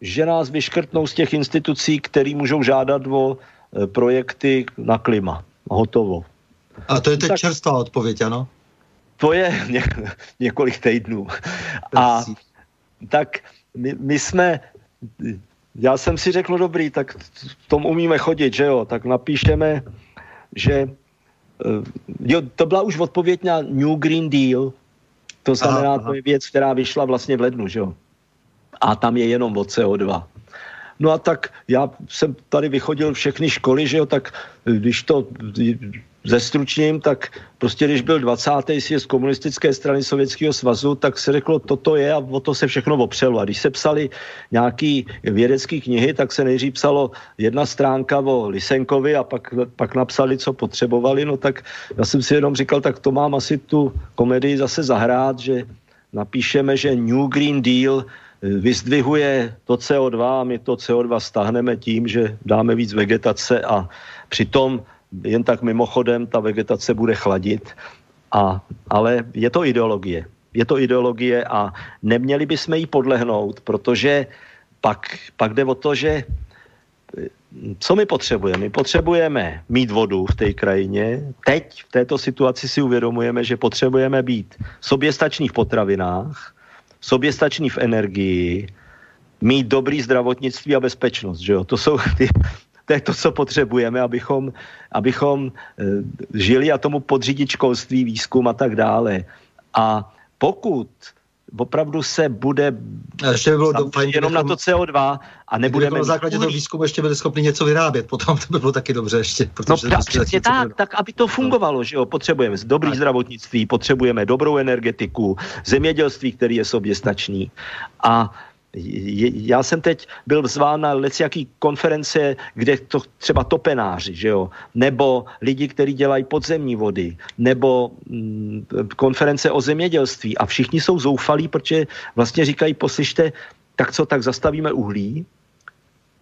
že nás vyškrtnou z těch institucí, které můžou žádat o eh, projekty na klima. Hotovo. A to je teď tak, čerstvá odpověď, ano? To je ně, několik týdnů. A tak my, my jsme, já jsem si řekl, no dobrý, tak v tom umíme chodit, že jo, tak napíšeme, že Eh, jo, to byla už odpověď na New Green Deal, to znamená, aha, aha. to je věc, která vyšla vlastně v lednu, že jo? A tam je jenom o CO2. No a tak já jsem tady vychodil všechny školy, že jo, tak když to zestručním, tak prostě když byl 20. sjezd komunistické strany Sovětského svazu, tak se řeklo, toto je a o to se všechno opřelo. A když se psali nějaký vědecké knihy, tak se nejdřív psalo jedna stránka o Lisenkovi a pak, pak napsali, co potřebovali, no tak já jsem si jenom říkal, tak to mám asi tu komedii zase zahrát, že napíšeme, že New Green Deal vyzdvihuje to CO2 a my to CO2 stáhneme tím, že dáme víc vegetace a přitom jen tak mimochodem ta vegetace bude chladit, a, ale je to ideologie. Je to ideologie a neměli bychom jí podlehnout, protože pak, pak jde o to, že co my potřebujeme? My potřebujeme mít vodu v té krajině. Teď v této situaci si uvědomujeme, že potřebujeme být soběstační v potravinách, soběstační v energii, mít dobrý zdravotnictví a bezpečnost. Že jo? To jsou ty to je to, co potřebujeme, abychom, abychom eh, žili a tomu podřídit školství, výzkum a tak dále. A pokud opravdu se bude a ještě by bylo doufajn, jenom na to CO2 a nebudeme... na základě toho výzkumu ještě byli schopni něco vyrábět, potom to by bylo taky dobře ještě. No přesně tak, tak, aby to fungovalo, že jo, potřebujeme dobrý tak. zdravotnictví, potřebujeme dobrou energetiku, zemědělství, který je soběstačný a já jsem teď byl zván na jaký konference, kde to třeba topenáři, že jo, nebo lidi, kteří dělají podzemní vody, nebo mm, konference o zemědělství a všichni jsou zoufalí, protože vlastně říkají, poslyšte, tak co, tak zastavíme uhlí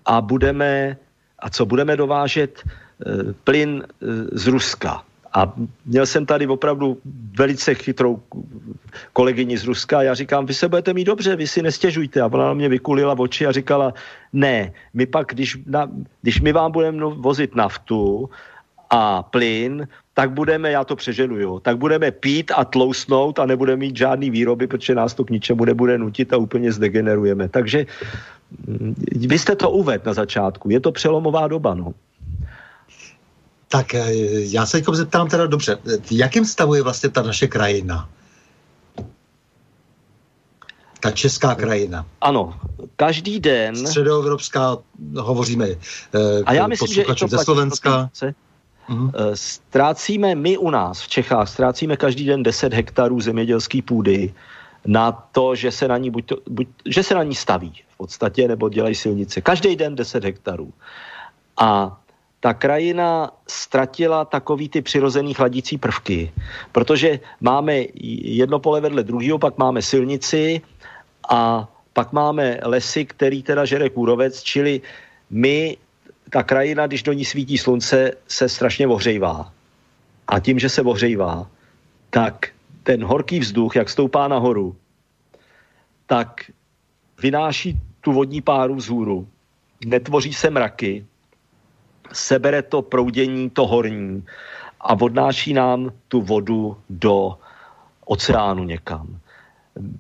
a budeme, a co budeme dovážet e, plyn e, z Ruska. A měl jsem tady opravdu velice chytrou kolegyni z Ruska já říkám, vy se budete mít dobře, vy si nestěžujte. A ona na mě vykulila v oči a říkala, ne, my pak, když, na, když my vám budeme vozit naftu a plyn, tak budeme, já to přeženu, jo, tak budeme pít a tlousnout a nebudeme mít žádný výroby, protože nás to k ničemu nebude nutit a úplně zdegenerujeme. Takže mm, vy jste to uvedl na začátku, je to přelomová doba, no. Tak eh, já se jako zeptám teda dobře, v jakém stavu je vlastně ta naše krajina? Ta česká krajina. Ano, každý den... Středoevropská, hovoříme eh, A já myslím, že to ze Slovenska. Mm-hmm. Ztrácíme my u nás v Čechách, ztrácíme každý den 10 hektarů zemědělské půdy na to, že se na ní, buď to, buď, že se na ní staví v podstatě, nebo dělají silnice. Každý den 10 hektarů. A ta krajina ztratila takový ty přirozený chladící prvky, protože máme jedno pole vedle druhého, pak máme silnici a pak máme lesy, který teda žere kůrovec, čili my, ta krajina, když do ní svítí slunce, se strašně ohřejvá. A tím, že se ohřejvá, tak ten horký vzduch, jak stoupá nahoru, tak vynáší tu vodní páru vzhůru. Netvoří se mraky, sebere to proudění, to horní a odnáší nám tu vodu do oceánu někam.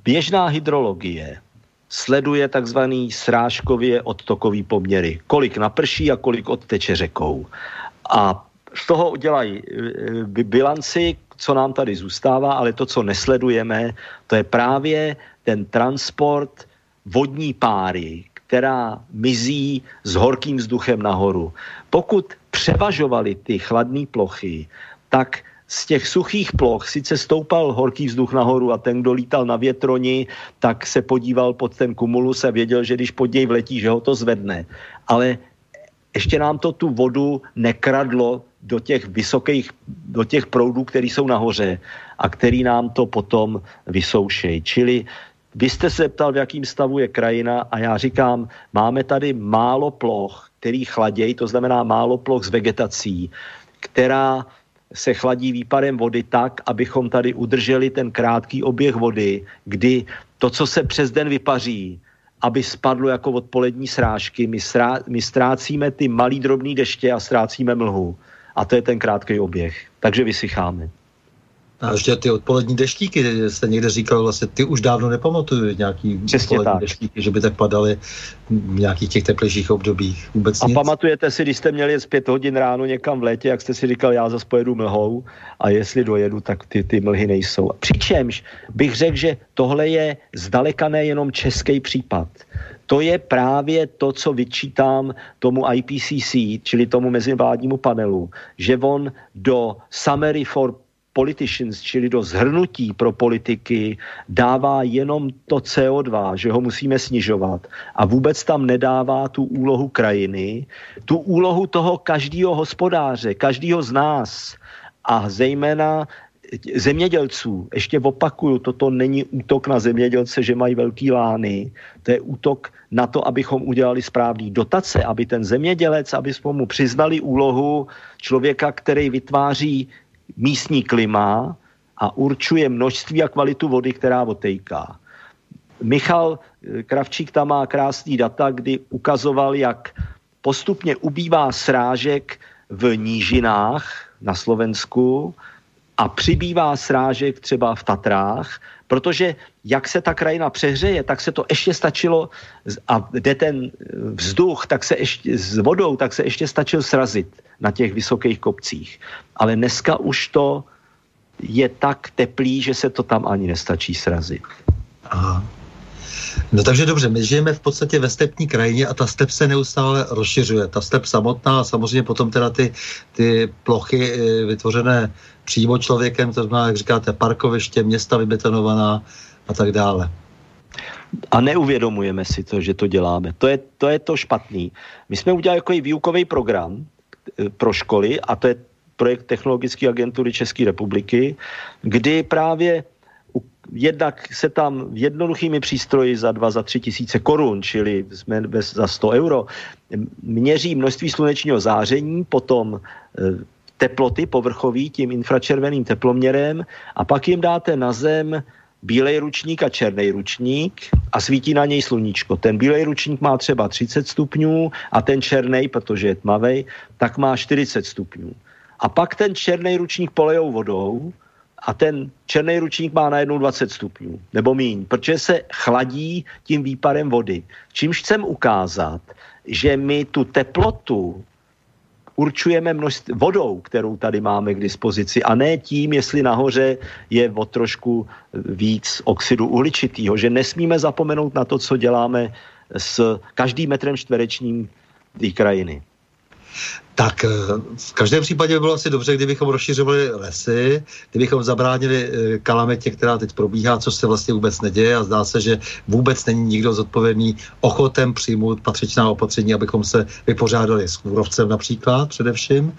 Běžná hydrologie sleduje takzvaný srážkově odtokový poměry. Kolik naprší a kolik odteče řekou. A z toho udělají e, bilanci, co nám tady zůstává, ale to, co nesledujeme, to je právě ten transport vodní páry, která mizí s horkým vzduchem nahoru. Pokud převažovaly ty chladné plochy, tak z těch suchých ploch sice stoupal horký vzduch nahoru a ten, kdo lítal na větroni, tak se podíval pod ten kumulus a věděl, že když pod něj vletí, že ho to zvedne. Ale ještě nám to tu vodu nekradlo do těch vysokých, do těch proudů, které jsou nahoře a který nám to potom vysoušejí. Čili vy jste se ptal, v jakém stavu je krajina a já říkám, máme tady málo ploch, který chladějí, to znamená málo ploch s vegetací, která se chladí výpadem vody tak, abychom tady udrželi ten krátký oběh vody, kdy to, co se přes den vypaří, aby spadlo jako odpolední srážky, my, srá, my ztrácíme ty malý drobný deště a ztrácíme mlhu. A to je ten krátký oběh. Takže vysycháme. A ještě ty odpolední deštíky, jste někde říkal, vlastně ty už dávno nepamatuju nějaký Přesně odpolední tak. deštíky, že by tak padaly v nějakých těch teplejších obdobích. Vůbec a nic. pamatujete si, když jste měli z pět hodin ráno někam v létě, jak jste si říkal, já zase pojedu mlhou a jestli dojedu, tak ty, ty mlhy nejsou. Přičemž bych řekl, že tohle je zdaleka nejenom český případ. To je právě to, co vyčítám tomu IPCC, čili tomu mezivládnímu panelu, že on do Summary for politicians, čili do zhrnutí pro politiky, dává jenom to CO2, že ho musíme snižovat a vůbec tam nedává tu úlohu krajiny, tu úlohu toho každého hospodáře, každého z nás a zejména zemědělců. Ještě opakuju, toto není útok na zemědělce, že mají velký lány. To je útok na to, abychom udělali správný dotace, aby ten zemědělec, aby jsme mu přiznali úlohu člověka, který vytváří místní klima a určuje množství a kvalitu vody, která otejká. Michal eh, Kravčík tam má krásný data, kdy ukazoval, jak postupně ubývá srážek v nížinách na Slovensku a přibývá srážek třeba v Tatrách, protože jak se ta krajina přehřeje, tak se to ještě stačilo a jde ten vzduch tak se ještě, s vodou, tak se ještě stačil srazit na těch vysokých kopcích. Ale dneska už to je tak teplý, že se to tam ani nestačí srazit. Aha. No takže dobře, my žijeme v podstatě ve stepní krajině a ta step se neustále rozšiřuje. Ta step samotná a samozřejmě potom teda ty, ty plochy eh, vytvořené přímo člověkem, to znamená, jak říkáte, parkoviště, města vybetonovaná a tak dále. A neuvědomujeme si to, že to děláme. To je to, je to špatný. My jsme udělali jako výukový program eh, pro školy a to je projekt Technologické agentury České republiky, kdy právě jednak se tam jednoduchými přístroji za 2, za 3 tisíce korun, čili jsme bez, za 100 euro, měří množství slunečního záření, potom e, teploty povrchový tím infračerveným teploměrem a pak jim dáte na zem bílej ručník a černý ručník a svítí na něj sluníčko. Ten bílej ručník má třeba 30 stupňů a ten černý, protože je tmavý, tak má 40 stupňů. A pak ten černý ručník polejou vodou a ten černý ručník má najednou 20 stupňů, nebo míň, protože se chladí tím výparem vody. Čímž chcem ukázat, že my tu teplotu určujeme množství vodou, kterou tady máme k dispozici a ne tím, jestli nahoře je o trošku víc oxidu uhličitého, že nesmíme zapomenout na to, co děláme s každým metrem čtverečním té krajiny. Tak eh, v každém případě by bylo asi dobře, kdybychom rozšiřovali lesy, kdybychom zabránili eh, kalamitě, která teď probíhá, což se vlastně vůbec neděje a zdá se, že vůbec není nikdo zodpovědný ochotem přijmout patřičná opatření, abychom se vypořádali s kůrovcem například především.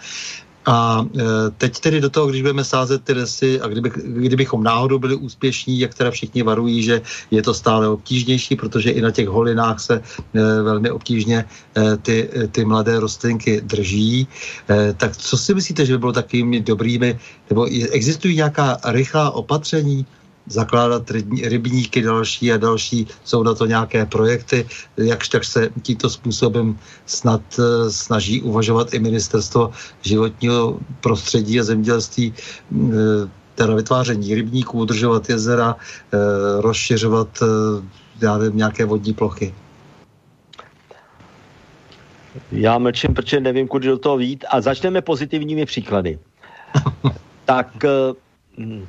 A e, teď tedy do toho, když budeme sázet ty lesy a kdyby, kdybychom náhodou byli úspěšní, jak teda všichni varují, že je to stále obtížnější, protože i na těch holinách se e, velmi obtížně e, ty, ty mladé rostlinky drží, tak co si myslíte, že by bylo takovými dobrými, nebo existují nějaká rychlá opatření, zakládat rybníky další a další, jsou na to nějaké projekty, jakž tak se tímto způsobem snad eh, snaží uvažovat i ministerstvo životního prostředí a zemědělství, eh, teda vytváření rybníků, udržovat jezera, eh, rozšiřovat já nevím, nějaké vodní plochy. Já mlčím, protože nevím, kudy do toho vít. A začneme pozitivními příklady. tak hm,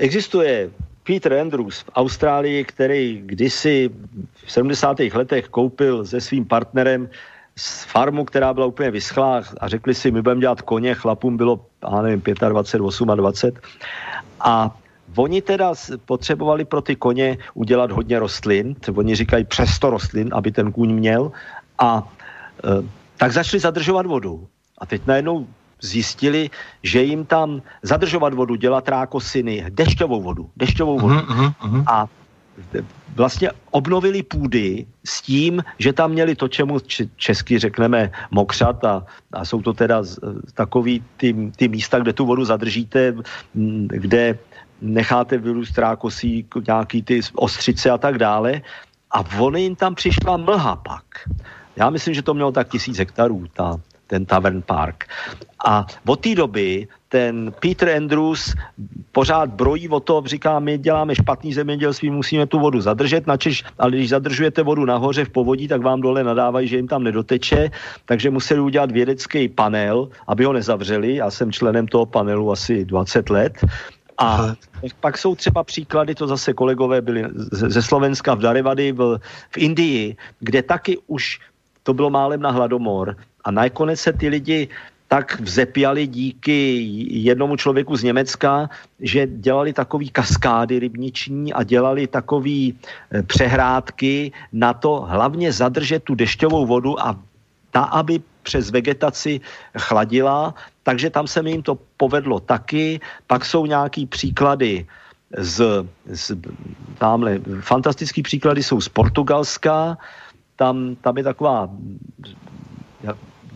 Existuje Peter Andrews v Austrálii, který kdysi v 70. letech koupil se svým partnerem z farmu, která byla úplně vyschlá a řekli si, my budeme dělat koně, chlapům bylo, já nevím, 25, 28 a Oni teda potřebovali pro ty koně udělat hodně rostlin, oni říkají přes 100 rostlin, aby ten kůň měl a e, tak začali zadržovat vodu. A teď najednou zjistili, že jim tam zadržovat vodu, dělat rákosiny, dešťovou vodu, dešťovou vodu. Uh-huh, uh-huh. A vlastně obnovili půdy s tím, že tam měli to, čemu česky řekneme mokřat a, a jsou to teda takový ty, ty místa, kde tu vodu zadržíte, kde necháte vyrůst rákosí, nějaký ty ostřice a tak dále. A oni jim tam přišla mlha pak. Já myslím, že to mělo tak tisíc hektarů, ta, ten Tavern Park. A od té doby ten Peter Andrews pořád brojí o to, říká, my děláme špatný zemědělství, musíme tu vodu zadržet, načež, ale když zadržujete vodu nahoře v povodí, tak vám dole nadávají, že jim tam nedoteče, takže museli udělat vědecký panel, aby ho nezavřeli. Já jsem členem toho panelu asi 20 let. A pak jsou třeba příklady, to zase kolegové byli ze Slovenska v Darevady v, v Indii, kde taky už to bylo málem na hladomor a nakonec se ty lidi tak vzepěli díky jednomu člověku z Německa, že dělali takový kaskády rybniční a dělali takový e, přehrádky na to hlavně zadržet tu dešťovou vodu a ta, aby přes vegetaci chladila, takže tam se mi jim to povedlo taky. Pak jsou nějaký příklady z, z tamhle, fantastický příklady jsou z Portugalska, tam, tam je taková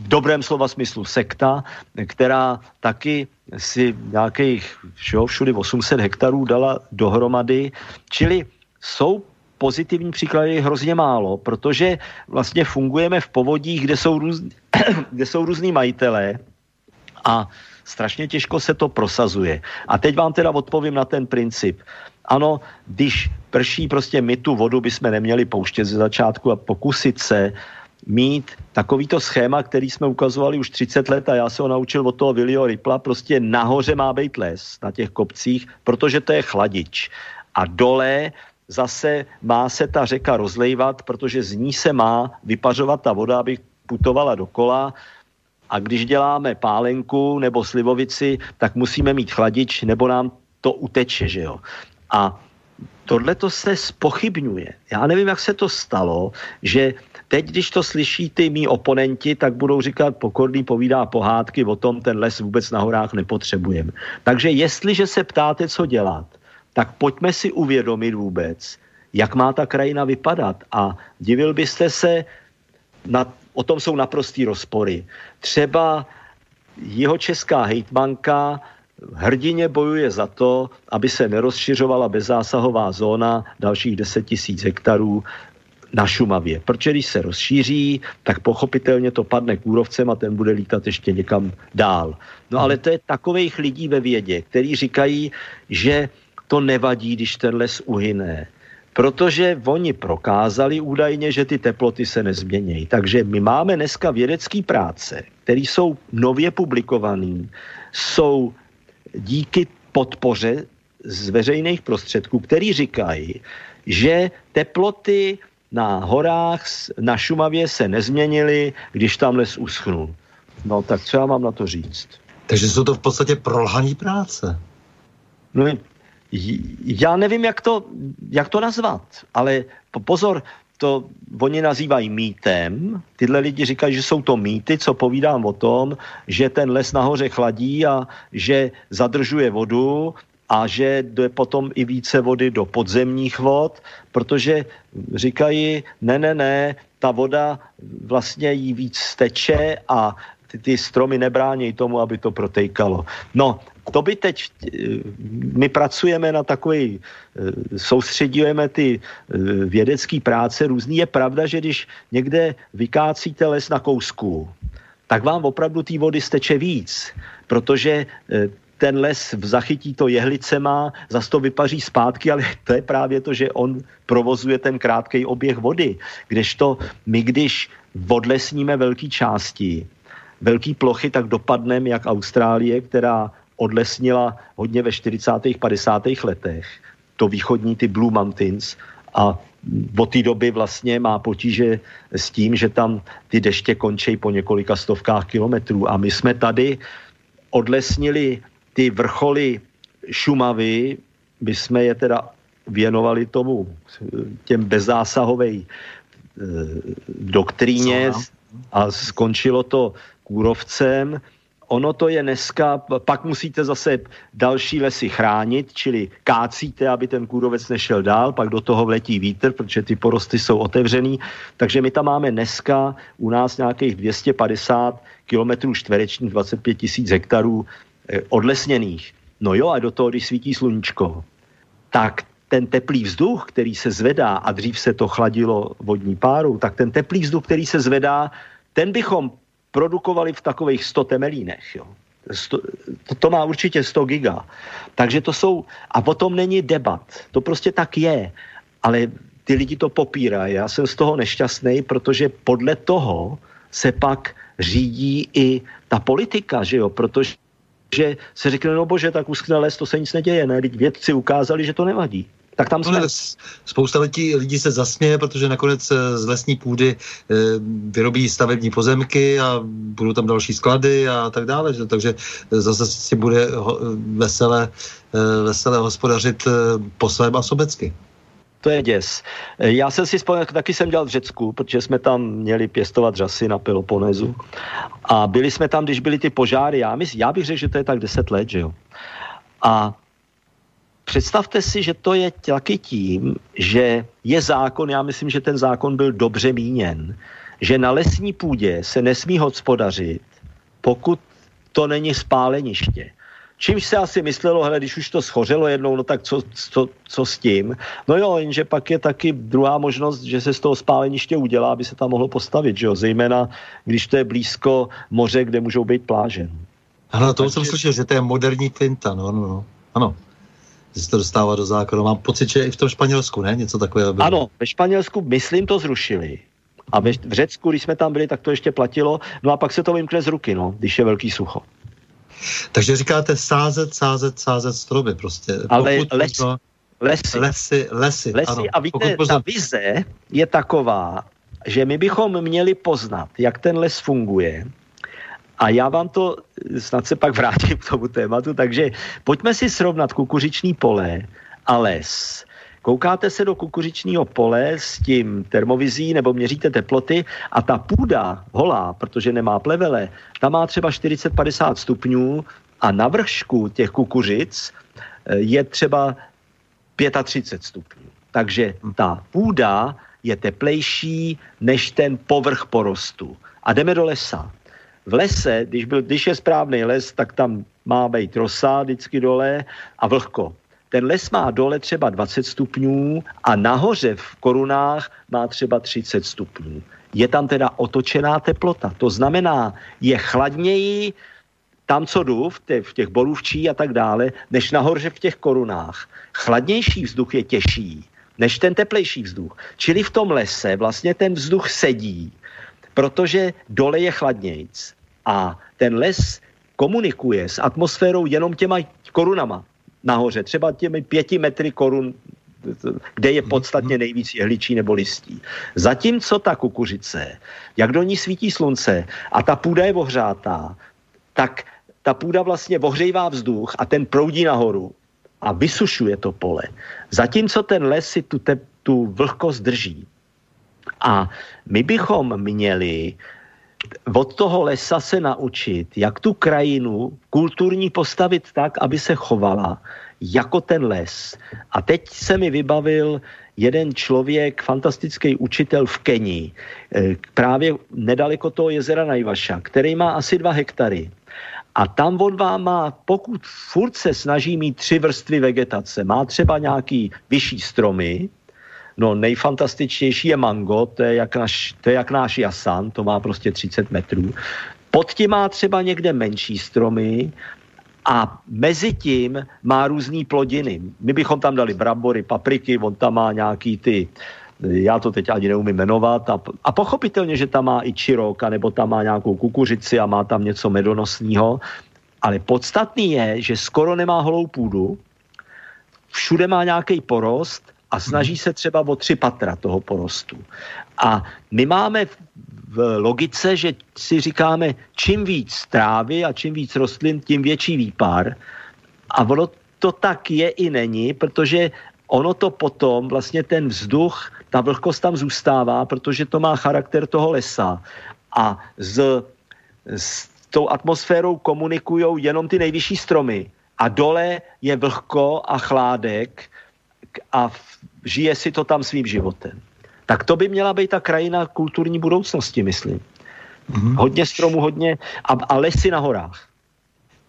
v dobrém slova smyslu sekta, která taky si nějakých všeho všude 800 hektarů dala dohromady. Čili jsou pozitivní příklady hrozně málo, protože vlastně fungujeme v povodích, kde jsou, růz, kde jsou různí majitelé a strašně těžko se to prosazuje. A teď vám teda odpovím na ten princip. Ano, když prší, prostě my tu vodu bychom neměli pouštět ze začátku a pokusit se mít takovýto schéma, který jsme ukazovali už 30 let a já se ho naučil od toho Vilio Ripla, prostě nahoře má být les na těch kopcích, protože to je chladič. A dole zase má se ta řeka rozlejvat, protože z ní se má vypařovat ta voda, aby putovala dokola a když děláme pálenku nebo slivovici, tak musíme mít chladič, nebo nám to uteče, že jo. A tohle to se spochybňuje. Já nevím, jak se to stalo, že Teď, když to slyší ty mý oponenti, tak budou říkat, pokorný povídá pohádky o tom, ten les vůbec na horách nepotřebujeme. Takže jestliže se ptáte, co dělat, tak pojďme si uvědomit vůbec, jak má ta krajina vypadat. A divil byste se, na, o tom jsou naprostý rozpory. Třeba jeho česká hejtmanka hrdině bojuje za to, aby se nerozšiřovala bezzásahová zóna dalších 10 tisíc hektarů na Šumavě. Protože když se rozšíří, tak pochopitelně to padne kůrovcem a ten bude lítat ještě někam dál. No ale to je takových lidí ve vědě, kteří říkají, že to nevadí, když ten les uhyne, protože oni prokázali údajně, že ty teploty se nezmění. Takže my máme dneska vědecké práce, které jsou nově publikované, jsou díky podpoře z veřejných prostředků, který říkají, že teploty na horách na Šumavě se nezměnily, když tam les uschnul. No tak co já mám na to říct? Takže jsou to v podstatě prolhaní práce. No, já nevím, jak to, jak to nazvat, ale pozor, to oni nazývají mýtem. Tyhle lidi říkají, že jsou to mýty, co povídám o tom, že ten les nahoře chladí a že zadržuje vodu a že jde potom i více vody do podzemních vod, protože říkají, ne, ne, ne, ta voda vlastně jí víc steče a ty, ty stromy nebrání tomu, aby to protejkalo. No, to by teď, my pracujeme na takový, soustředujeme ty eh, vědecké práce různý. Je pravda, že když někde vykácíte les na kousku, tak vám opravdu té vody steče víc, protože eh, ten les zachytí to jehlicema, zase to vypaří zpátky, ale to je právě to, že on provozuje ten krátký oběh vody. Kdežto my, když odlesníme velké části, velké plochy, tak dopadneme jak Austrálie, která odlesnila hodně ve 40. 50. letech, to východní ty Blue Mountains a od té doby vlastně má potíže s tím, že tam ty deště končí po několika stovkách kilometrů a my jsme tady odlesnili ty vrcholy Šumavy, my jsme je teda věnovali tomu, těm bezzásahovej e, doktríně a skončilo to kůrovcem. Ono to je dneska, pak musíte zase další lesy chránit, čili kácíte, aby ten kůrovec nešel dál, pak do toho vletí vítr, protože ty porosty jsou otevřený. Takže my tam máme dneska u nás nějakých 250 kilometrů čtverečních, 25 tisíc hektarů Eh, odlesněných. No jo, a do toho, když svítí sluníčko, tak ten teplý vzduch, který se zvedá, a dřív se to chladilo vodní párou, tak ten teplý vzduch, který se zvedá, ten bychom produkovali v takových 100 temelínech. Jo. Sto, to, to má určitě 100 giga. Takže to jsou, a potom není debat. To prostě tak je. Ale ty lidi to popírají. Já jsem z toho nešťastný, protože podle toho se pak řídí i ta politika, že jo, protože že se řekne, no bože, tak uschne les, to se nic neděje, ne? Vědci ukázali, že to nevadí. Tak tam jsme. No, spousta lidí, lidí se zasměje, protože nakonec eh, z lesní půdy e, vyrobí stavební pozemky a budou tam další sklady a tak dále. Že? Takže zase si bude veselé, e, veselé hospodařit po svém a sobecky to je děs. Já jsem si vzpomněl, taky jsem dělal v Řecku, protože jsme tam měli pěstovat řasy na Peloponézu. A byli jsme tam, když byly ty požáry. Já, mysl, já bych řekl, že to je tak 10 let, že jo. A představte si, že to je taky tím, že je zákon, já myslím, že ten zákon byl dobře míněn, že na lesní půdě se nesmí hospodařit, pokud to není spáleniště. Čímž se asi myslelo, hele, když už to schořelo jednou, no tak co, co, co s tím? No jo, jenže pak je taky druhá možnost, že se z toho spáleniště udělá, aby se tam mohlo postavit, že jo? Zejména, když to je blízko moře, kde můžou být pláže. Ano, to Takže... jsem slyšel, že to je moderní finta, no, no, no. Ano že se to dostává do zákona. Mám pocit, že i v tom Španělsku, ne? Něco takového bylo. Ano, ve Španělsku, myslím, to zrušili. A ve, v Řecku, když jsme tam byli, tak to ještě platilo. No a pak se to vymkne z ruky, no, když je velký sucho. Takže říkáte sázet, sázet, sázet stromy prostě. Ale les, možno, lesy. Lesy, lesy, lesy ano. A víte, ta vize je taková, že my bychom měli poznat, jak ten les funguje, a já vám to snad se pak vrátím k tomu tématu, takže pojďme si srovnat kukuřiční pole a les. Koukáte se do kukuřičního pole s tím termovizí nebo měříte teploty a ta půda holá, protože nemá plevele, ta má třeba 40-50 stupňů a na vršku těch kukuřic eh, je třeba 35 stupňů. Takže ta půda je teplejší než ten povrch porostu. A jdeme do lesa. V lese, když, byl, když je správný les, tak tam má být rosa vždycky dole a vlhko. Ten les má dole třeba 20 stupňů a nahoře v korunách má třeba 30 stupňů. Je tam teda otočená teplota. To znamená, je chladněji tam, co jdu, v těch, v těch borůvčí a tak dále, než nahoře v těch korunách. Chladnější vzduch je těžší než ten teplejší vzduch. Čili v tom lese vlastně ten vzduch sedí, protože dole je chladnějc. A ten les komunikuje s atmosférou jenom těma korunama nahoře, třeba těmi pěti metry korun, kde je podstatně nejvíc jehličí nebo listí. Zatímco ta kukuřice, jak do ní svítí slunce a ta půda je ohřátá, tak ta půda vlastně ohřejvá vzduch a ten proudí nahoru a vysušuje to pole. Zatímco ten les si tu, te, tu vlhkost drží. A my bychom měli od toho lesa se naučit, jak tu krajinu kulturní postavit tak, aby se chovala jako ten les. A teď se mi vybavil jeden člověk, fantastický učitel v Keni, eh, právě nedaleko toho jezera Najvaša, který má asi dva hektary. A tam on vám má, pokud furt se snaží mít tři vrstvy vegetace, má třeba nějaký vyšší stromy, No nejfantastičtější je mango, to je, jak náš, to je jak náš jasan, to má prostě 30 metrů. Pod tím má třeba někde menší stromy a mezi tím má různé plodiny. My bychom tam dali brambory, papriky, on tam má nějaký ty, já to teď ani neumím jmenovat a, a pochopitelně, že tam má i čiroka nebo tam má nějakou kukuřici a má tam něco medonosního, ale podstatný je, že skoro nemá holou půdu, všude má nějaký porost a snaží se třeba o tři patra toho porostu. A my máme v logice, že si říkáme, čím víc trávy a čím víc rostlin, tím větší výpar. A ono to tak je i není, protože ono to potom, vlastně ten vzduch, ta vlhkost tam zůstává, protože to má charakter toho lesa. A s, s tou atmosférou komunikují jenom ty nejvyšší stromy. A dole je vlhko a chládek a žije si to tam svým životem. Tak to by měla být ta krajina kulturní budoucnosti, myslím. Mm-hmm. Hodně stromů, hodně a, a lesy na horách.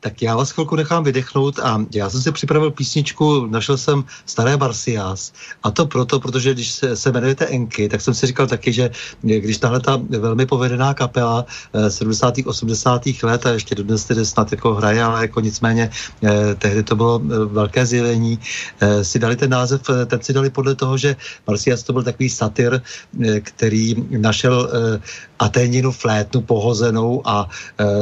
Tak já vás chvilku nechám vydechnout a já jsem si připravil písničku, našel jsem Staré Barsias a to proto, protože když se, se jmenujete Enky, tak jsem si říkal taky, že když tahle ta velmi povedená kapela 70. Eh, 80. let a ještě dodnes tedy snad jako hraje, ale jako nicméně eh, tehdy to bylo eh, velké zjevení, si dali ten název, ten si dali podle toho, že Barsias to byl takový satyr, který našel Aténinu flétnu pohozenou a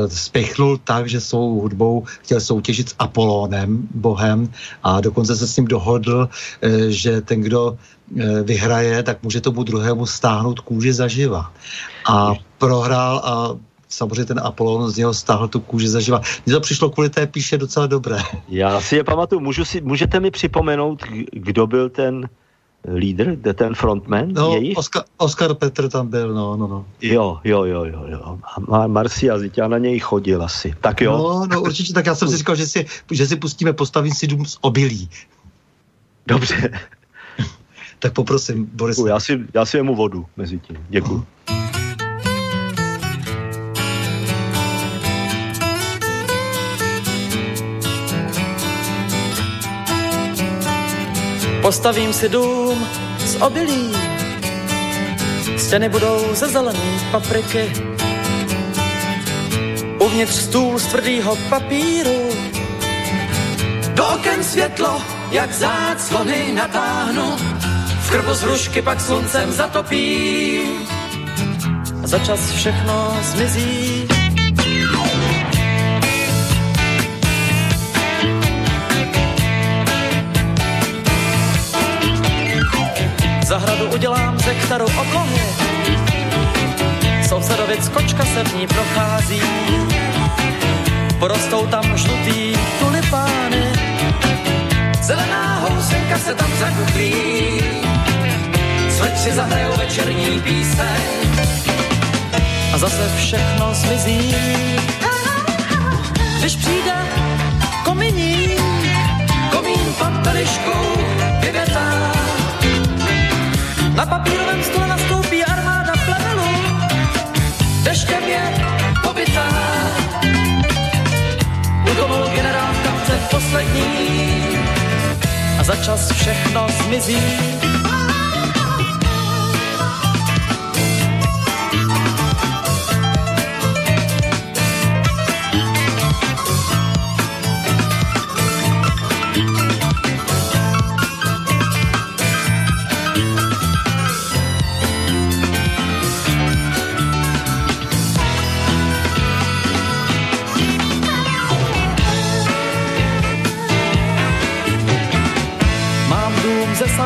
spěchnul tak, že svou hudbou Hesou chtěl soutěžit s Apolónem, bohem, a dokonce se s ním dohodl, eh, že ten, kdo eh, vyhraje, tak může tomu druhému stáhnout kůži zaživa. A prohrál a samozřejmě ten Apollon z něho stáhl tu kůži zaživa. Mně to přišlo kvůli té píše docela dobré. Já si je pamatuju. Můžu si, můžete mi připomenout, kdo byl ten lídr, ten frontman no, jejich? Oscar, Oscar Petr tam byl, no, no, no. Jo, jo, jo, jo, jo. A Marcia, já na něj chodil asi. Tak jo. No, no určitě, tak já jsem si říkal, že si, že si pustíme postavím si dům z obilí. Dobře. tak poprosím, Boris. Já si, já si jemu vodu mezi tím. Děkuji. Uh. Postavím si dům z obilí, stěny budou ze zelený papriky, uvnitř stůl z tvrdýho papíru. Do oken světlo, jak záclony natáhnu, v krbu z hrušky pak sluncem zatopí. Za čas všechno zmizí, Zahradu udělám ze kterou oblohy. Sousedovic kočka se v ní prochází. Porostou tam žlutý tulipány. Zelená housenka se tam zakuklí. Sleči zahrajou večerní píseň. A zase všechno zmizí. Když přijde kominí, komín pod peliškou vyvětá na papírovém stole nastoupí armáda plevelu, deštěm je pobytá. U toho generál kapce poslední a za čas všechno zmizí.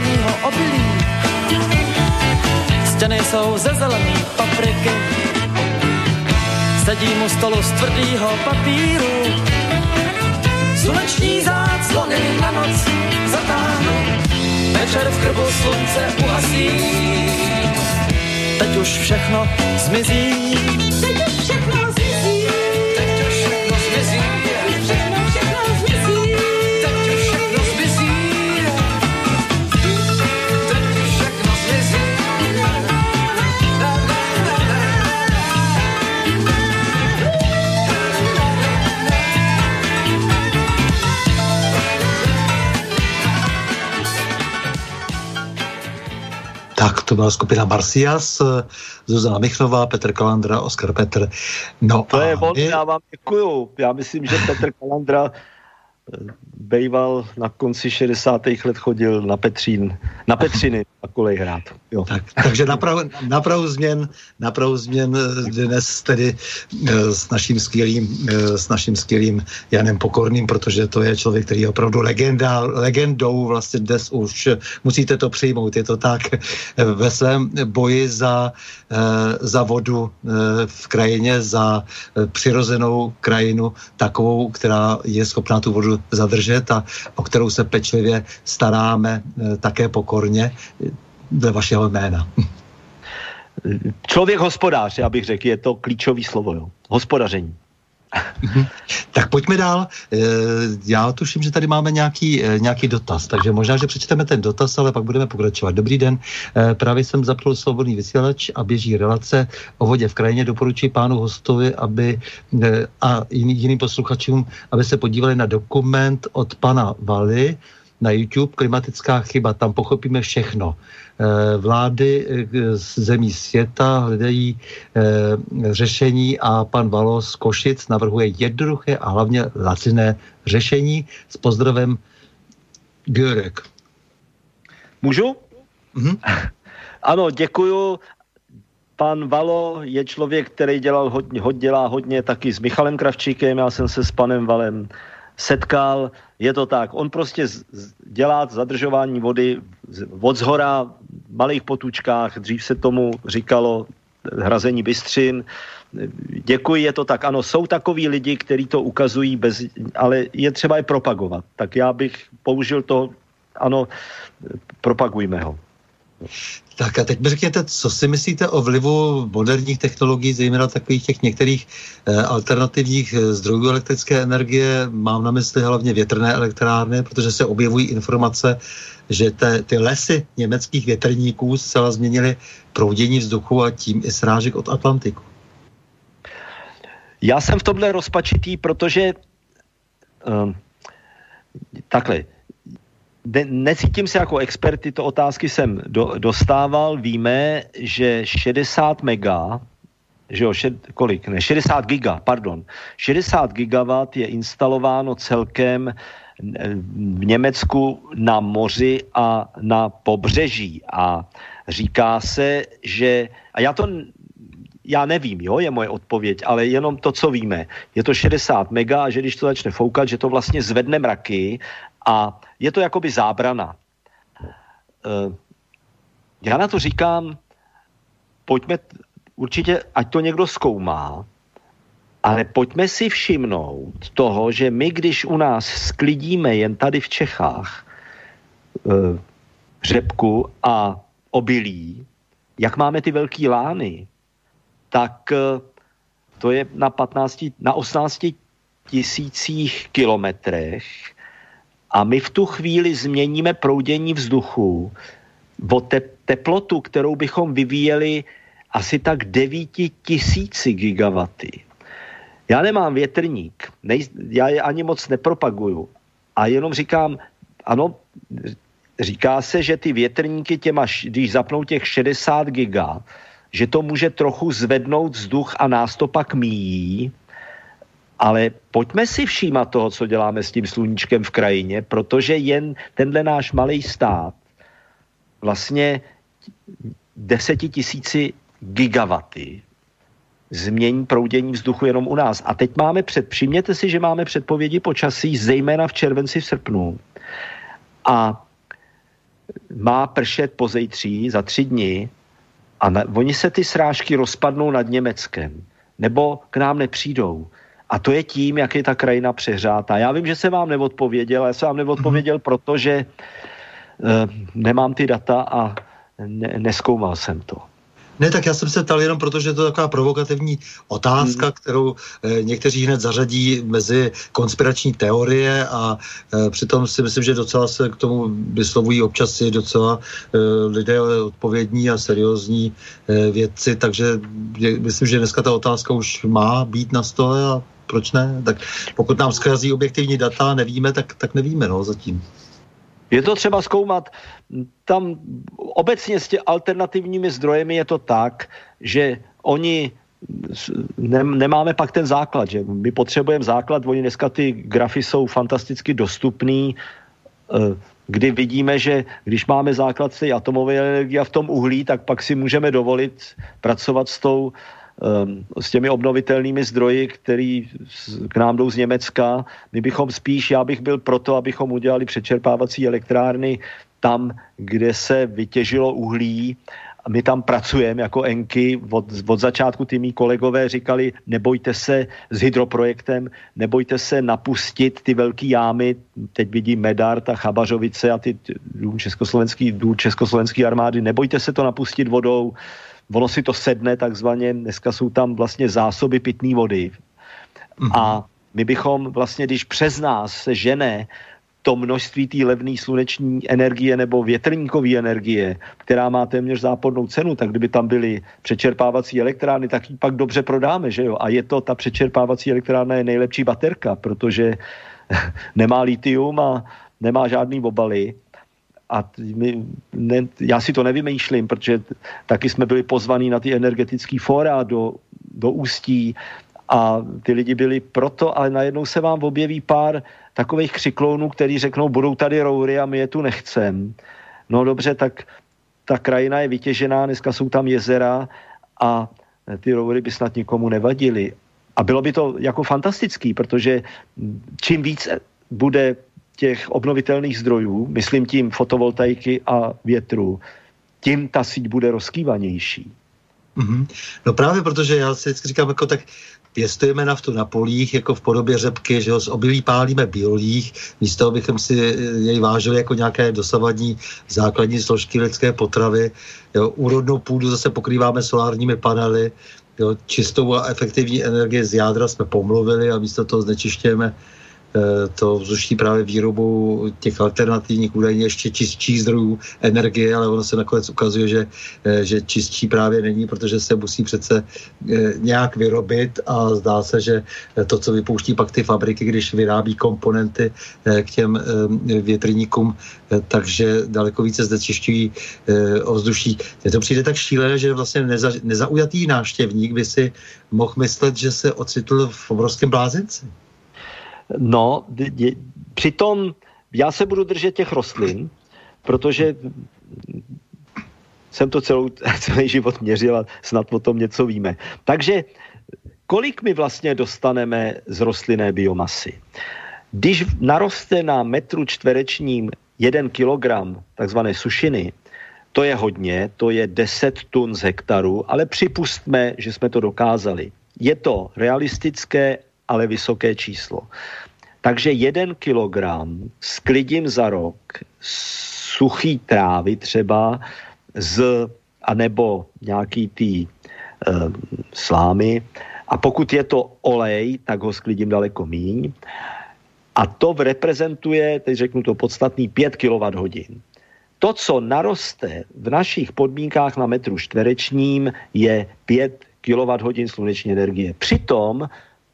Samého obilí. Stěny jsou ze zelený papriky. Sedím u stolu z tvrdýho papíru. Sluneční záclony na noc zatáhnu. Večer v krbu slunce uhasí. Teď už všechno zmizí. Teď byla skupina Marcias, Zuzana Michnová, Petr Kalandra, Oskar Petr. No to je on, já vám děkuju. Já myslím, že Petr Kalandra Bejval na konci 60. let chodil na Petřín, na Petřiny a kolej hrát. Jo. Tak, takže na prahu změn, prahu změn eh, dnes tedy eh, s naším skvělým, eh, s naším skvělým Janem Pokorným, protože to je člověk, který je opravdu legenda, legendou vlastně dnes už musíte to přijmout, je to tak ve svém boji za, za vodu v krajině, za přirozenou krajinu, takovou, která je schopná tu vodu zadržet a o kterou se pečlivě staráme eh, také pokorně dle vašeho jména. Člověk hospodář, já bych řekl, je to klíčový slovo. Jo. Hospodaření. Tak pojďme dál. Eh, já tuším, že tady máme nějaký, eh, nějaký dotaz, takže možná, že přečteme ten dotaz, ale pak budeme pokračovat. Dobrý den, eh, právě jsem zapnul svobodný vysílač a běží relace o vodě v krajině. Doporučuji pánu hostovi aby, a jiným posluchačům, aby se podívali na dokument od pana Valy, na YouTube Klimatická chyba, tam pochopíme všechno. Eh, vlády eh, z zemí světa hledají eh, řešení a pan Valo z Košic navrhuje jednoduché a hlavně laciné řešení. S pozdravem Görek. Můžu? Mm-hmm. Ano, děkuju. Pan Valo je člověk, který dělal hodně, hodně, dělá hodně taky s Michalem Kravčíkem. Já jsem se s panem Valem setkal. Je to tak. On prostě dělá zadržování vody od zhora v malých potučkách. Dřív se tomu říkalo hrazení bystřin. Děkuji, je to tak. Ano, jsou takoví lidi, kteří to ukazují, bez, ale je třeba je propagovat. Tak já bych použil to, ano, propagujme ho. Tak a teď mi řekněte, co si myslíte o vlivu moderních technologií, zejména takových těch některých eh, alternativních eh, zdrojů elektrické energie, mám na mysli hlavně větrné elektrárny, protože se objevují informace, že te, ty lesy německých větrníků zcela změnily proudění vzduchu a tím i srážek od Atlantiku. Já jsem v tomhle rozpačitý, protože um, takhle, ne, necítím se jako expert, tyto otázky jsem do, dostával. Víme, že 60 mega, že jo, šed, kolik, ne, 60 giga, pardon, 60 gigawatt je instalováno celkem v Německu na moři a na pobřeží. A říká se, že, a já to já nevím, jo, je moje odpověď, ale jenom to, co víme. Je to 60 mega a že když to začne foukat, že to vlastně zvedne mraky a je to jakoby zábrana. Eh, já na to říkám, pojďme, určitě, ať to někdo zkoumá, ale pojďme si všimnout toho, že my, když u nás sklidíme jen tady v Čechách e, řepku a obilí, jak máme ty velký lány, tak e, to je na, 15, na 18 tisících kilometrech a my v tu chvíli změníme proudění vzduchu o te- teplotu, kterou bychom vyvíjeli asi tak 9 tisíci gigawaty. Já nemám větrník, nej, já je ani moc nepropaguju a jenom říkám, ano, říká se, že ty větrníky těma, když zapnou těch 60 giga, že to může trochu zvednout vzduch a nás to pak míjí, ale pojďme si všímat toho, co děláme s tím sluníčkem v krajině, protože jen tenhle náš malý stát vlastně desetitisíci gigawaty změní proudění vzduchu jenom u nás. A teď máme před, všimněte si, že máme předpovědi počasí, zejména v červenci, v srpnu. A má pršet po zejtří za tři dny a na, oni se ty srážky rozpadnou nad Německem nebo k nám nepřijdou. A to je tím, jak je ta krajina přehřátá. Já vím, že se vám neodpověděl, já jsem vám neodpověděl, protože uh, nemám ty data a ne, neskoumal jsem to. Ne, tak já jsem se ptal jenom proto, že to je taková provokativní otázka, hmm. kterou e, někteří hned zařadí mezi konspirační teorie a e, přitom si myslím, že docela se k tomu vyslovují občas i docela e, lidé odpovědní a seriózní e, vědci, takže je, myslím, že dneska ta otázka už má být na stole a proč ne? Tak pokud nám zkazí objektivní data, nevíme, tak, tak nevíme, no, zatím. Je to třeba zkoumat, tam obecně s těmi alternativními zdrojemi je to tak, že oni ne, nemáme pak ten základ, že my potřebujeme základ, oni dneska ty grafy jsou fantasticky dostupný, eh, kdy vidíme, že když máme základ v té atomové energie a v tom uhlí, tak pak si můžeme dovolit pracovat s tou s těmi obnovitelnými zdroji, který k nám jdou z Německa. My bychom spíš, já bych byl proto, abychom udělali přečerpávací elektrárny tam, kde se vytěžilo uhlí, my tam pracujeme jako Enky, od, od začátku ty mý kolegové říkali, nebojte se s hydroprojektem, nebojte se napustit ty velké jámy, teď vidím Medard a Chabařovice a ty dům československý, dům československý armády, nebojte se to napustit vodou, ono si to sedne takzvaně, dneska jsou tam vlastně zásoby pitné vody. Mm-hmm. A my bychom vlastně, když přes nás se žene to množství té levné sluneční energie nebo větrníkové energie, která má téměř zápornou cenu, tak kdyby tam byly přečerpávací elektrárny, tak ji pak dobře prodáme, že jo? A je to, ta přečerpávací elektrárna je nejlepší baterka, protože nemá litium a nemá žádný obaly a my, ne, já si to nevymýšlím, protože taky jsme byli pozvaní na ty energetické fóra do, do Ústí a ty lidi byli proto, ale najednou se vám objeví pár takových křiklounů, který řeknou, budou tady roury a my je tu nechcem. No dobře, tak ta krajina je vytěžená, dneska jsou tam jezera a ty roury by snad nikomu nevadily. A bylo by to jako fantastický, protože čím víc bude těch obnovitelných zdrojů, myslím tím fotovoltaiky a větru, tím ta síť bude rozkývanější. Mm-hmm. No právě protože já si vždycky říkám, jako tak pěstujeme naftu na polích, jako v podobě řepky, že ho z obilí pálíme biolích, místo abychom si jej vážili jako nějaké dosavadní základní složky lidské potravy. Jo, úrodnou půdu zase pokrýváme solárními panely, jo, čistou a efektivní energii z jádra jsme pomluvili a místo toho znečišťujeme Eh, to vzduší právě výrobu těch alternativních údajně ještě čistších zdrojů energie, ale ono se nakonec ukazuje, že, eh, že čistší právě není, protože se musí přece eh, nějak vyrobit a zdá se, že to, co vypouští pak ty fabriky, když vyrábí komponenty k těm větrníkům, takže daleko více znečišťují ovzduší. Mně to přijde tak šílené, že vlastně neza, nezaujatý náštěvník by si mohl myslet, že se ocitl v obrovském blázinci. No, přitom já se budu držet těch rostlin, protože jsem to celou, celý život měřil a snad o tom něco víme. Takže kolik my vlastně dostaneme z rostlinné biomasy? Když naroste na metru čtverečním jeden kilogram takzvané sušiny, to je hodně, to je 10 tun z hektaru, ale připustme, že jsme to dokázali. Je to realistické ale vysoké číslo. Takže jeden kilogram sklidím za rok suchý trávy třeba z, anebo nějaký tý e, slámy a pokud je to olej, tak ho sklidím daleko míň a to reprezentuje, teď řeknu to podstatný, 5 kWh. To, co naroste v našich podmínkách na metru čtverečním, je 5 kWh sluneční energie. Přitom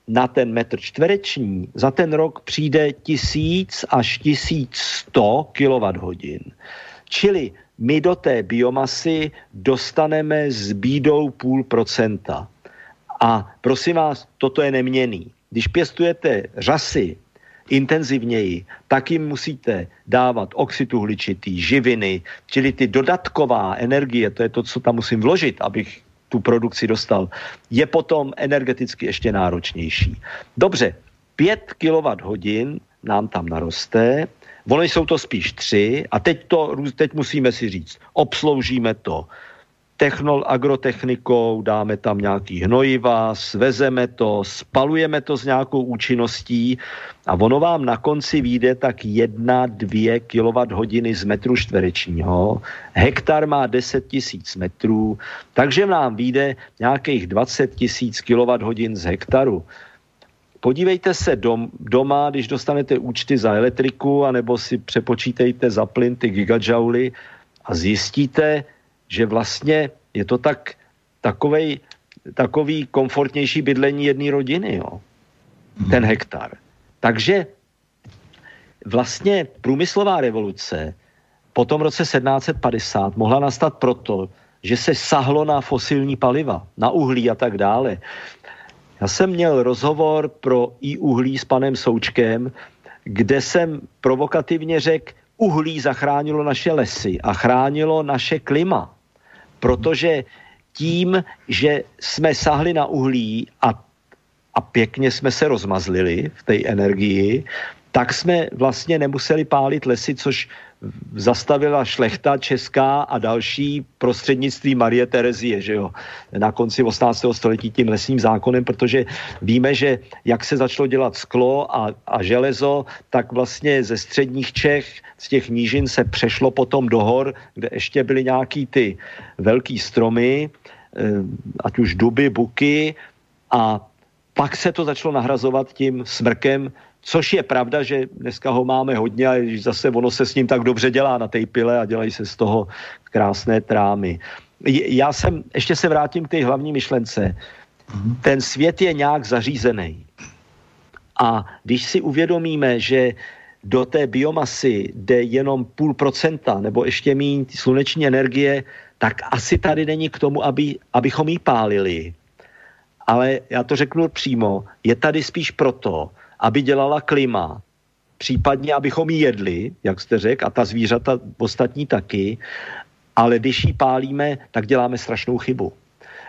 na ten metr čtvereční za ten rok přijde 1000 až 1100 kWh. Čili my do té biomasy dostaneme s bídou půl procenta. A prosím vás, toto je neměný. Když pěstujete řasy intenzivněji, tak jim musíte dávat oxid uhličitý, živiny, čili ty dodatková energie, to je to, co tam musím vložit, abych tu produkci dostal, je potom energeticky ještě náročnější. Dobře, 5 kWh nám tam naroste, Ono jsou to spíš tři a teď, to, teď musíme si říct, obsloužíme to technol, agrotechnikou, dáme tam nějaký hnojiva, svezeme to, spalujeme to s nějakou účinností a ono vám na konci vyjde tak 1-2 kWh z metru čtverečního. Hektar má 10 tisíc metrů, takže nám vyjde nějakých 20 tisíc kWh z hektaru. Podívejte se dom, doma, když dostanete účty za elektriku, anebo si přepočítejte za plyn ty gigajouly a zjistíte, že vlastně je to tak, takovej, takový komfortnější bydlení jedné rodiny, jo? Mhm. ten hektar. Takže vlastně průmyslová revoluce po tom roce 1750 mohla nastat proto, že se sahlo na fosilní paliva, na uhlí a tak dále. Já jsem měl rozhovor pro i uhlí s panem Součkem, kde jsem provokativně řekl, uhlí zachránilo naše lesy a chránilo naše klima. Protože tím, že jsme sahli na uhlí a, a pěkně jsme se rozmazlili v té energii, tak jsme vlastně nemuseli pálit lesy, což zastavila šlechta česká a další prostřednictví Marie Terezie, že jo, na konci 18. století tím lesním zákonem, protože víme, že jak se začalo dělat sklo a, a železo, tak vlastně ze středních Čech, z těch nížin se přešlo potom do hor, kde ještě byly nějaký ty velký stromy, eh, ať už duby, buky a pak se to začalo nahrazovat tím smrkem Což je pravda, že dneska ho máme hodně a zase ono se s ním tak dobře dělá na té pile a dělají se z toho krásné trámy. Já jsem, ještě se vrátím k té hlavní myšlence. Ten svět je nějak zařízený. A když si uvědomíme, že do té biomasy jde jenom půl procenta nebo ještě méně sluneční energie, tak asi tady není k tomu, aby, abychom ji pálili. Ale já to řeknu přímo, je tady spíš proto, aby dělala klima, případně abychom ji jedli, jak jste řekl, a ta zvířata ostatní taky, ale když ji pálíme, tak děláme strašnou chybu.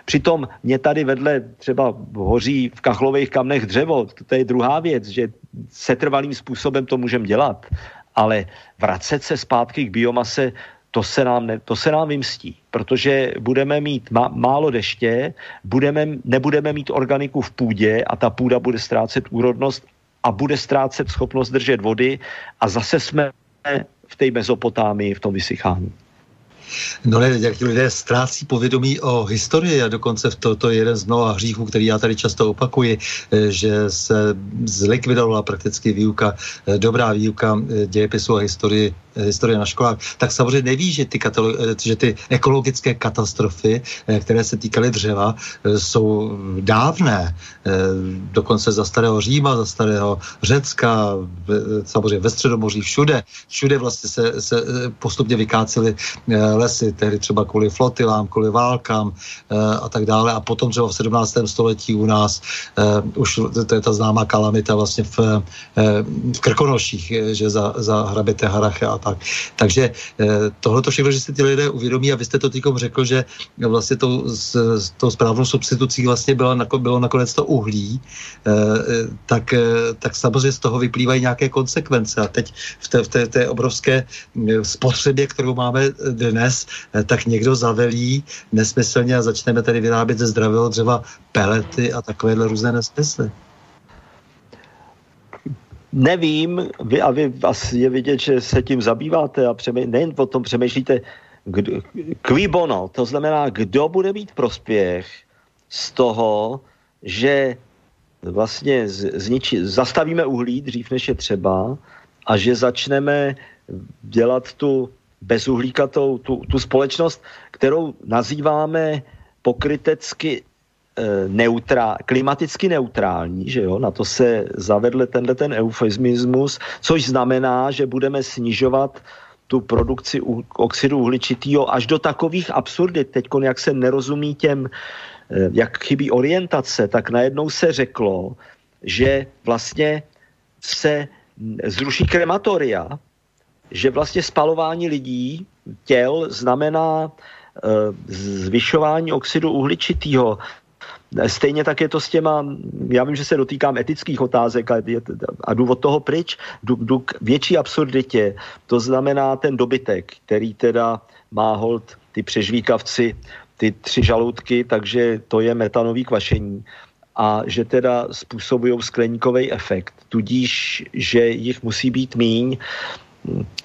Přitom mě tady vedle třeba hoří v kachlových kamnech dřevo, to je druhá věc, že setrvalým způsobem to můžeme dělat, ale vracet se zpátky k biomase, to se nám, ne, to se nám vymstí, protože budeme mít má, málo deště, budeme, nebudeme mít organiku v půdě a ta půda bude ztrácet úrodnost a bude ztrácet schopnost držet vody a zase jsme v té Mezopotámii, v tom vysychání. No ne, jak lidé ztrácí povědomí o historii a dokonce v to, to je jeden z mnoha hříchů, který já tady často opakuji, eh, že se zlikvidovala prakticky výuka, eh, dobrá výuka eh, dějepisu a historii historie na školách, tak samozřejmě neví, že ty, katalo- že ty ekologické katastrofy, které se týkaly dřeva, jsou dávné. Dokonce za starého Říma, za starého Řecka, samozřejmě ve Středomoří, všude. Všude vlastně se, se postupně vykácely lesy, tehdy třeba kvůli flotilám, kvůli válkám e, a tak dále. A potom třeba v 17. století u nás e, už to je ta známá kalamita vlastně v, e, v Krkonoších, že za, za hraběte Harache a tak. Takže tohle to všechno, že si ty lidé uvědomí a vy jste to týkom řekl, že vlastně tou, s, s tou správnou substitucí vlastně bylo, bylo nakonec to uhlí, tak, tak samozřejmě z toho vyplývají nějaké konsekvence. A teď v té, v té, té obrovské spotřebě, kterou máme dnes, dnes, eh, tak někdo zavelí nesmyslně a začneme tady vyrábět ze zdravého dřeva pelety a takovéhle různé nesmysly. Nevím, vy, a vy asi je vidět, že se tím zabýváte a přemý, nejen o tom přemýšlíte, kdo, qui bono, to znamená, kdo bude mít prospěch z toho, že vlastně zniči, zastavíme uhlí dřív, než je třeba a že začneme dělat tu bezuhlíkatou tu, tu společnost, kterou nazýváme pokrytecky neutrá, klimaticky neutrální, že jo, na to se zavedl tenhle ten eufemismus, což znamená, že budeme snižovat tu produkci oxidu uhličitého až do takových absurdit. Teď, jak se nerozumí těm, eh, jak chybí orientace, tak najednou se řeklo, že vlastně se zruší krematoria, že vlastně spalování lidí, těl znamená eh, zvyšování oxidu uhličitého. Stejně tak je to s těma, já vím, že se dotýkám etických otázek a, a důvod toho pryč, jdu, jdu k větší absurditě. To znamená ten dobytek, který teda má hold ty přežvíkavci, ty tři žaludky, takže to je metanový kvašení a že teda způsobují skleníkový efekt, tudíž, že jich musí být míň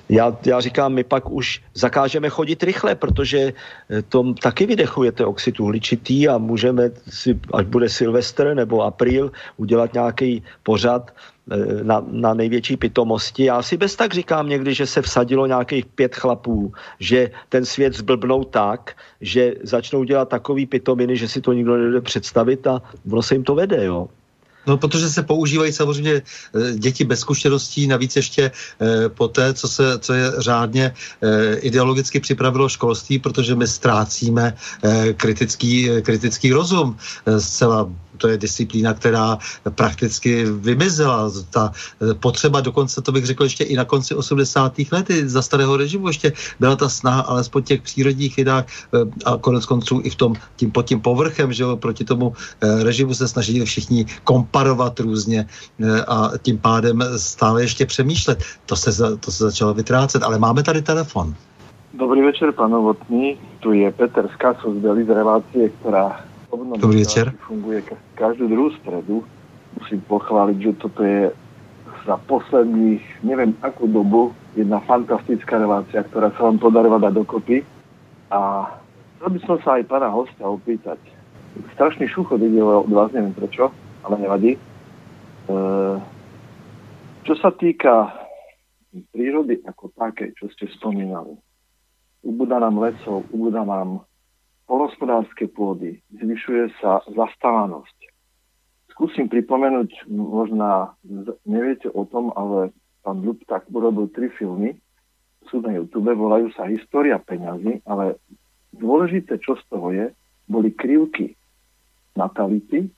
já, já říkám, my pak už zakážeme chodit rychle, protože eh, to taky vydechujete oxid uhličitý a můžeme si, až bude Silvestr nebo apríl, udělat nějaký pořad eh, na, na největší pitomosti. Já si bez tak říkám někdy, že se vsadilo nějakých pět chlapů, že ten svět zblbnou tak, že začnou dělat takový pitominy, že si to nikdo nejde představit a ono se jim to vede, jo. No, protože se používají samozřejmě eh, děti bez zkušeností, navíc ještě eh, po té, co, se, co je řádně eh, ideologicky připravilo školství, protože my ztrácíme kritický, kritický rozum zcela to je disciplína, která prakticky vymizela. Ta potřeba, dokonce to bych řekl ještě i na konci 80. let za starého režimu, ještě byla ta snaha alespoň těch přírodních vědách a konec konců i v tom, tím, pod tím povrchem, že jo, proti tomu režimu se snažili všichni komp komparovat různě eh, a tím pádem stále ještě přemýšlet. To se, to se začalo vytrácet, ale máme tady telefon. Dobrý večer, pan Novotný. Tu je Peter z Kaso z relácie, ktorá Dobrý večer. funguje každú druhú stredu. Musím pochváliť, že toto je za posledných, neviem akú dobu, jedna fantastická relácia, ktorá sa vám podarila dať dokopy. A chcel by som sa aj pána hostia opýtať. Strašný šuchot ide od vás, neviem prečo ale nevadí. E, čo sa týka prírody ako také, čo ste spomínali, ubúda nám lesov, ubúda nám polospodárske pôdy, zvyšuje sa zastávanosť. Skúsim pripomenúť, možná neviete o tom, ale pán tak urobil tri filmy, sú na YouTube, volajú sa História peňazí, ale dôležité, čo z toho je, boli krivky natality,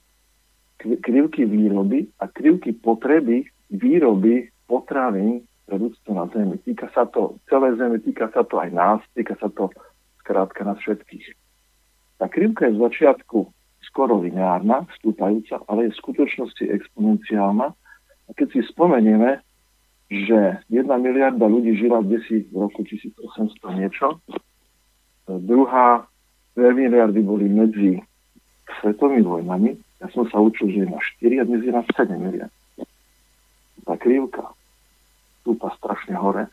krivky výroby a krivky potreby výroby potravín pre ľudstvo na Zemi. Týka sa to celé Zemi, týka sa to aj nás, týka sa to skrátka nás všetkých. Tá krivka je z začiatku skoro lineárna, vstúpajúca, ale je v skutočnosti exponenciálna. A keď si spomenieme, že jedna miliarda ľudí žila desi v roku 1800 niečo, druhá, dve miliardy boli medzi svetovými vojnami, ja som sa učil, že je na 4 a dnes je na 7 miliard. Tá krivka stúpa strašne hore.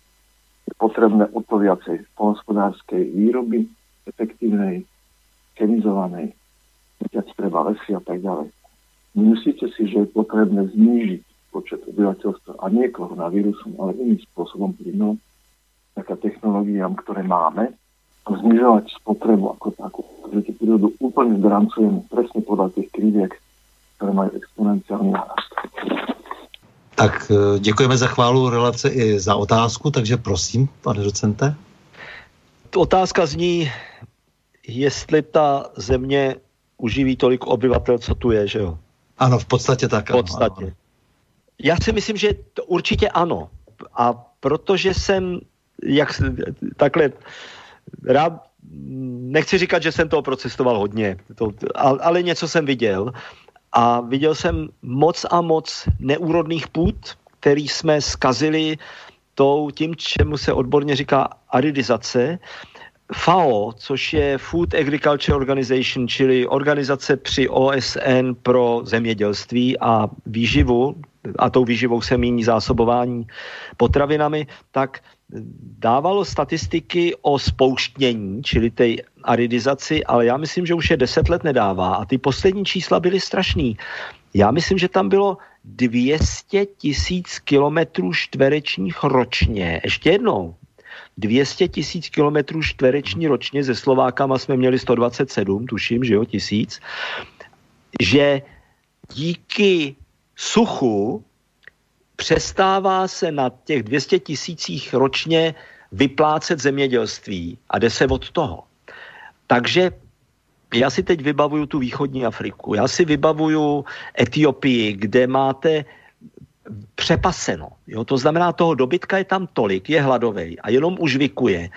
Je potrebné o to viacej polnospodárskej výroby, efektívnej, chemizovanej, viac treba lesy a tak ďalej. Myslíte si, že je potrebné znížiť počet obyvateľstva a nie koronavírusom, ale iným spôsobom plynom, taká technológiám, ktoré máme, znižovať spotrebu ako takú. Takže tú prírodu úplne zdrancujeme presne podľa tých kriviek, ktoré majú exponenciálny nárast. Tak e, děkujeme za chválu relace i za otázku, takže prosím, pane docente. Otázka zní, jestli ta země uživí tolik obyvatel, co tu je, že jo? Ano, v podstatě tak. V podstatě. Ano. Já si myslím, že to určitě ano. A protože jsem jak takhle rád, nechci říkat, že jsem toho procestoval hodně, to, ale něco jsem viděl a viděl jsem moc a moc neúrodných půd, který jsme skazili tou, tím, čemu se odborně říká aridizace. FAO, což je Food Agriculture Organization, čili organizace při OSN pro zemědělství a výživu, a tou výživou se míní zásobování potravinami, tak dávalo statistiky o spouštnění, čili té aridizaci, ale já myslím, že už je deset let nedává a ty poslední čísla byly strašný. Já myslím, že tam bylo 200 tisíc kilometrů čtverečních ročně. Ještě jednou, 200 tisíc kilometrů čtvereční ročně, se Slovákama jsme měli 127, tuším, že jo, tisíc. že díky suchu přestává se na těch 200 tisících ročně vyplácet zemědělství a jde se od toho. Takže já si teď vybavuju tu východní Afriku, já si vybavuju Etiopii, kde máte přepaseno. Jo? To znamená, toho dobytka je tam tolik, je hladový a jenom už vykuje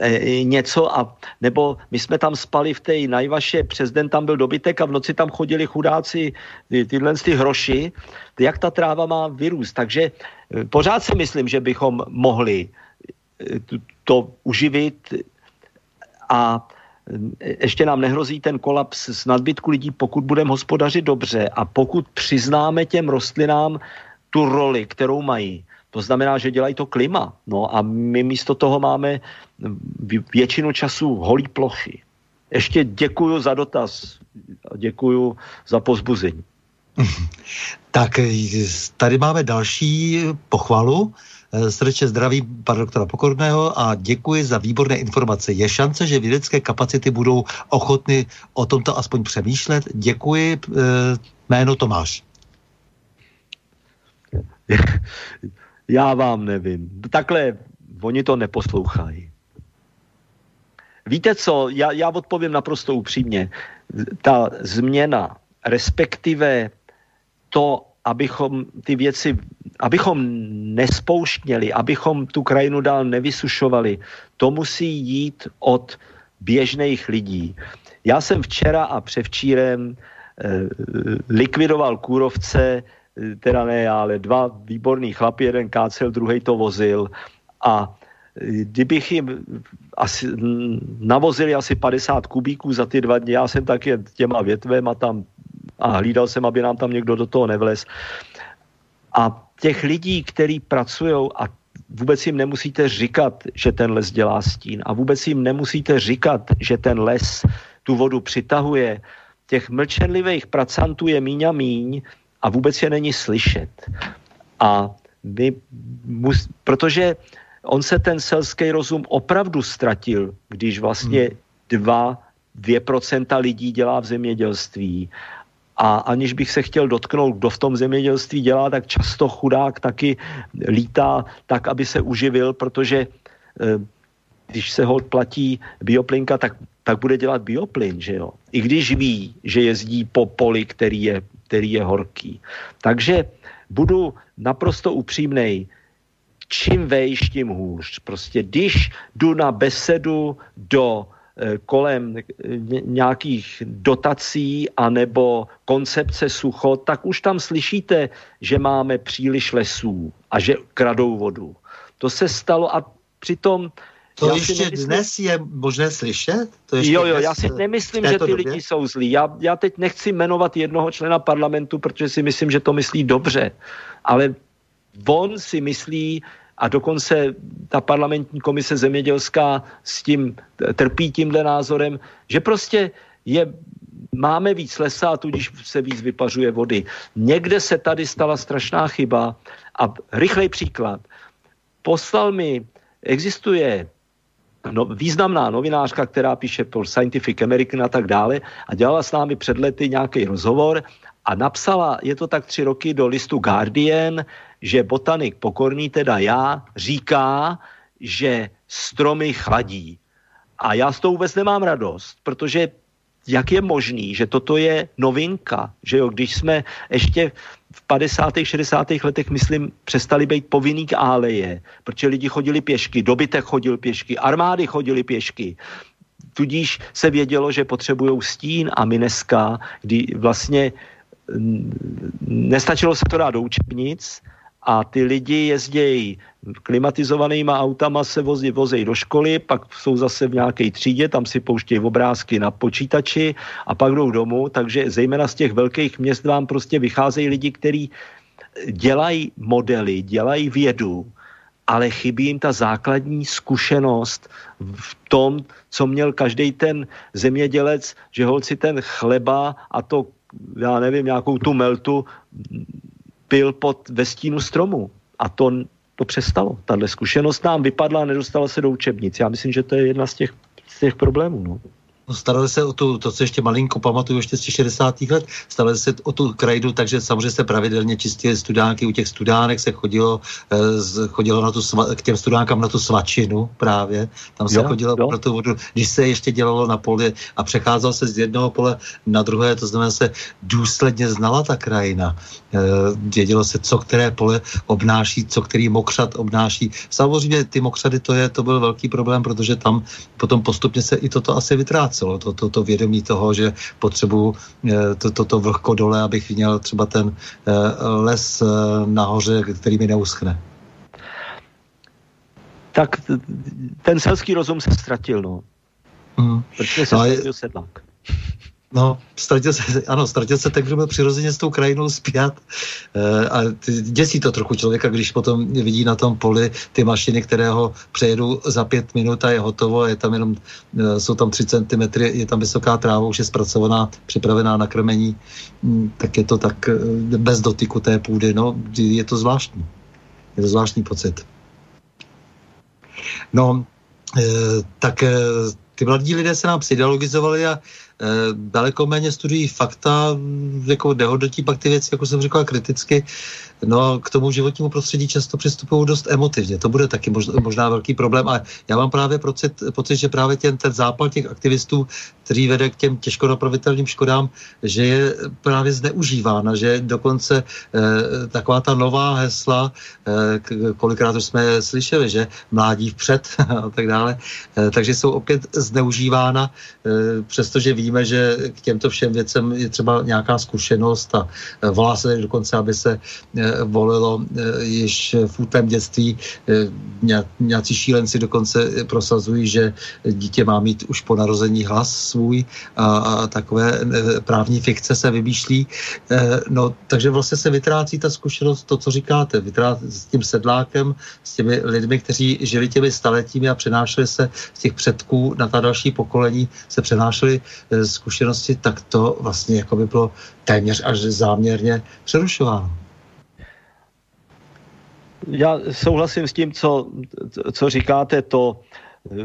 e, něco a nebo my jsme tam spali v té najvaše, přes den tam byl dobytek a v noci tam chodili chudáci ty, tyhle ty hroši, jak ta tráva má vyrůst. Takže e, pořád si myslím, že bychom mohli e, to uživit a ještě nám nehrozí ten kolaps z nadbytku lidí, pokud budeme hospodařit dobře a pokud přiznáme těm rostlinám tu roli, kterou mají. To znamená, že dělají to klima. No a my místo toho máme většinu času holý plochy. Ještě děkuju za dotaz. Děkuju za pozbuzení. Tak tady máme další pochvalu. Srdečně zdraví pana doktora Pokorného a děkuji za výborné informace. Je šance, že vědecké kapacity budou ochotny o tomto aspoň přemýšlet? Děkuji. Eh, jméno Tomáš. Já vám nevím. Takhle oni to neposlouchají. Víte co, já, já odpovím naprosto upřímně. Ta změna, respektive to, abychom ty věci, abychom nespouštněli, abychom tu krajinu dál nevysušovali, to musí jít od běžných lidí. Já jsem včera a převčírem eh, likvidoval kůrovce teda ne ale dva výborný chlapi, jeden kácel, druhý to vozil a kdybych jim asi, navozili asi 50 kubíků za ty dva dny, já jsem taky těma větvema tam a hlídal jsem, aby nám tam někdo do toho nevlez. A těch lidí, kteří pracují a vůbec jim nemusíte říkat, že ten les dělá stín a vůbec jim nemusíte říkat, že ten les tu vodu přitahuje. Těch mlčenlivých pracantů je míň a míň a vůbec je není slyšet. A my mus, protože on se ten selský rozum opravdu ztratil, když vlastně hmm. dva, dvě procenta lidí dělá v zemědělství a aniž bych se chtěl dotknout, kdo v tom zemědělství dělá, tak často chudák taky lítá tak, aby se uživil, protože eh, když se ho platí bioplinka, tak, tak bude dělat bioplyn, že jo? I když ví, že jezdí po poli, který je který je horký. Takže budu naprosto upřímnej, čím vejš, tím hůř. Prostě když jdu na besedu do eh, kolem eh, nějakých dotací anebo koncepce sucho, tak už tam slyšíte, že máme příliš lesů a že kradou vodu. To se stalo a přitom to já ještě nemyslím, dnes je možné slyšet? To ještě jo, jo, já si nemyslím, že ty době? lidi jsou zlí. Já, já teď nechci jmenovat jednoho člena parlamentu, protože si myslím, že to myslí dobře. Ale on si myslí, a dokonce ta parlamentní komise zemědělská s tím trpí tímhle názorem, že prostě je, máme víc lesa a tudíž se víc vypařuje vody. Někde se tady stala strašná chyba a rychlej příklad. Poslal mi, existuje no, významná novinářka, která píše pro Scientific American a tak dále a dělala s námi před lety nějaký rozhovor a napsala, je to tak tři roky, do listu Guardian, že botanik pokorný, teda já, říká, že stromy chladí. A já s tou vůbec nemám radost, protože jak je možný, že toto je novinka, že jo, když jsme ještě 50. 60. letech, myslím, přestali být povinný k áleje, protože lidi chodili pěšky, dobytek chodil pěšky, armády chodili pěšky, tudíž se vědělo, že potřebují stín a my dneska, kdy vlastně nestačilo se to dát do učebnic, a ty lidi jezdějí. Klimatizovanýma autama, se vozí, vozí do školy, pak jsou zase v nějaké třídě, tam si pouštějí obrázky na počítači a pak jdou domů, takže zejména z těch velkých měst vám prostě vycházejí lidi, kteří dělají modely, dělají vědu, ale chybí jim ta základní zkušenost v tom, co měl každý ten zemědělec, že holci ten chleba a to, já nevím, nějakou tu meltu pil pod ve stínu stromu. A to, to přestalo. Tahle zkušenost nám vypadla a nedostala se do učebnic. Já myslím, že to je jedna z těch, z těch problémů. No. No, starali se o tu, to, co ještě malinko pamatuju ještě z těch 60. let, starali se o tu krajinu, takže samozřejmě se pravidelně čistili studánky, u těch studánek se chodilo, eh, chodilo na tu, k těm studánkám na tu svačinu právě, tam se jo, chodilo jo. pro tu vodu, když se ještě dělalo na poli a přecházel se z jednoho pole na druhé, to znamená se důsledně znala ta krajina, eh, vědělo se, co které pole obnáší, co který mokřad obnáší. Samozřejmě ty mokřady to je, to byl velký problém, protože tam potom postupně se i toto asi vytrácelo, to, to, to vědomí toho, že potřebuju eh, to, to, to vlhko dole, abych měl třeba ten eh, les eh, nahoře, který mi neuschne. Tak ten selský rozum se ztratil, no. Hmm. Protože se ztratil sedlák. No, ztratil se, ano, ztratil se tak, že byl přirozeně s tou krajinou zpět. E, a děsí to trochu člověka, když potom vidí na tom poli ty mašiny, které ho přejedou za pět minut a je hotovo, je tam jenom, e, jsou tam tři centimetry, je tam vysoká tráva, už je zpracovaná, připravená na krmení, mm, tak je to tak e, bez dotyku té půdy, no, je to zvláštní. Je to zvláštní pocit. No, e, tak e, ty mladí lidé se nám psychologizovali a Eh, daleko méně studují fakta, jako nehodnotí pak ty věci, jako jsem říkal, kriticky. No k tomu životnímu prostředí často přistupují dost emotivně. To bude taky možná, možná velký problém. A já mám právě pocit, pocit že právě ten, ten zápal těch aktivistů, který vede k těm těžko napravitelným škodám, že je právě zneužívána, že dokonce eh, taková ta nová hesla, eh, kolikrát už jsme slyšeli, že mládí vpřed a tak dále, eh, takže jsou opět zneužívána, eh, přestože víme, že k těmto všem věcem je třeba nějaká zkušenost a eh, volá se dokonce, aby se eh, volilo eh, již v útlém dětství. Eh, nějací šílenci dokonce prosazují, že dítě má mít už po narození hlas svůj a, a takové eh, právní fikce se vymýšlí. No, takže vlastně se vytrácí ta zkušenost, to, co říkáte, vytrácí s tím sedlákem, s těmi lidmi, kteří žili těmi staletími a přenášeli se z těch předků na ta další pokolení, se přenášely zkušenosti, tak to vlastně jako by bylo téměř až záměrně přerušováno já souhlasím s tím, co, co říkáte, to,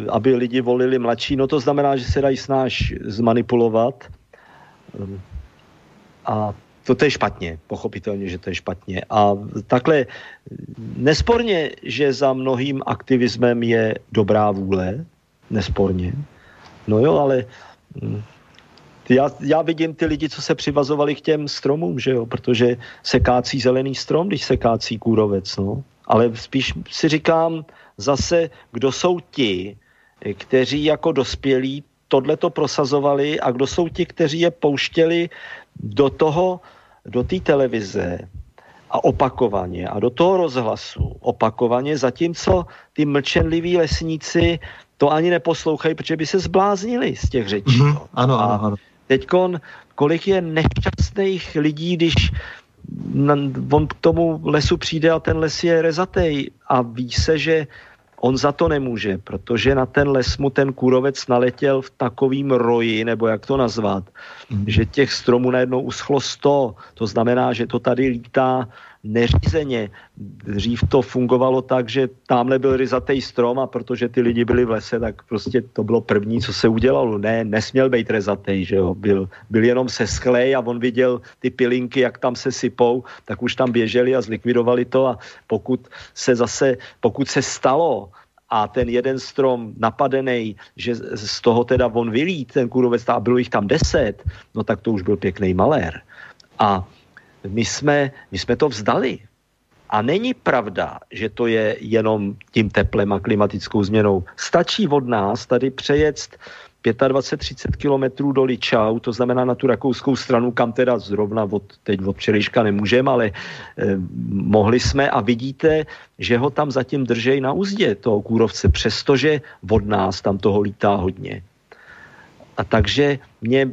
aby lidi volili mladší, no to znamená, že se dají snáš zmanipulovat. A to, je špatně, pochopitelně, že to je špatně. A takhle nesporně, že za mnohým aktivismem je dobrá vůle, nesporně. No jo, ale hm, já, já vidím ty lidi, co se přivazovali k těm stromům, že jo, protože se kácí zelený strom, když se kácí kůrovec, no. Ale spíš si říkám zase, kdo jsou ti, kteří jako dospělí tohle to prosazovali a kdo jsou ti, kteří je pouštěli do toho, do té televize a opakovaně a do toho rozhlasu opakovaně, zatímco ty mlčenliví lesníci to ani neposlouchají, protože by se zbláznili z těch řečí. Mm-hmm. Ano, ano, ano. Teďkon, kolik je nešťastných lidí, když on k tomu lesu přijde a ten les je rezatej a ví se, že on za to nemůže, protože na ten les mu ten kůrovec naletěl v takovým roji, nebo jak to nazvat, mm. že těch stromů najednou uschlo 100. To znamená, že to tady lítá neřízeně. Dřív to fungovalo tak, že tamhle byl ryzatý strom a protože ty lidi byli v lese, tak prostě to bylo první, co se udělalo. Ne, nesměl být rezatý, že jo. Byl, byl jenom seschlej a on viděl ty pilinky, jak tam se sypou, tak už tam běželi a zlikvidovali to a pokud se zase, pokud se stalo, a ten jeden strom napadený, že z toho teda on vylí ten kůrovec a bylo jich tam deset, no tak to už byl pěkný malér. A my jsme, my jsme to vzdali. A není pravda, že to je jenom tím teplem a klimatickou změnou. Stačí od nás tady přejet 25-30 kilometrů do Ličau, to znamená na tu rakouskou stranu, kam teda zrovna od, teď od včerejška nemůžeme, ale eh, mohli jsme a vidíte, že ho tam zatím držej na úzdě, toho kůrovce, přestože od nás tam toho lítá hodně. A takže mě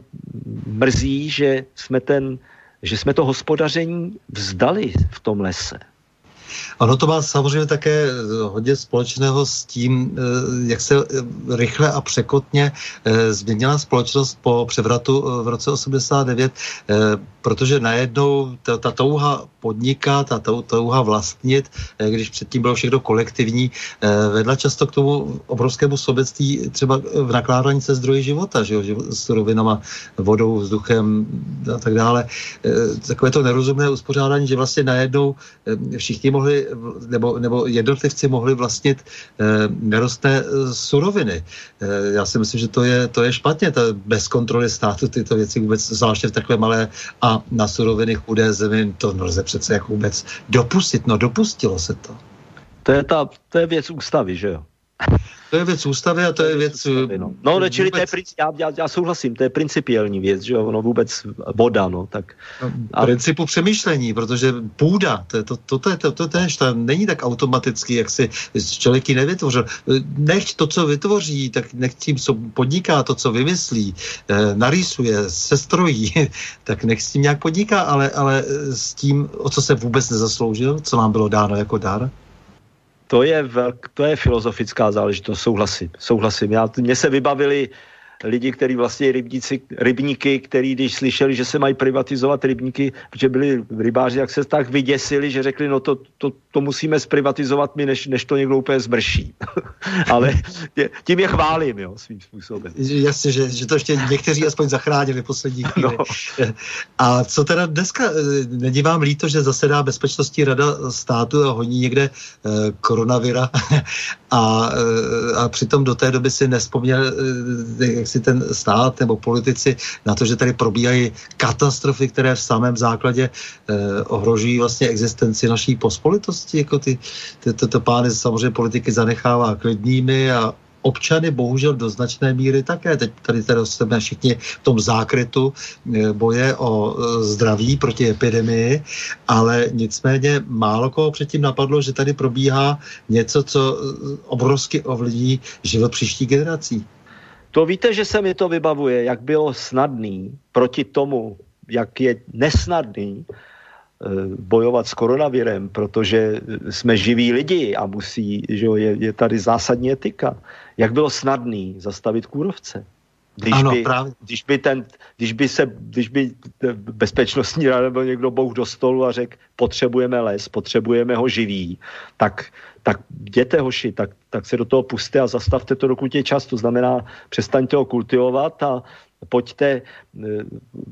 mrzí, že jsme ten že jsme to hospodaření vzdali v tom lese. Ono to má samozřejmě také hodně společného s tím, eh, jak se eh, rychle a překotně eh, změnila společnost po převratu v roce 89, protože najednou ta, ta touha podnikat, ta touha vlastnit, když předtím bylo všechno kolektivní, vedla často k tomu obrovskému sobectví třeba v nakládání se zdroji života, že jo, s rovinama, vodou, vzduchem a tak dále. Takové to nerozumné uspořádání, že vlastně najednou všichni mohli, nebo, nebo jednotlivci mohli vlastnit eh, nerostné eh, suroviny. Eh, já si myslím, že to je, to je špatně, to bez kontroly státu tyto věci vůbec, zvláště v takové malé a na suroviny chudé zemi, to nelze přece jako vůbec dopustit. No dopustilo se to. To je, ta, to je věc ústavy, že jo? To je věc ústavy a to je věc... Eh, ústavy, no, no ne, čili vůbec... to je princip, já, já, já souhlasím, to je principiální věc, že ono vůbec voda, no, tak... No, a... Principu přemýšlení, protože půda, to je to, to, to, to, to tež, to není tak automaticky, jak si člověk ji nevytvořil. Nech to, co vytvoří, tak nech tím, co podniká, to, co vymyslí, eh, narýsuje, sestrojí, tak nech s tím nějak podniká, ale, ale s tím, o co se vůbec nezasloužil, co nám bylo dáno jako dar, to je, velk, to je filozofická záležitost, souhlasím. souhlasím. Já, mně se vybavili lidi, kteří vlastně rybníci, rybníky, který když slyšeli, že se mají privatizovat rybníky, protože byli rybáři, jak se tak vyděsili, že řekli, no to, to, to musíme zprivatizovat mi, než, než to někdo úplně zmrší. Ale tě, tím je chválím, jo, svým způsobem. Jasně, že, že to ještě někteří aspoň zachránili poslední chvíli. No. A co teda dneska, není vám líto, že zasedá Bezpečnostní rada státu a honí někde eh, koronavira a, eh, a přitom do té doby si nespomněl, eh, si ten stát nebo politici na to, že tady probíhají katastrofy, které v samém základě eh, ohrožují vlastně existenci naší pospolitosti. Jako ty, ty, ty, ty pány samozřejmě politiky zanechává klidnými a občany bohužel do značné míry také. Teď tady tady jsme všichni v tom zákrytu eh, boje o eh, zdraví proti epidemii, ale nicméně málo koho předtím napadlo, že tady probíhá něco, co eh, obrovsky ovlivní život příští generací. To víte, že se mi to vybavuje, jak bylo snadný proti tomu, jak je nesnadný bojovat s koronavirem, protože jsme živí lidi a musí, že je, je tady zásadní etika. Jak bylo snadný zastavit kůrovce. Když, ano, by, právě. když, by ten, když, by se, když by bezpečnostní rada byl někdo bouh do stolu a řekl, potřebujeme les, potřebujeme ho živý, tak, tak jděte hoši, tak, tak se do toho puste a zastavte to, dokud je čas. To znamená, přestaňte ho kultivovat a pojďte, eh,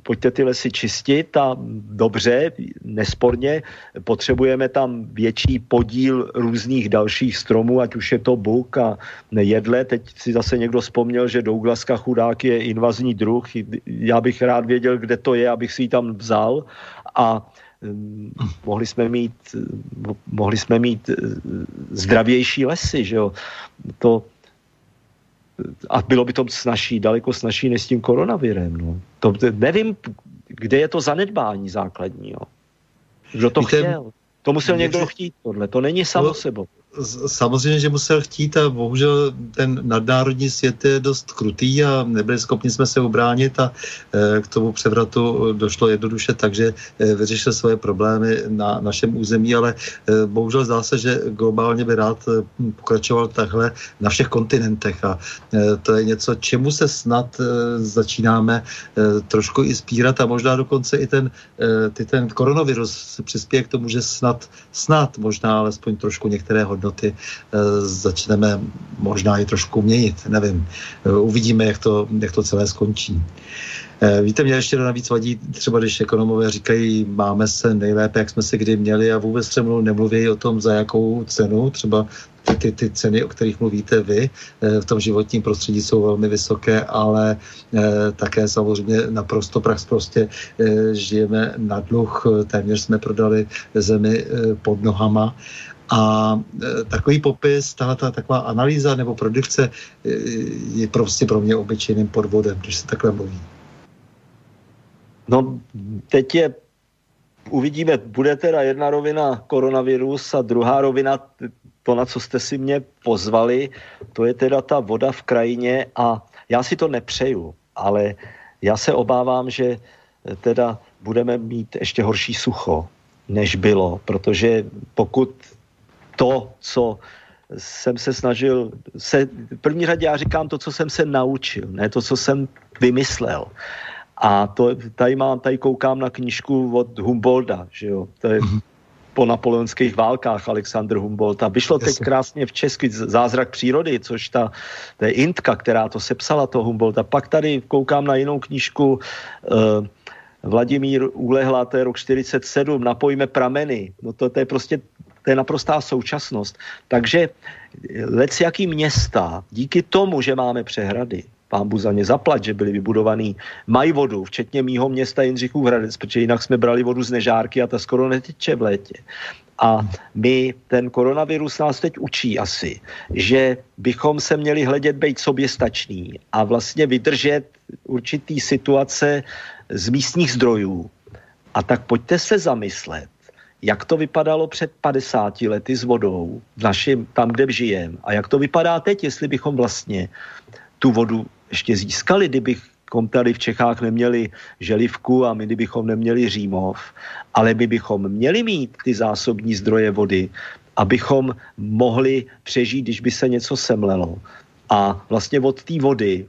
pojďte ty lesy čistit a dobře, nesporně, potřebujeme tam větší podíl různých dalších stromů, ať už je to buk a jedle. Teď si zase někdo vzpomněl, že Douglaska chudák je invazní druh. Já bych rád věděl, kde to je, abych si ji tam vzal. A hm, mohli jsme mít, mohli jsme mít eh, zdravější lesy, že jo. To, a bylo by to snažší, daleko snažší než s tím koronavirem. No. To, nevím, kde je to zanedbání základní. Jo. Kdo to Víte, chtěl? To musel někdo chtít, tohle. To není samo sebou samozřejmě, že musel chtít a bohužel ten nadnárodní svět je dost krutý a nebyli schopni jsme se ubránit a e, k tomu převratu došlo jednoduše tak, že e, vyřešil svoje problémy na našem území, ale e, bohužel zdá se, že globálně by rád pokračoval takhle na všech kontinentech a to je něco, čemu se snad začínáme trošku i spírat a možná dokonce i ten, ty ten koronavirus přispěje k tomu, že snad, snad možná alespoň trošku některé hodnoty hodnoty eh, začneme možná i trošku měnit. Nevím. Eh, uvidíme, jak to, jak to celé skončí. Eh, víte, mě ještě navíc vadí, třeba když ekonomové říkají, máme se nejlépe, jak jsme se kdy měli a vůbec třeba nemluví o tom, za jakou cenu, třeba ty, ty ceny, o kterých mluvíte vy, v tom životním prostředí jsou velmi vysoké, ale také samozřejmě naprosto prax prostě žijeme na dluh, téměř jsme prodali zemi pod nohama a e, takový popis, tahle ta taková analýza nebo produkce e, je prostě pro mě obyčejným podvodem, když se takhle mluví. No, teď je, uvidíme, bude teda jedna rovina koronavirus a druhá rovina to, na co jste si mě pozvali, to je teda ta voda v krajině a já si to nepřeju, ale já se obávám, že teda budeme mít ještě horší sucho než bylo, protože pokud to, co jsem se snažil, se, v první řadě já říkám to, co jsem se naučil, ne to, co jsem vymyslel. A to, tady mám, tady koukám na knížku od Humboldta, že jo, to je mm-hmm po napoleonských válkách Alexander Humboldt. A vyšlo teď krásně v česky Zázrak přírody, což ta, to je Intka, která to sepsala, to Humboldt. A pak tady koukám na jinou knížku uh, Vladimír Ulehla, to je rok 47, Napojíme prameny. No to, to je prostě to je naprostá současnost. Takže lec jaký města, díky tomu, že máme přehrady, pán za ně zaplať, že byly vybudovaný, mají vodu, včetně mýho města Jindřichův Hradec, protože jinak jsme brali vodu z nežárky a ta skoro neteče v létě. A my, ten koronavirus nás teď učí asi, že bychom se měli hledět být soběstačný a vlastně vydržet určitý situace z místních zdrojů. A tak pojďte se zamyslet, jak to vypadalo před 50 lety s vodou v našem, tam, kde žijeme a jak to vypadá teď, jestli bychom vlastně tu vodu ještě získali, kdybychom tady v Čechách neměli želivku a my kdybychom neměli Římov, ale my bychom měli mít ty zásobní zdroje vody, abychom mohli přežít, když by se něco semlelo. A vlastně od té vody,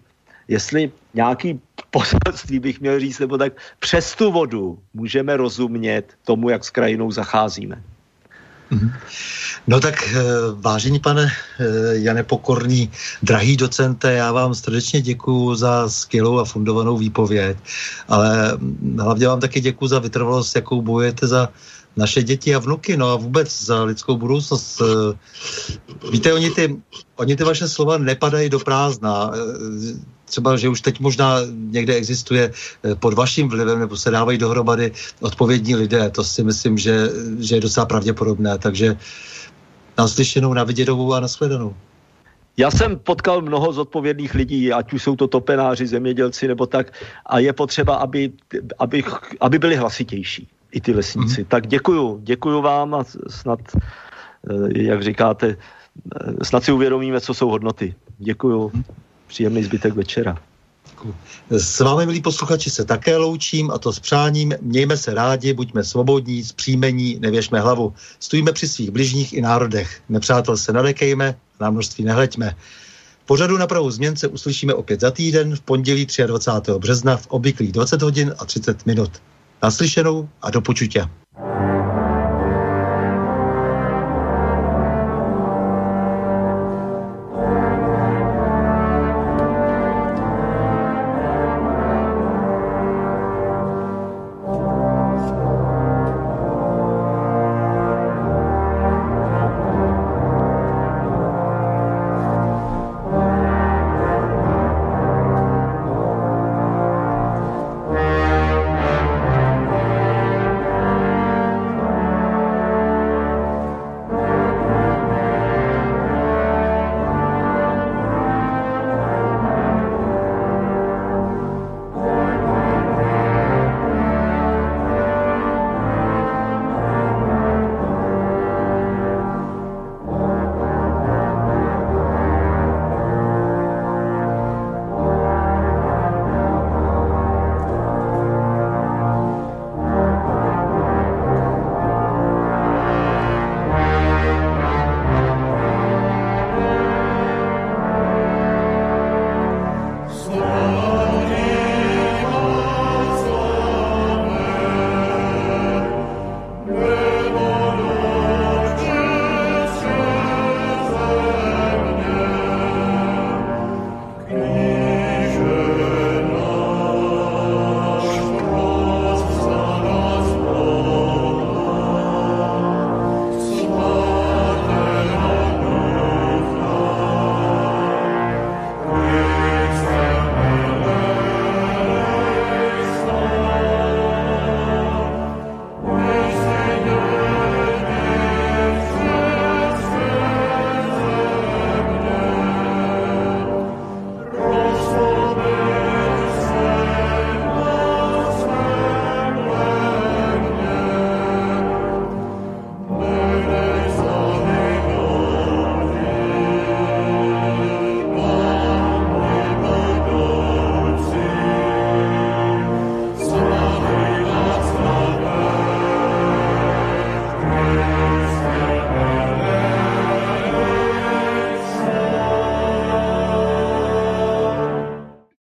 jestli nějaký poselství bych měl říct, nebo tak přes tu vodu můžeme rozumět tomu, jak s krajinou zacházíme. Mhm. No tak eh, vážení pane eh, Jane Pokorný, drahý docente, já vám srdečně děkuji za skvělou a fundovanou výpověď, ale hlavně vám taky děkuji za vytrvalost, jakou bojujete za naše děti a vnuky, no a vůbec za lidskou budoucnost. Eh, víte, oni ty, oni ty vaše slova nepadají do prázdna třeba, že už teď možná někde existuje eh, pod vaším vlivem nebo se dávají dohromady odpovědní lidé. To si myslím, že, že je docela pravděpodobné. Takže naslyšenou, na viděnou a nashledanou. Já jsem potkal mnoho zodpovědných lidí, ať už jsou to topenáři, zemědělci nebo tak, a je potřeba, aby, aby, aby byli hlasitější i ty lesníci. Mm. Tak děkuju, děkuju vám a snad, eh, jak říkáte, eh, snad si uvědomíme, co jsou hodnoty. Děkuju. Mm. Příjemný zbytek večera. S vámi, milí posluchači, se také loučím a to s přáním. Mějme se rádi, buďme svobodní, zpříjmení, nevěšme hlavu. Stojíme při svých bližních i národech. Nepřátel se nadekejme, na množství nehleďme. Pořadu na pravou změn se uslyšíme opět za týden v pondělí 23. března v obvyklých 20 hodin a 30 minut. Naslyšenou a do počutě.